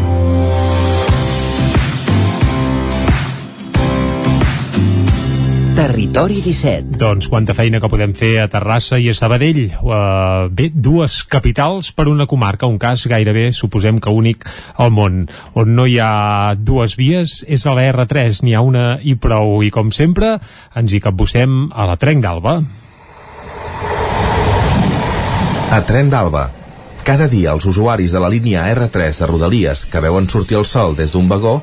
Territori 17. Doncs quanta feina que podem fer a Terrassa i a Sabadell. Uh, bé, dues capitals per una comarca, un cas gairebé, suposem que únic al món. On no hi ha dues vies és a la R3, n'hi ha una i prou. I com sempre, ens hi capbussem a la Trenc d'Alba. A Tren d'Alba. Cada dia els usuaris de la línia R3 de Rodalies que veuen sortir el sol des d'un vagó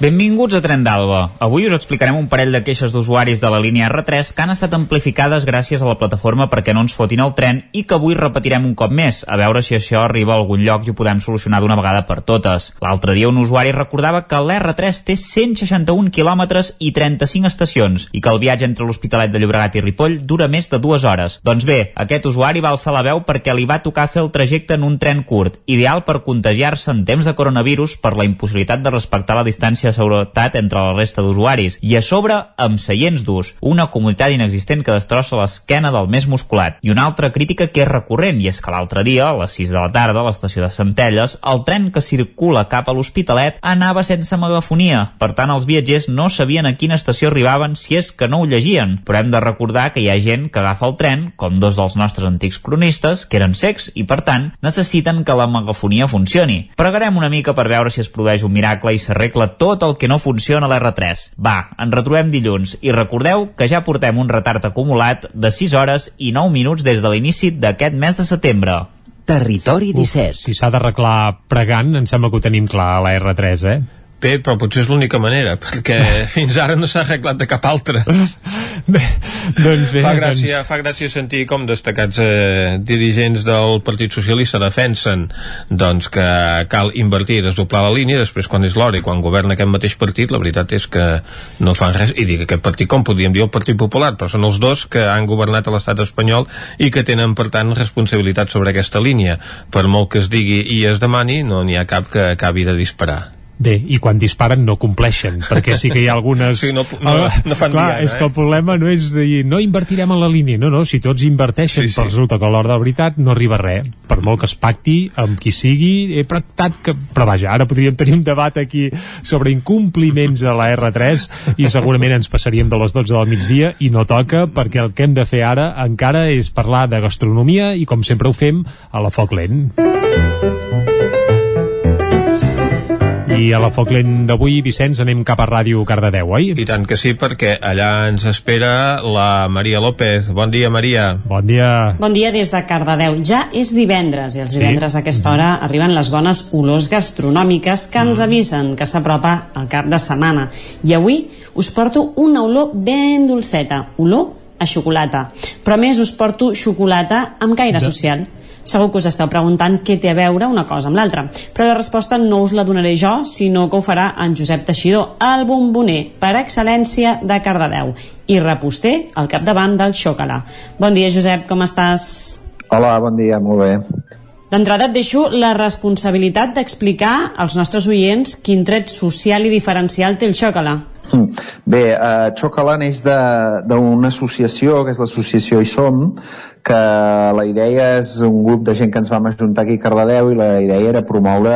Benvinguts a Tren d'Alba. Avui us explicarem un parell de queixes d'usuaris de la línia R3 que han estat amplificades gràcies a la plataforma perquè no ens fotin el tren i que avui repetirem un cop més, a veure si això arriba a algun lloc i ho podem solucionar d'una vegada per totes. L'altre dia un usuari recordava que l'R3 té 161 quilòmetres i 35 estacions i que el viatge entre l'Hospitalet de Llobregat i Ripoll dura més de dues hores. Doncs bé, aquest usuari va alçar la veu perquè li va tocar fer el trajecte en un tren curt, ideal per contagiar-se en temps de coronavirus per la impossibilitat de respectar la distància de seguretat entre la resta d'usuaris i a sobre amb seients durs, una comunitat inexistent que destrossa l'esquena del més musculat. I una altra crítica que és recurrent i és que l'altre dia, a les 6 de la tarda, a l'estació de Centelles, el tren que circula cap a l'Hospitalet anava sense megafonia. Per tant, els viatgers no sabien a quina estació arribaven si és que no ho llegien. Però hem de recordar que hi ha gent que agafa el tren, com dos dels nostres antics cronistes, que eren secs i, per tant, necessiten que la megafonia funcioni. Pregarem una mica per veure si es produeix un miracle i s'arregla tot el que no funciona a l'R3. Va, ens retrobem dilluns i recordeu que ja portem un retard acumulat de 6 hores i 9 minuts des de l'inici d'aquest mes de setembre. Territori 17. Uf, si s'ha d'arreglar pregant, em sembla que ho tenim clar a la R3, eh? Bé, però potser és l'única manera, perquè (laughs) fins ara no s'ha arreglat de cap altra. (laughs) bé, doncs bé, fa, gràcia, doncs... fa gràcia sentir com destacats eh, dirigents del Partit Socialista defensen doncs, que cal invertir i desdoblar la línia, després quan és l'hora i quan governa aquest mateix partit, la veritat és que no fan res, i dic aquest partit, com podríem dir el Partit Popular, però són els dos que han governat a l'estat espanyol i que tenen, per tant, responsabilitat sobre aquesta línia. Per molt que es digui i es demani, no n'hi ha cap que acabi de disparar. Bé, i quan disparen no compleixen, perquè sí que hi ha algunes... Sí, no, no, no fan Clar, diana, és que el problema no és dir no invertirem en la línia, no, no, si tots inverteixen, sí, sí. però resulta que a l'hora de la veritat no arriba res. Per molt que es pacti amb qui sigui, he pactat que... Però vaja, ara podríem tenir un debat aquí sobre incompliments a la R3 i segurament ens passaríem de les 12 del migdia i no toca perquè el que hem de fer ara encara és parlar de gastronomia i com sempre ho fem a la foc lent. I a la Foc Lent d'avui, Vicenç, anem cap a Ràdio Cardedeu, oi? I tant que sí, perquè allà ens espera la Maria López. Bon dia, Maria. Bon dia. Bon dia des de Cardedeu. Ja és divendres, i els divendres a aquesta hora arriben les bones olors gastronòmiques que ens avisen que s'apropa el cap de setmana. I avui us porto una olor ben dolceta, olor a xocolata. Però a més us porto xocolata amb caire De- social. Segur que us esteu preguntant què té a veure una cosa amb l'altra, però la resposta no us la donaré jo, sinó que ho farà en Josep Teixidor, el bomboner per excel·lència de Cardedeu i reposter al capdavant del Xocalà. Bon dia, Josep, com estàs? Hola, bon dia, molt bé. D'entrada et deixo la responsabilitat d'explicar als nostres oients quin tret social i diferencial té el Xocalà. Hm. Bé, eh, Xocala neix de- d'una associació, que és l'associació Hi Som, que la idea és un grup de gent que ens vam ajuntar aquí a Cardedeu i la idea era promoure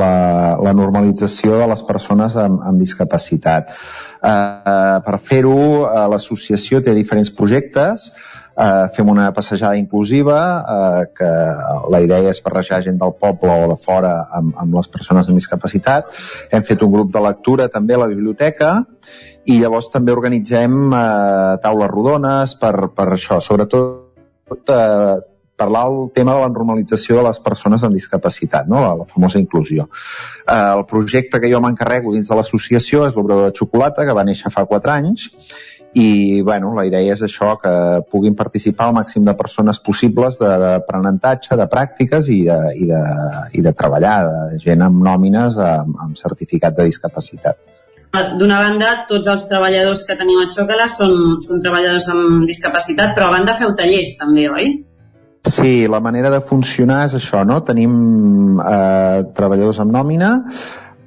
la, la normalització de les persones amb, amb discapacitat. Eh, eh, per fer-ho, eh, l'associació té diferents projectes, eh, fem una passejada inclusiva eh, que la idea és barrejar gent del poble o de fora amb, amb les persones amb discapacitat. Hem fet un grup de lectura també a la biblioteca i llavors també organitzem eh, taules rodones per, per això, sobretot eh, parlar el tema de la normalització de les persones amb discapacitat, no? la, la famosa inclusió. Eh, el projecte que jo m'encarrego dins de l'associació és l'obrador de xocolata, que va néixer fa 4 anys, i bueno, la idea és això, que puguin participar el màxim de persones possibles de- d'aprenentatge, de, de pràctiques i de, i, de, i de treballar, de gent amb nòmines amb, amb certificat de discapacitat. D'una banda, tots els treballadors que tenim a Xocala són, són treballadors amb discapacitat, però a banda feu tallers també, oi? Sí, la manera de funcionar és això, no? Tenim eh, treballadors amb nòmina,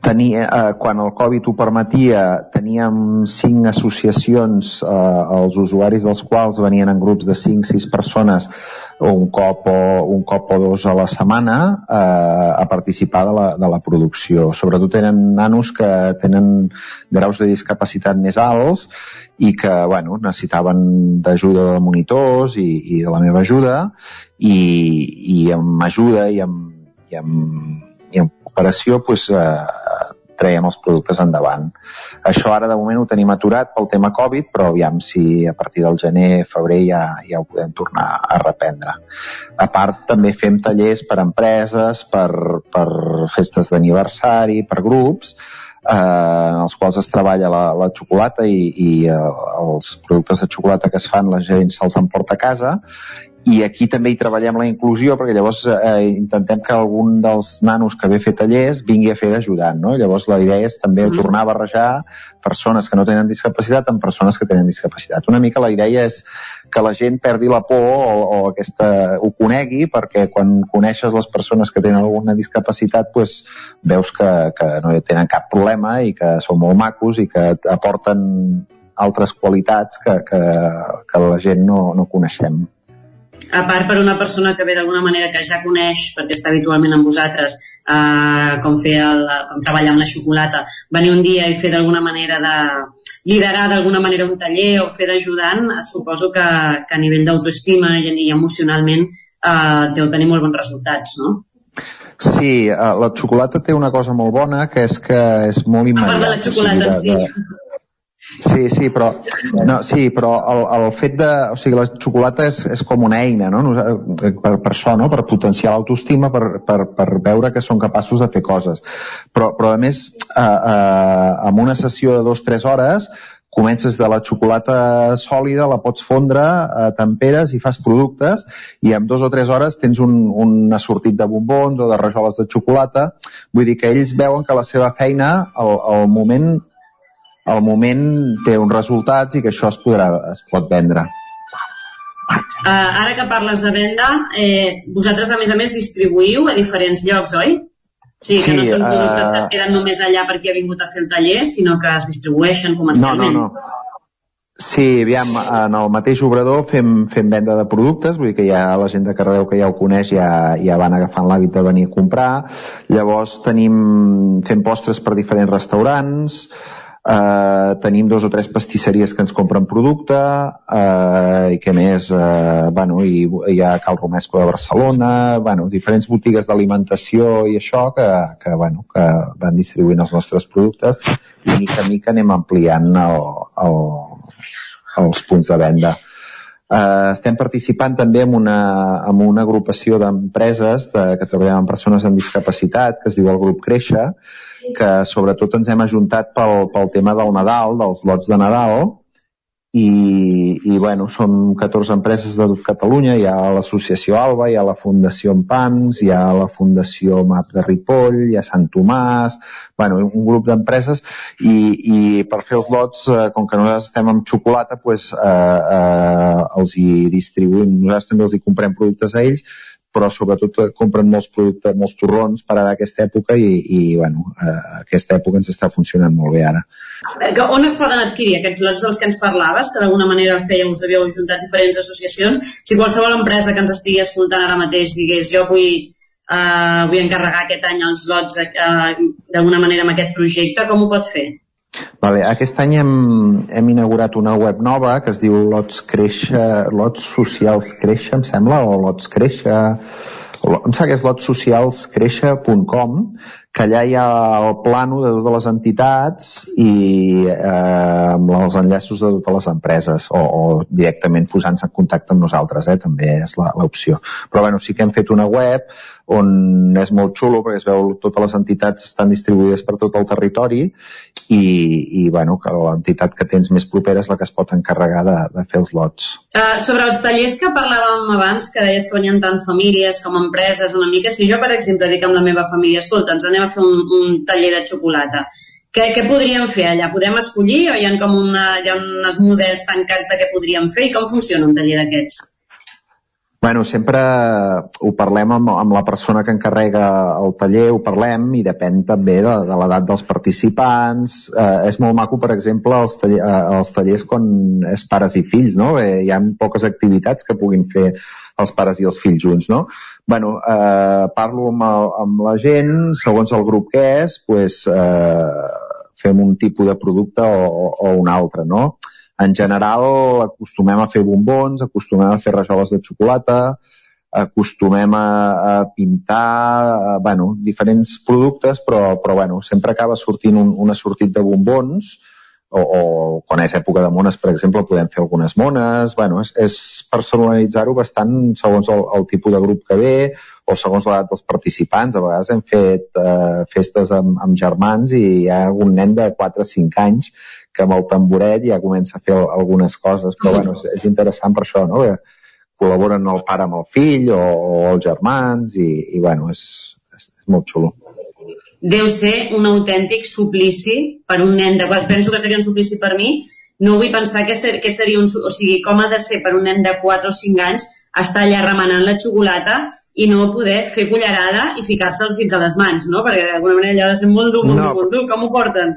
tenia, eh, quan el Covid ho permetia, teníem cinc associacions, eh, els usuaris dels quals venien en grups de 5-6 persones un cop o, un cop o dos a la setmana eh, a participar de la, de la producció. Sobretot tenen nanos que tenen graus de discapacitat més alts i que bueno, necessitaven d'ajuda de monitors i, i de la meva ajuda i, i amb ajuda i amb, i amb, i amb cooperació pues, eh, traiem els productes endavant. Això ara de moment ho tenim aturat pel tema Covid, però aviam si a partir del gener, febrer ja, ja ho podem tornar a reprendre. A part, també fem tallers per empreses, per, per festes d'aniversari, per grups, eh, en els quals es treballa la, la xocolata i, i eh, els productes de xocolata que es fan la gent se'ls emporta a casa i aquí també hi treballem la inclusió perquè llavors eh, intentem que algun dels nanos que ve a fer tallers vingui a fer d'ajudant, no? Llavors la idea és també mm. tornar a barrejar persones que no tenen discapacitat amb persones que tenen discapacitat. Una mica la idea és que la gent perdi la por o, o aquesta, ho conegui perquè quan coneixes les persones que tenen alguna discapacitat pues, veus que, que no tenen cap problema i que són molt macos i que aporten altres qualitats que, que, que la gent no, no coneixem a part per una persona que ve d'alguna manera que ja coneix, perquè està habitualment amb vosaltres, eh, com, fer el, com treballar amb la xocolata, venir un dia i fer d'alguna manera de liderar d'alguna manera un taller o fer d'ajudant, suposo que, que a nivell d'autoestima i, i emocionalment eh, deu tenir molt bons resultats, no? Sí, eh, la xocolata té una cosa molt bona, que és que és molt immediat. A part de la xocolata o sigui, de. De, Sí, sí, però, no, sí, però el, el fet de... O sigui, la xocolata és, és com una eina, no? Per, per això, no? Per potenciar l'autoestima, per, per, per veure que són capaços de fer coses. Però, però a més, eh, eh, amb una sessió de dues o tres hores, comences de la xocolata sòlida, la pots fondre, eh, temperes i fas productes i en dos o tres hores tens un, un assortit de bombons o de rajoles de xocolata. Vull dir que ells veuen que la seva feina, al, al moment al moment té uns resultats i que això es, podrà, es pot vendre. Uh, ara que parles de venda, eh, vosaltres a més a més distribuïu a diferents llocs, oi? O sigui, que sí, no són productes uh... que es queden només allà perquè ha vingut a fer el taller, sinó que es distribueixen comercialment. No, no, no. Sí, aviam, en el mateix obrador fem, fem venda de productes, vull dir que ja la gent de Cardeu que ja ho coneix ja, ja van agafant l'hàbit de venir a comprar. Llavors tenim, fem postres per diferents restaurants, eh, tenim dos o tres pastisseries que ens compren producte eh, i què més? Eh, bueno, i hi ha Cal Romesco de Barcelona bueno, diferents botigues d'alimentació i això que, que, bueno, que van distribuint els nostres productes. I mica a mica anem ampliant el, el, els punts de venda. Uh, estem participant també en una, en una agrupació d'empreses de, que treballen amb persones amb discapacitat, que es diu el grup Créixer, que sobretot ens hem ajuntat pel, pel tema del Nadal, dels lots de Nadal, i, i bueno, som 14 empreses de Catalunya, hi ha l'associació Alba, hi ha la Fundació Empams, hi ha la Fundació MAP de Ripoll, hi ha Sant Tomàs, bueno, un grup d'empreses i, i per fer els lots, eh, com que nosaltres estem amb xocolata, pues, eh, eh, els hi distribuïm, nosaltres també els hi comprem productes a ells, però sobretot eh, compren molts productes, molts torrons per ara aquesta època i, i bueno, eh, aquesta època ens està funcionant molt bé ara. Eh, on es poden adquirir aquests lots dels que ens parlaves, que d'alguna manera fèiem, us havíeu ajuntat diferents associacions? Si qualsevol empresa que ens estigui escoltant ara mateix digués jo vull, eh, vull encarregar aquest any els lots eh, d'alguna manera amb aquest projecte, com ho pot fer? Vale, aquest any hem, hem inaugurat una web nova que es diu Lots Créixer, Lots Socials Créixer, em sembla, o Lots Créixer, o, em sembla que és lotssocialscréixer.com, que allà hi ha el plano de totes les entitats i eh, amb els enllaços de totes les empreses o, o directament posant-se en contacte amb nosaltres, eh, també és l'opció. Però bueno, sí que hem fet una web on és molt xulo perquè es veu totes les entitats estan distribuïdes per tot el territori i, i bueno, que l'entitat que tens més propera és la que es pot encarregar de, de fer els lots. Uh, sobre els tallers que parlàvem abans, que deies que venien tant famílies com empreses, una mica, si jo, per exemple, dic amb la meva família, escolta, ens anem a fer un, un taller de xocolata, què, què podríem fer allà? Podem escollir o hi ha com una, hi ha uns models tancats de què podríem fer i com funciona un taller d'aquests? Bueno, sempre ho parlem amb, amb la persona que encarrega el taller, ho parlem i depèn també de, de l'edat dels participants. Eh, és molt maco, per exemple, els, taller, eh, els tallers quan és pares i fills, no? Eh, hi ha poques activitats que puguin fer els pares i els fills junts, no? bueno, eh, parlo amb, el, amb la gent, segons el grup que és, pues, eh, fem un tipus de producte o, o un altre, no? En general acostumem a fer bombons, acostumem a fer rajoles de xocolata, acostumem a, a pintar, a, bueno, diferents productes, però, però bueno, sempre acaba sortint un, una sortit de bombons, o, o quan és època de mones, per exemple, podem fer algunes mones, bueno, és, és personalitzar-ho bastant segons el, el tipus de grup que ve o segons l'edat dels participants. A vegades hem fet eh, festes amb, amb germans i hi ha algun nen de 4 o 5 anys que amb el tamboret ja comença a fer algunes coses, però bueno, és, és interessant per això, no? Que col·laboren el pare amb el fill o, o els germans i, i bueno, és, és, és molt xulo deu ser un autèntic suplici per un nen de... Penso que seria un suplici per mi, no vull pensar que, ser, que seria un... O sigui, com ha de ser per un nen de 4 o 5 anys estar allà remenant la xocolata i no poder fer cullerada i ficar-se els dits a les mans, no? Perquè d'alguna manera allò ha de ser molt dur, molt no. dur, molt dur. Com ho porten?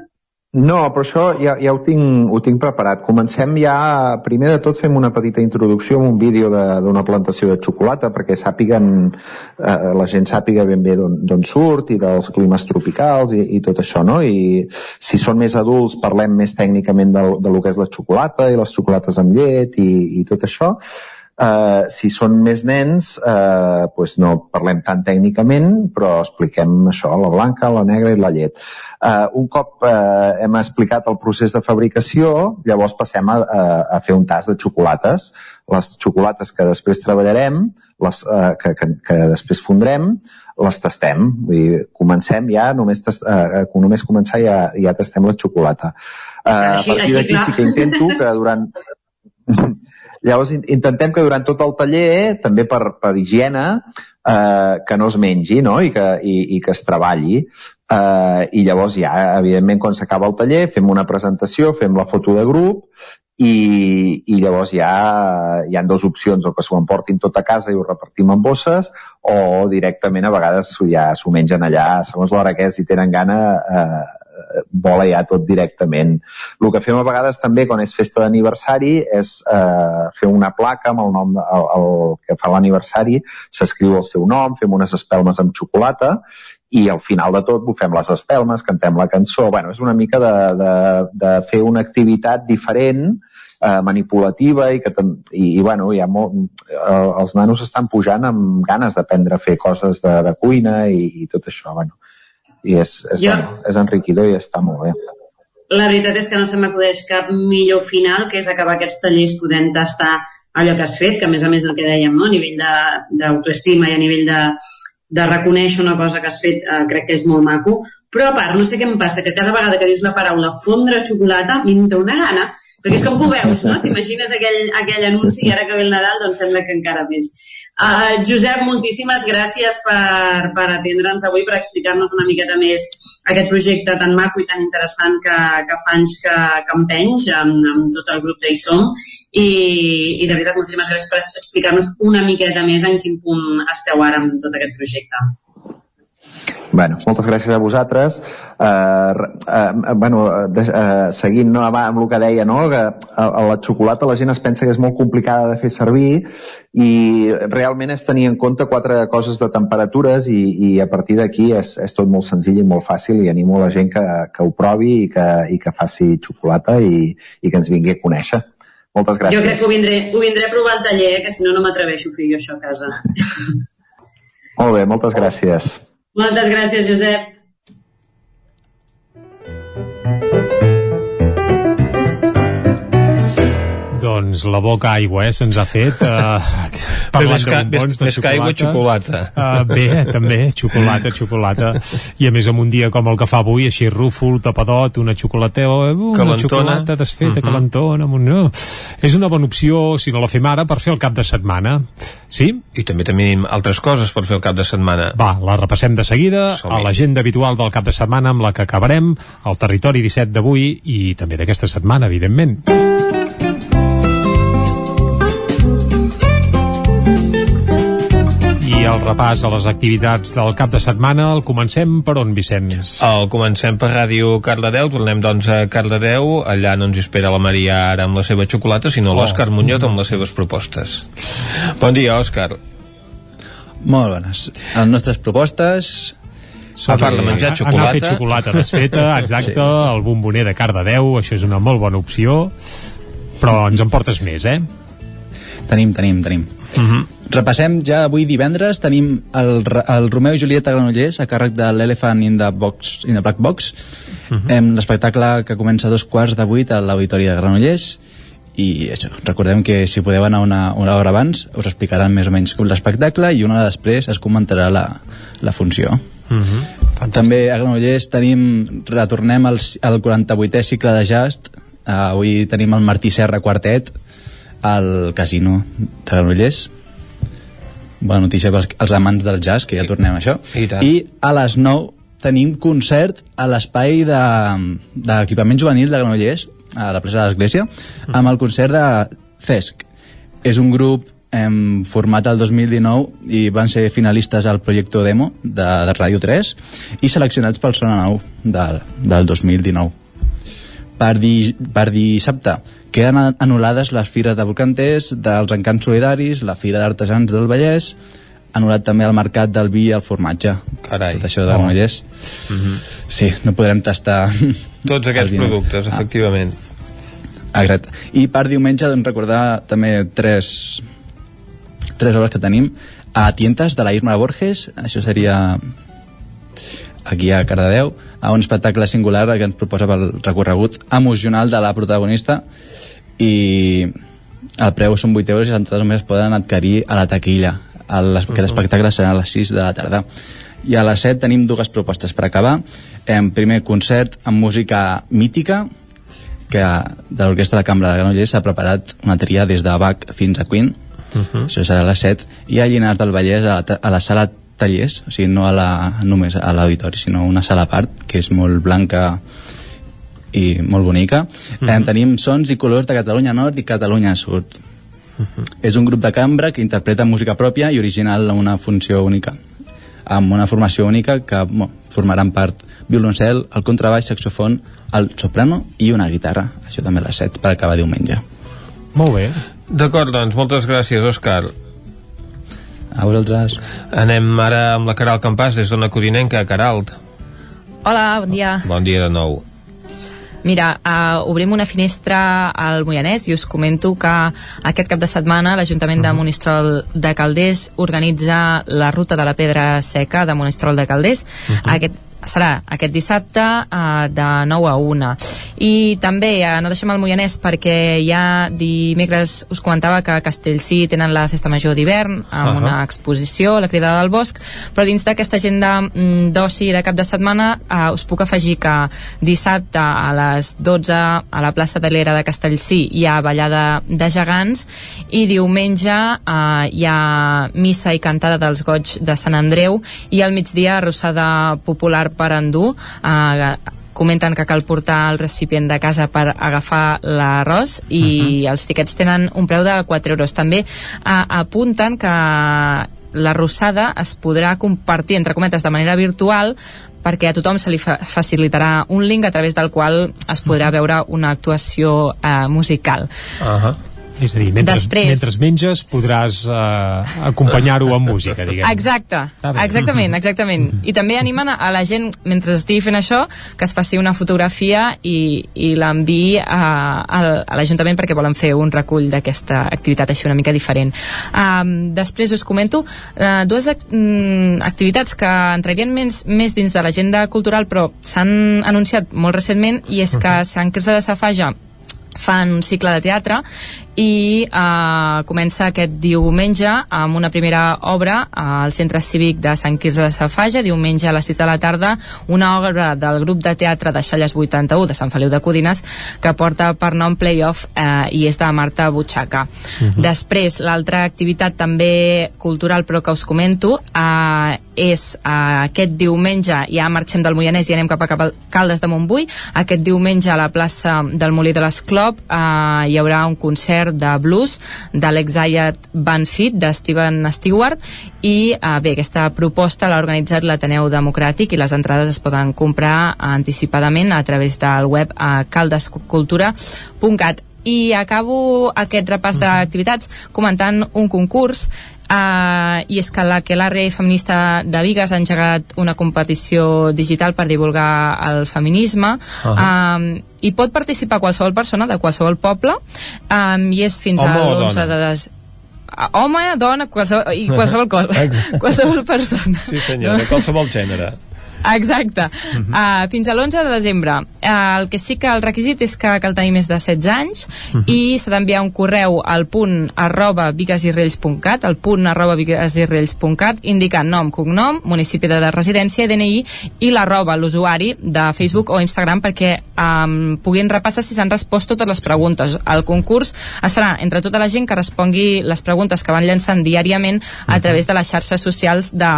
No, però això ja, ja ho, tinc, ho tinc preparat. Comencem ja, primer de tot fem una petita introducció amb un vídeo d'una plantació de xocolata perquè sàpiguen, eh, la gent sàpiga ben bé d'on surt i dels climes tropicals i, i tot això, no? I si són més adults parlem més tècnicament del, de lo que és la xocolata i les xocolates amb llet i, i tot això Uh, si són més nens, uh, pues no parlem tan tècnicament, però expliquem això, la blanca, la negra i la llet. Uh, un cop uh, hem explicat el procés de fabricació, llavors passem a, a, a fer un tas de xocolates. Les xocolates que després treballarem, les, uh, que, que, que després fondrem, les tastem. Vull dir, comencem ja, només, tast, uh, només començar ja, ja tastem la xocolata. Uh, així, a partir d'aquí sí que intento que durant (laughs) (laughs) Llavors intentem que durant tot el taller, també per, per higiene, eh, que no es mengi no? I, que, i, i que es treballi. Eh, I llavors ja, evidentment, quan s'acaba el taller, fem una presentació, fem la foto de grup i, i llavors ja hi han dues opcions, o que s'ho emportin tot a casa i ho repartim en bosses, o directament a vegades ja s'ho mengen allà, segons l'hora que és, si tenen gana, eh, vola ja tot directament. El que fem a vegades també quan és festa d'aniversari és eh, fer una placa amb el nom, el, el que fa l'aniversari, s'escriu el seu nom, fem unes espelmes amb xocolata i al final de tot bufem les espelmes, cantem la cançó. Bueno, és una mica de, de, de fer una activitat diferent eh, manipulativa i que i, i bueno, hi ha molt, els nanos estan pujant amb ganes d'aprendre a fer coses de, de cuina i, i tot això. Bueno, i és, és, jo... bueno, és enriquidor i està molt bé. La veritat és que no se m'acudeix cap millor final que és acabar aquests tallers podent tastar allò que has fet, que a més a més el que dèiem, no? a nivell d'autoestima i a nivell de, de reconèixer una cosa que has fet eh, crec que és molt maco, però a part, no sé què em passa, que cada vegada que dius la paraula fondre xocolata, m'hi una gana, perquè és com que ho veus, no? T'imagines aquell, aquell anunci i ara que ve el Nadal, doncs sembla que encara més. Uh, Josep, moltíssimes gràcies per, per atendre'ns avui, per explicar-nos una miqueta més aquest projecte tan maco i tan interessant que, que fa anys que, que empenys amb, amb tot el grup d'Isom i, i de veritat moltíssimes gràcies per explicar-nos una miqueta més en quin punt esteu ara amb tot aquest projecte. Bueno, moltes gràcies a vosaltres. Uh, uh, bueno, de, uh, seguint no, amb el que deia, no? que a, a la xocolata la gent es pensa que és molt complicada de fer servir i realment és tenir en compte quatre coses de temperatures i, i a partir d'aquí és, és tot molt senzill i molt fàcil i animo la gent que, que ho provi i que, i que faci xocolata i, i que ens vingui a conèixer. Moltes gràcies. Jo crec que ho vindré, ho vindré a provar al taller, que si no, no m'atreveixo a fer jo això a casa. (laughs) Molt bé, moltes gràcies. Moltes gràcies, Josep. Doncs la boca aigua, eh, se'ns ha fet. (laughs) Uh, parlant més, de bombons, més, més que aigua, xocolata. Uh, bé, també, xocolata, xocolata. I a més amb un dia com el que fa avui, així rúfol, tapadot, una xocolata, uh, una calentona. xocolata desfeta, uh mhm. -huh. calentona, amb un... No. És una bona opció, si no la fem ara, per fer el cap de setmana. Sí? I també tenim altres coses per fer el cap de setmana. Va, la repassem de seguida, a l'agenda habitual del cap de setmana amb la que acabarem, al territori 17 d'avui i també d'aquesta setmana, evidentment. El repàs a les activitats del cap de setmana el comencem per on, Vicenç? El comencem per Ràdio Cardedeu, tornem doncs a Cardedeu, allà no ens espera la Maria ara amb la seva xocolata, sinó oh. l'Òscar Muñoz amb les seves propostes. Bon dia, Òscar. Molt bones. Les nostres propostes a part de menjar xocolata... Anar a fer xocolata desfeta, (laughs) exacte, sí. el bomboner de Cardedeu, això és una molt bona opció, però ens en portes més, eh? Tenim, tenim, tenim. Uh mhm. -huh. Repassem ja avui divendres, tenim el, el Romeu i Julieta Granollers a càrrec de l'Elephant in the Box in the Black Box. Uh -huh. L'espectacle que comença a dos quarts de vuit a l'Auditori de Granollers i això, recordem que si podeu anar una, una hora abans us explicaran més o menys com l'espectacle i una hora després es comentarà la, la funció. Uh -huh. També a Granollers tenim, retornem al, al 48è cicle de jazz, uh, avui tenim el Martí Serra Quartet al Casino de Granollers bona notícia pels els amants del jazz, que ja tornem a això. I, tant. I a les 9 tenim concert a l'espai d'equipament de, juvenil de Granollers, a la plaça de l'Església, Mm. amb el concert de CESC. És un grup em, format el 2019 i van ser finalistes al projecte Demo de, de Ràdio 3 i seleccionats pel Sona 9 del, del 2019 per, di, per dissabte queden anul·lades les fires de Volcanters, dels Encants Solidaris, la Fira d'Artesans del Vallès, anul·lat també el mercat del vi i el formatge. Carai. Tot això de Oh. Granollers. Uh -huh. Sí, no podrem tastar... (laughs) Tots aquests productes, efectivament. Ah, exacte. I per diumenge, doncs, recordar també tres, tres obres que tenim. A Tientes, de la Irma Borges, això seria aquí a Cardedeu, a un espectacle singular que ens proposa pel recorregut emocional de la protagonista i el preu són 8 euros i les entrades només es poden adquirir a la taquilla. El, aquest espectacle serà a les 6 de la tarda. I a les 7 tenim dues propostes per acabar. En primer concert amb música mítica, que de l'Orquestra de Cambra de Granollers s'ha preparat una tria des de Bach fins a Queen, Uh -huh. això serà a les 7, i a Llinars del Vallès a la, a la sala Tallers, o sigui, no a la, només a l'auditori, sinó una sala a part, que és molt blanca i molt bonica. Uh -huh. tenim sons i colors de Catalunya Nord i Catalunya Sud. Uh -huh. És un grup de cambra que interpreta música pròpia i original amb una funció única amb una formació única que bueno, formaran part violoncel, el contrabaix, saxofon, el soprano i una guitarra. Això també a les 7 per acabar diumenge. Molt bé. D'acord, doncs, moltes gràcies, Òscar. A vosaltres. Anem ara amb la Caral Campàs des d'Ona Codinenca. Caralt, Hola, bon dia. bon dia de nou. Mira, uh, obrim una finestra al Moianès i us comento que aquest cap de setmana l'Ajuntament de Monistrol de Calders organitza la ruta de la pedra seca de Monistrol de Calders. Aquest serà aquest dissabte uh, de 9 a 1 i també uh, no deixem el Moianès perquè ja dimecres us comentava que a Castellcí tenen la festa major d'hivern amb Ahà. una exposició, la cridada del bosc però dins d'aquesta agenda mm, d'oci de cap de setmana uh, us puc afegir que dissabte a les 12 a la plaça de l'Era de Castellcí hi ha ballada de gegants i diumenge uh, hi ha missa i cantada dels goig de Sant Andreu i al migdia arrossada popular per endur uh, comenten que cal portar el recipient de casa per agafar l'arròs i els tiquets tenen un preu de 4 euros també uh, apunten que la rossada es podrà compartir entre cometes de manera virtual perquè a tothom se li fa facilitarà un link a través del qual es podrà veure una actuació eh, musical. Uh -huh. És a dir, mentre, Després- mentre menges podràs uh, acompanyar-ho amb música, (laughs) diguem. Exacte, exactament, exactament. I també animen a la gent, mentre estigui fent això, que es faci una fotografia i, i l'enviï a, a, a l'Ajuntament perquè volen fer un recull d'aquesta activitat així una mica diferent. Um, després us comento uh, dues ac mm, activitats que entrarien més, més dins de l'agenda cultural però s'han anunciat molt recentment i és que a Sant Quirze de Safaja fan un cicle de teatre i eh, comença aquest diumenge amb una primera obra al Centre Cívic de Sant Quirze de Safaja, diumenge a les 6 de la tarda, una obra del grup de teatre de Xalles 81 de Sant Feliu de Codines que porta per nom Playoff eh, i és de Marta Butxaca. Mhm. Després, l'altra activitat també cultural però que us comento eh, és eh, aquest diumenge, ja marxem del Moianès i anem cap a cap a Caldes de Montbui, aquest diumenge a la plaça del Molí de l'Esclop eh, hi haurà un concert de blues de l'ex-Ayat Banfit de Steven Stewart i eh, bé, aquesta proposta l'ha organitzat l'Ateneu Democràtic i les entrades es poden comprar anticipadament a través del web a caldescultura.cat i acabo aquest repàs d'activitats comentant un concurs Uh, i és que la Quelarre Feminista de Vigues ha engegat una competició digital per divulgar el feminisme Ahà. um, i pot participar qualsevol persona de qualsevol poble um, i és fins Home a o l'11 dona? de des... home, dona, qualsevol, i (laughs) qualsevol cosa, qualsevol persona. Sí senyor, de qualsevol gènere. Exacte. Uh -huh. uh, fins a l'11 de desembre. Uh, el que sí que el requisit és que cal tenir més de 16 anys uh -huh. i s'ha d'enviar un correu al punt arroba vigasirrells.cat al punt arroba vigasirrells.cat indicant nom, cognom, municipi de residència, DNI i l'arroba l'usuari de Facebook o Instagram perquè um, puguin repassar si s'han respost totes les preguntes. El concurs es farà entre tota la gent que respongui les preguntes que van llançant diàriament a través de les xarxes socials de,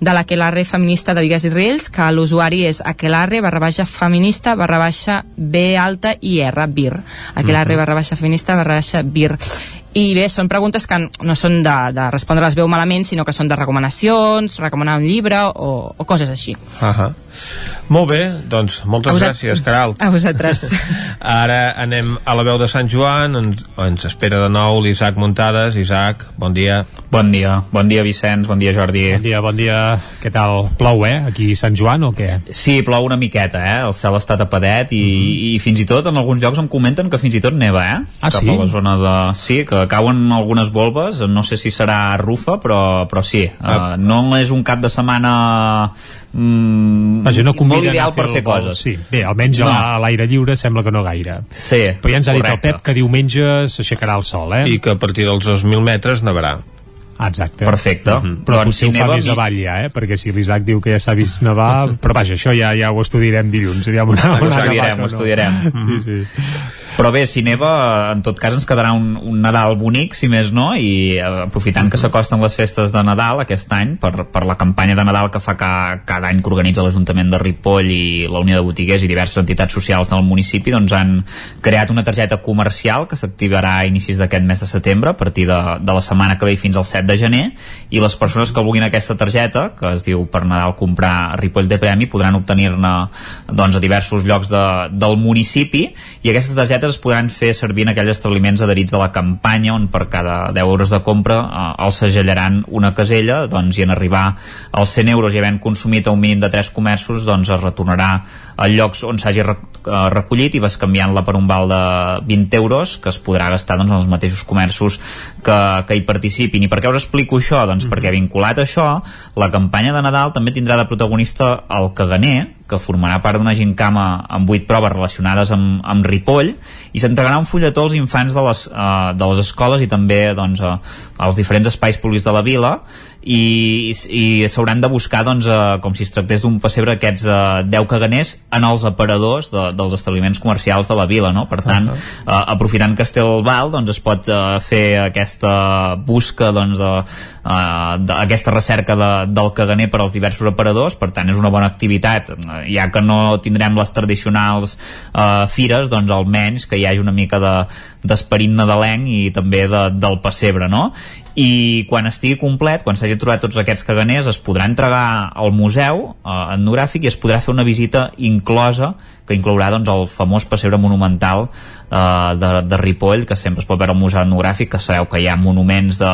de la Quelarre feminista de Vigas i Riells que l'usuari és aquelarre barra baixa feminista barra baixa B alta i R, BIR. Aquelarre Mhm. barra baixa feminista barra baixa BIR. I bé, són preguntes que no són de, de respondre les veu malament, sinó que són de recomanacions, recomanar un llibre o, o coses així. Uh -huh. Molt bé, doncs moltes A vosat- gràcies, Caral. A vosaltres. (laughs) Ara anem a la veu de Sant Joan, on ens espera de nou l'Isaac Muntades. Isaac, bon dia. Bon dia, bon dia Vicenç, bon dia Jordi. Bon dia, bon dia. Què tal? Plou, eh? Aquí a Sant Joan o què? Sí, plou una miqueta, eh? El cel està tapadet i, mm. i fins i tot en alguns llocs em comenten que fins i tot neva, eh? Ah, Cap sí? a la zona de... Sí, que cauen algunes volves, no sé si serà rufa, però, però sí. Uh, no és un cap de setmana mm, Vaja, no molt ideal fer per fer vol. coses. Sí, bé, almenys No. no. a l'aire lliure sembla que no gaire. Sí, Però ja ens ha dit el correcte. Pep que diumenge s'aixecarà el sol, eh? I que a partir dels 2.000 metres nevarà. Ah, exacte. Perfecte. Mhm. Però Doncs potser si ho fa neva, més mi- avall ja, eh? Perquè si l'Isaac diu que ja s'ha vist nevar... (laughs) però vaja, això ja, ja ho estudiarem dilluns. Aviam una, Ho estudiarem, ho estudiarem. Sí, sí. Però bé, si neva, en tot cas ens quedarà un, un Nadal bonic, si més no, i eh, aprofitant que s'acosten les festes de Nadal aquest any, per, per la campanya de Nadal que fa ca, cada any que organitza l'Ajuntament de Ripoll i la Unió de Botiguers i diverses entitats socials del municipi, doncs han creat una targeta comercial que s'activarà a inicis d'aquest mes de setembre, a partir de, de la setmana que ve fins al 7 de gener, i les persones que vulguin aquesta targeta, que es diu per Nadal comprar Ripoll de Premi, podran obtenir-ne doncs, a diversos llocs de, del municipi, i aquestes targetes es podran fer servir en aquells establiments adherits a la campanya on per cada 10 euros de compra eh, els segellaran una casella doncs, i en arribar als 100 euros i havent consumit a un mínim de 3 comerços doncs es retornarà a llocs on s'hagi eh, recollit i vas canviant-la per un val de 20 euros que es podrà gastar doncs, en els mateixos comerços que, que hi participin. I per què us explico això? Doncs perquè vinculat a això, la campanya de Nadal també tindrà de protagonista el caganer, que formarà part d'una gincama amb 8 proves relacionades amb, amb Ripoll i s'entregarà un fulletó als infants de les, uh, de les escoles i també doncs, uh, als diferents espais públics de la vila i, i s'hauran de buscar doncs, uh, com si es tractés d'un pessebre aquests uh, 10 caganers en els aparadors de, dels establiments comercials de la vila no? per tant, uh -huh. uh, aprofitant que es té el val doncs es pot uh, fer aquesta busca doncs, de, uh, d'aquesta recerca de, del caganer per als diversos aparadors per tant és una bona activitat ja que no tindrem les tradicionals uh, fires, doncs almenys que hi hagi una mica de d'esperit nadalenc i també de, del pessebre, no? I quan estigui complet, quan s'hagi trobat tots aquests caganers, es podrà entregar al museu eh, etnogràfic i es podrà fer una visita inclosa que inclourà doncs, el famós pessebre monumental eh, de, de Ripoll, que sempre es pot veure al museu etnogràfic, que sabeu que hi ha monuments de-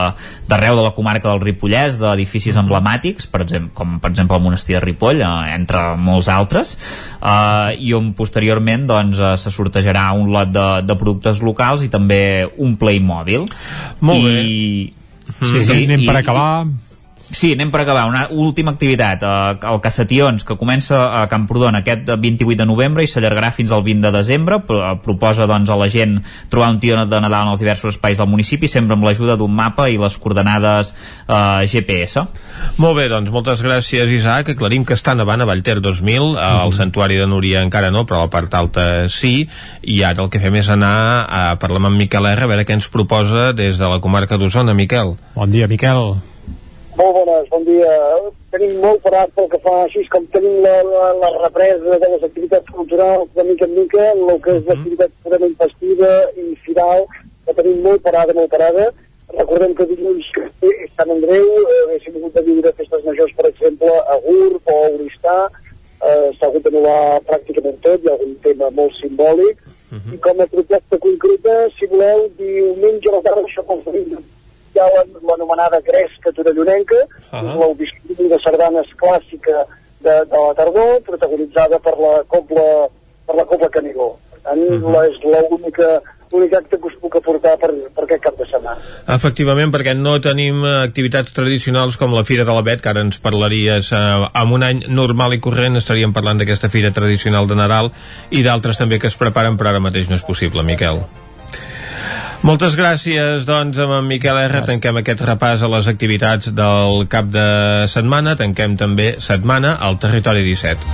d'arreu de, de la comarca del Ripollès, d'edificis emblemàtics, per exemple, com per exemple el monestir de Ripoll, eh, entre molts altres, eh, i on posteriorment doncs, eh, se sortejarà un lot de, de productes locals i també un Playmobil. Molt I... Sí, sí, anem per acabar. Sí, anem per acabar. Una última activitat, eh, el Cassations, que comença a Camprodon aquest 28 de novembre i s'allargarà fins al 20 de desembre. Eh, Proposa doncs, a la gent trobar un tio de Nadal en els diversos espais del municipi, sempre amb l'ajuda d'un mapa i les coordenades eh, GPS. Molt bé, doncs moltes gràcies Isaac, aclarim que està nevant a Vallter 2000 al santuari de Núria encara no, però a la part alta sí i ara el que fem és anar a parlar amb en Miquel R a veure què ens proposa des de la comarca d'Osona, Miquel Bon dia, Miquel. Molt bones, bon dia. Tenim molt parat pel que fa així, com tenim la, la, la represa de les activitats culturals de mica en mica, el que és l'activitat purament festiva i final, que tenim molt parada, molt parada. Recordem que dilluns és Sant Andreu, eh, haguéssim hagut de viure festes majors, per exemple, a Gurb o a Oristà, eh, s'ha hagut d'anul·lar pràcticament tot, hi ha algun tema molt simbòlic, i com a proposta concreta, si voleu, diumenge a la tarda, això com hi ha la- l'anomenada gresca torellonenca, uh -huh. l'audició de sardanes clàssica de, de la tardor, protagonitzada per la Copla, per la Copla Canigó. Per tant, uh -huh. és l'única l'únic acte que us puc aportar per, per aquest cap de setmana. Efectivament, perquè no tenim eh, activitats tradicionals com la Fira de la Bet, que ara ens parlaries eh, amb un any normal i corrent, estaríem parlant d'aquesta Fira tradicional de Nadal i d'altres també que es preparen, però ara mateix no és possible, Miquel. Moltes gràcies, doncs, amb en Miquel R. Tanquem aquest repàs a les activitats del cap de setmana. Tanquem també setmana al Territori 17.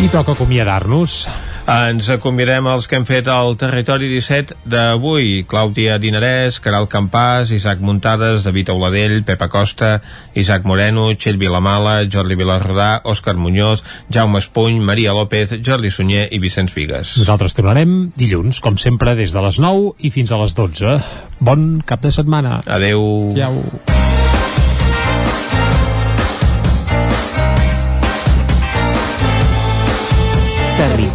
I toca acomiadar-nos. Ens acomiadem els que hem fet al Territori 17 d'avui. Clàudia Dinarès, Caral Campàs, Isaac Muntades, David Auladell, Pepa Costa, Isaac Moreno, Txell Vilamala, Jordi Vilarrodà, Òscar Muñoz, Jaume Espuny, Maria López, Jordi Sunyer i Vicenç Vigues. Nosaltres tornarem dilluns, com sempre, des de les 9 i fins a les 12. Bon cap de setmana. Adeu. Adeu.